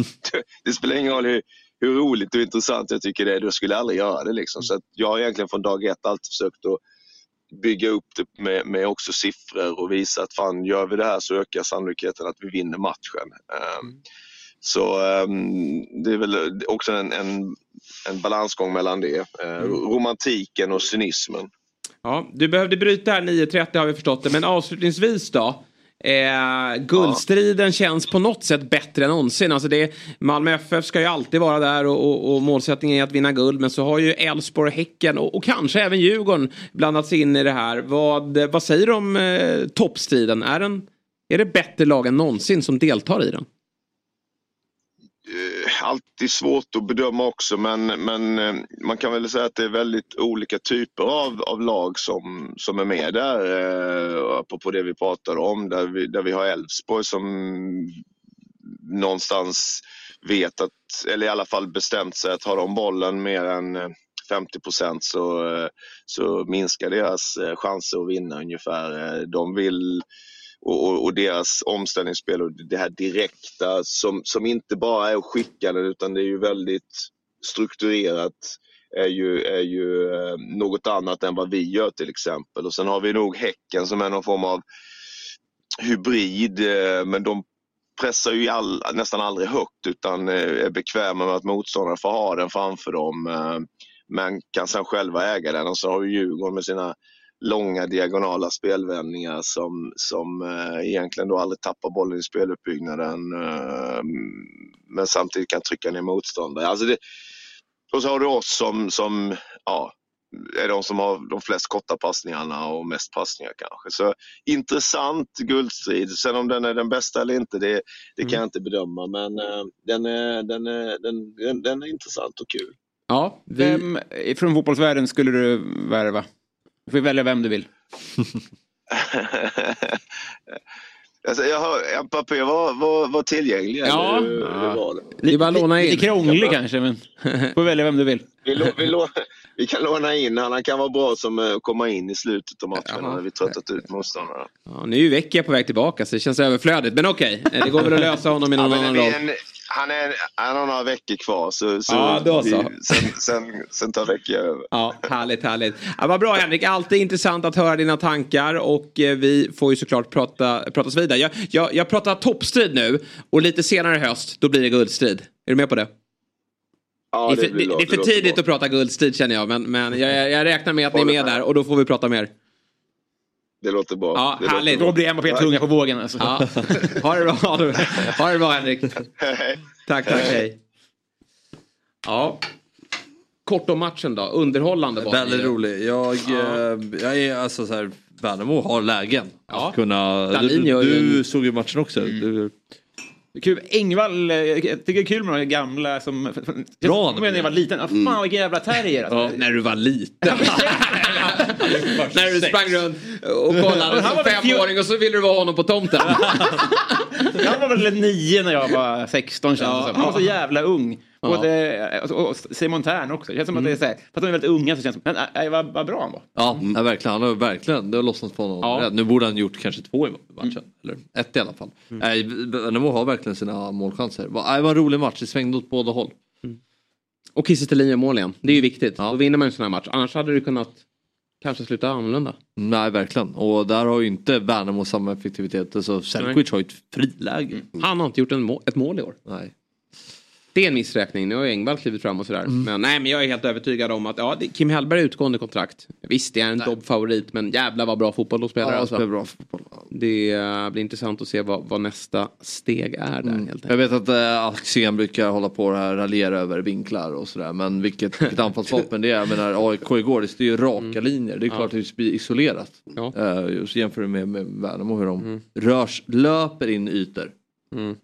Det spelar ingen roll hur, hur roligt och intressant jag tycker det är, då skulle aldrig göra det. Liksom. Så jag har egentligen från dag ett alltid försökt att bygga upp det med, med också siffror och visa att fan, gör vi det här så ökar sannolikheten att vi vinner matchen. Ehm, Så ehm, det är väl också en, en, en balansgång mellan det. Eh, Romantiken och cynismen. Ja, du behövde bryta här 9.30 har vi förstått det. Men avslutningsvis då. Eh, guldstriden känns på något sätt bättre än någonsin. Alltså det, Malmö FF ska ju alltid vara där och, och, och målsättningen är att vinna guld. Men så har ju Elfsborg, Häcken och, och kanske även Djurgården blandats in i det här. Vad, vad säger du om eh, toppstriden? Är, den, är det bättre lag än någonsin som deltar i den? Alltid svårt att bedöma också men, men eh, man kan väl säga att det är väldigt olika typer av, av lag som, som är med där. Eh, apropå det vi pratade om där vi, där vi har Elfsborg som någonstans vet att, eller i alla fall bestämt sig att har de bollen mer än eh, 50 procent så, eh, så minskar deras chanser att vinna ungefär. De vill och, och, och deras omställningsspel och det här direkta som, som inte bara är att skicka den utan det är ju väldigt strukturerat är ju, är ju eh, något annat än vad vi gör till exempel. Och sen har vi nog Häcken som är någon form av hybrid eh, men de pressar ju all, nästan aldrig högt utan eh, är bekväma med att motståndarna får ha den framför dem. Men kan sen själva äga den. Och så har vi Djurgården med sina långa diagonala spelvändningar som, som eh, egentligen då aldrig tappar bollen i speluppbyggnaden eh, men samtidigt kan trycka ner motståndare. Alltså det, och så har du oss som, som ja, är de som har de flest korta passningarna och mest passningar kanske. Så intressant guldstrid. Sen om den är den bästa eller inte, det, det kan jag inte bedöma. Men eh, den, är, den, är, den, den, den är intressant och kul. Ja, Vem från fotbollsvärlden skulle du värva? Du får välja vem du vill. [laughs] alltså, jag hör Mbappé var, var, var tillgänglig. Ja. eller det? Det är bara att låna in. Lite krånglig kanske, men får välja vem du vill. Vi, lå, vi, lå, vi kan låna in han. Han kan vara bra som eh, komma in i slutet av matchen Jaha. när vi tröttat ut motståndarna. Ja, nu är ju Vecchia på väg tillbaka så det känns överflödigt. Men okej, eh, det går väl att lösa honom i någon Ja, annan roll. en, han, är, han har några veckor kvar så, så, Ja, då så. vi- sen, sen, sen tar Vecchia över. Ja, härligt, härligt. Ja, vad bra Henrik, alltid intressant att höra dina tankar och eh, vi får ju såklart prata, pratas vidare. Jag, jag, jag pratar toppstrid nu och lite senare i höst då blir det guldstrid. Är du med på det? Ja, det, är för, det, det är för tidigt bra. att prata guldstrid känner jag men, men jag, jag räknar med att ni är med där och då får vi prata mer. Det låter bra. Ja, det låter härligt. bra. Då blir Mbappé tunga på vågen. Alltså. Ja. Ha det bra, det, ha det bra Henrik. Tack, tack, hej. Ja. Kort om matchen då, underhållande var det Väldigt rolig. Jag, eh, jag är alltså så här, Värnamo har lägen. Ja. Att kunna, du Dahlin du, du en- såg ju matchen också. Du, Kul. Engvall, eh, jag tycker det är kul med de gamla som... Bra, Jag menar när jag var liten. Ah, fan vilka jävla terrier. Alltså. När du var liten. När du sprang runt och kollade som femåring och så ville du vara honom på tomten. [laughs] Han var väl nio när jag var 16 känns det som. Han var så jävla ung. Ja. Både, och, och Simon Tern också. Det känns som att det är så här, för att de är väldigt unga så känns det som, men äh, vad, vad bra han var. ja, ja, verkligen. Han har verkligen, det har lossnat på honom. Ja. Nu borde han gjort kanske två i matchen. Eller ett i alla fall. Nej, Värnamo har verkligen sina målchanser. Det var en rolig match, det svängde åt båda håll. Och Kiese Thelin gör mål igen. Det är ju viktigt. Då vinner man en sån här match. Annars hade det kunnat kanske sluta annorlunda. Nej, verkligen. Och där har ju inte Värnamo samma effektivitet. Alltså, Selkovic har ju ett friläge. Han har inte gjort en må- ett mål i år. Nej. Det är en missräkning. Nu har ju Engvall klivit fram och sådär. Mm. Men, nej, men jag är helt övertygad om att ja, Kim Hellberg är utgående kontrakt. Visst, det är en Dobb-favorit, men jävlar vad bra fotboll de spelar. Ja, alltså. spelar bra fotboll. Det eh, blir intressant att se vad, vad nästa steg är där. Helt enkelt. Jag vet att äh, Axén brukar hålla på och raljera över vinklar och sådär. Men vilket, vilket [laughs] anfallsvapen det är. Jag menar AIK igår, det är ju raka linjer. Det är Ja. klart att det blir isolerat. Ja. Uh, just jämför med, med Värnamo hur de rörs, löper in ytor. Mm.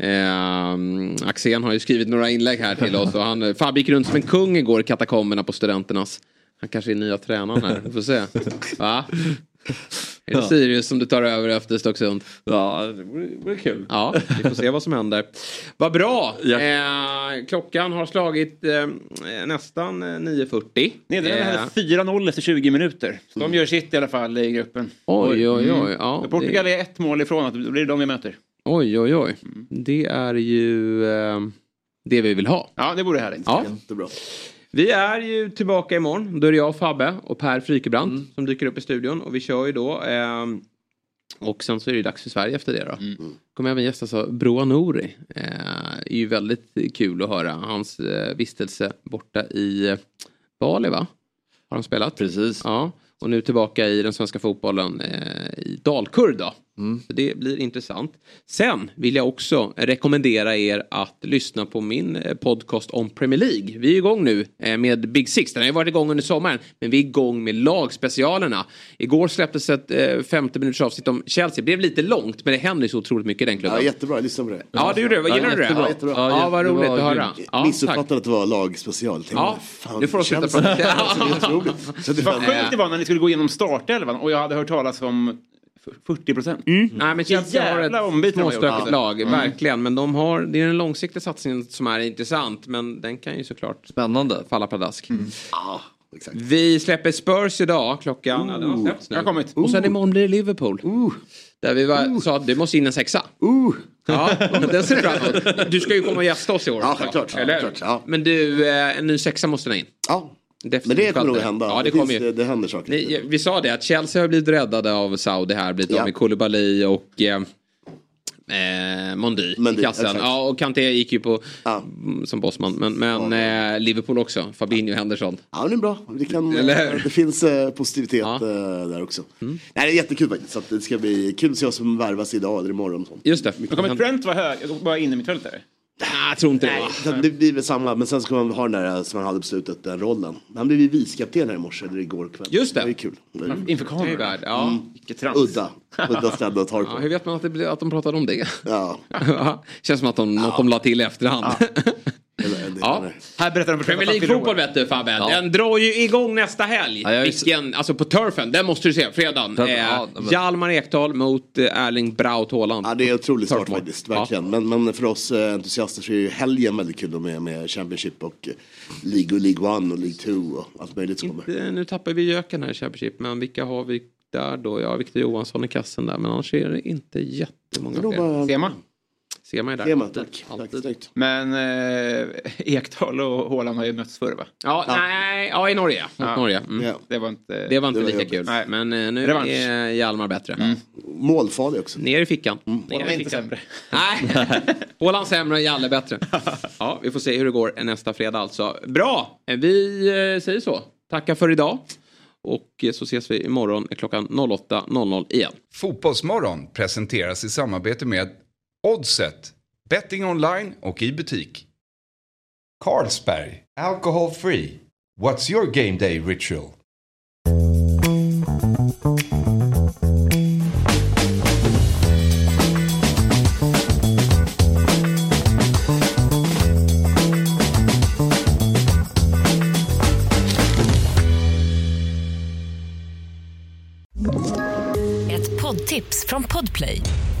Eh, Axén har ju skrivit några inlägg här till oss. Och han, Fabbe gick runt som en kung igår i katakomberna på Studenternas. Han kanske är nya tränaren här. Vi får se. Va? Är det Ja. Sirius som du tar över efter Stocksund? Ja, det vore, vore kul. Ja, vi får se vad som händer. Vad bra! Eh, klockan har slagit eh, nästan eh, 9.40. Nederländerna Eh, hade 4-0 efter 20 minuter. Så de gör sitt i alla fall i gruppen. Oj, oj, oj. Mm. Ja, Så Portugal är ett mål ifrån att det blir de vi möter. Oj, oj, oj. Det är ju eh, det vi vill ha. Ja, det vore härligt. Ja. Jättebra. Vi är ju tillbaka imorgon. Då är det jag, Fabbe och Per Frykebrant som dyker upp i studion. Och vi kör ju då. ehm, och sen så är det dags för Sverige efter det då. Kommer även gästas av Broa Nouri. Eh, är ju väldigt kul att höra hans eh, vistelse borta i eh, Bali va? Har han spelat? Precis. Ja. Och nu tillbaka i den svenska fotbollen eh, i Dalkurd då. Så det blir intressant. Sen vill jag också rekommendera er att lyssna på min eh, podcast om Premier League. Vi är igång nu eh, med Big Six. Den har ju varit igång under sommaren. Men vi är igång med lagspecialerna. Igår släpptes ett eh, 50 minuters avsnitt om Chelsea. Det blev lite långt men det händer ju så otroligt mycket i den klubben. Ja, jättebra, jag lyssnade på det. Ja, du gjorde det. Vad Gillar du det? jättebra, jättebra. Ja, vad roligt att höra. Ja, Missuppfattade att det var lagspecial. Ja, nu får de sluta prata. Ja, det det Vad sjukt det var när ni skulle gå igenom startelvan och jag hade hört talas om 40 procent. Nej, men Chelsea har Jävla ett har gjort. småstökigt Ja. lag, Mm. verkligen. Men de har, det är den långsiktiga satsningen som är intressant. Men den kan ju såklart Spännande. falla pladask. Ja, exakt. Vi släpper Spurs idag klockan... Ja, den har släppts nu. Jag har kommit. Och sen imorgon blir det Liverpool. Där vi var, sa att det måste in en sexa. Ja, den ser du fram emot. Du ska ju komma och gästa oss i år. Ja, självklart. Eller? Självklart, ja. Men du, eh, en ny sexa måste in. Ja, Definitivt men det kommer nog Sköld. hända. Ja, det, det, kommer finns, ju. det, det händer saker. Ni, vi sa det att Chelsea har blivit räddade av Saudi här. Blivit Ja. av med Koulibaly och eh, eh, Mondy Mendy, i kassen. exakt. Ja, och Kanté gick ju på Ja. mm, som bossman. Men, men eh, Liverpool också. Fabinho Henderson. Ja, det är bra. Det, kan, det finns eh, positivitet Ja. eh, där också. Nej, det är jättekul faktiskt. Så att det ska bli kul att se vad som värvas idag eller imorgon. Sånt. Just det. Kommer Trent vara hög? Bara in i mittfältare? Ah, jag tror inte det. Nej, va? utan det blir väl samma. Men sen ska man ha den där som man hade beslutat, den rollen. Han blev ju vicekapten här i morse, eller igår kväll. Just det. Det är kul. Det är Inför Det kameran? Ja. Vilket trams. Udda. [laughs] Udda ställe att ta det Ja, på. hur vet man att, det, blir- att de pratade om det? [laughs] Ja. Känns som att de, något de la till i efterhand. Eller, Ja. Här berättar de för Premier League-fotboll vet du Fabbe. Ja. Den drar ju igång nästa helg. Ja, Vilken, alltså på turfen, den måste du se, fredagen. Turfen, Eh, ja, men- Hjalmar Ekdal mot eh, Erling Braut Haaland. Ja, det är otroligt svårt faktiskt, verkligen. Men, men för oss eh, entusiaster så är ju helgen väldigt kul med, med Championship och eh, League, och League One och League Two och allt möjligt som kommer. Nu tappar vi göken här i Championship, men vilka har vi där då? Ja, Victor Johansson i kassen där, men annars är det inte jättemånga fler. bara- Sema. Sema är där. Sema, Alltid. tack. Alltid. Tack. Men eh, [laughs] Ekdal och Haaland har ju mötts förr va? Ja, nej, ja i Norge. Mot Ja. Norge. Mm. Ja. Det var inte... Det var inte Det var lika jobbigt. kul. Nej. Men eh, nu Revansch. är Hjalmar bättre. Målfarlig också. Ner i fickan. Ner De är i inte fickan. sämre. [laughs] Nej, Haaland sämre, Jalle bättre. Ja, vi får se hur det går nästa fredag alltså. Bra, vi eh, säger så. Tackar för idag. Och eh, så ses vi imorgon klockan 08.00 igen. Fotbollsmorgon presenteras i samarbete med Oddset, betting online och i butik. Carlsberg, alcohol free. What's your game day ritual? Ett poddtips från Podplay.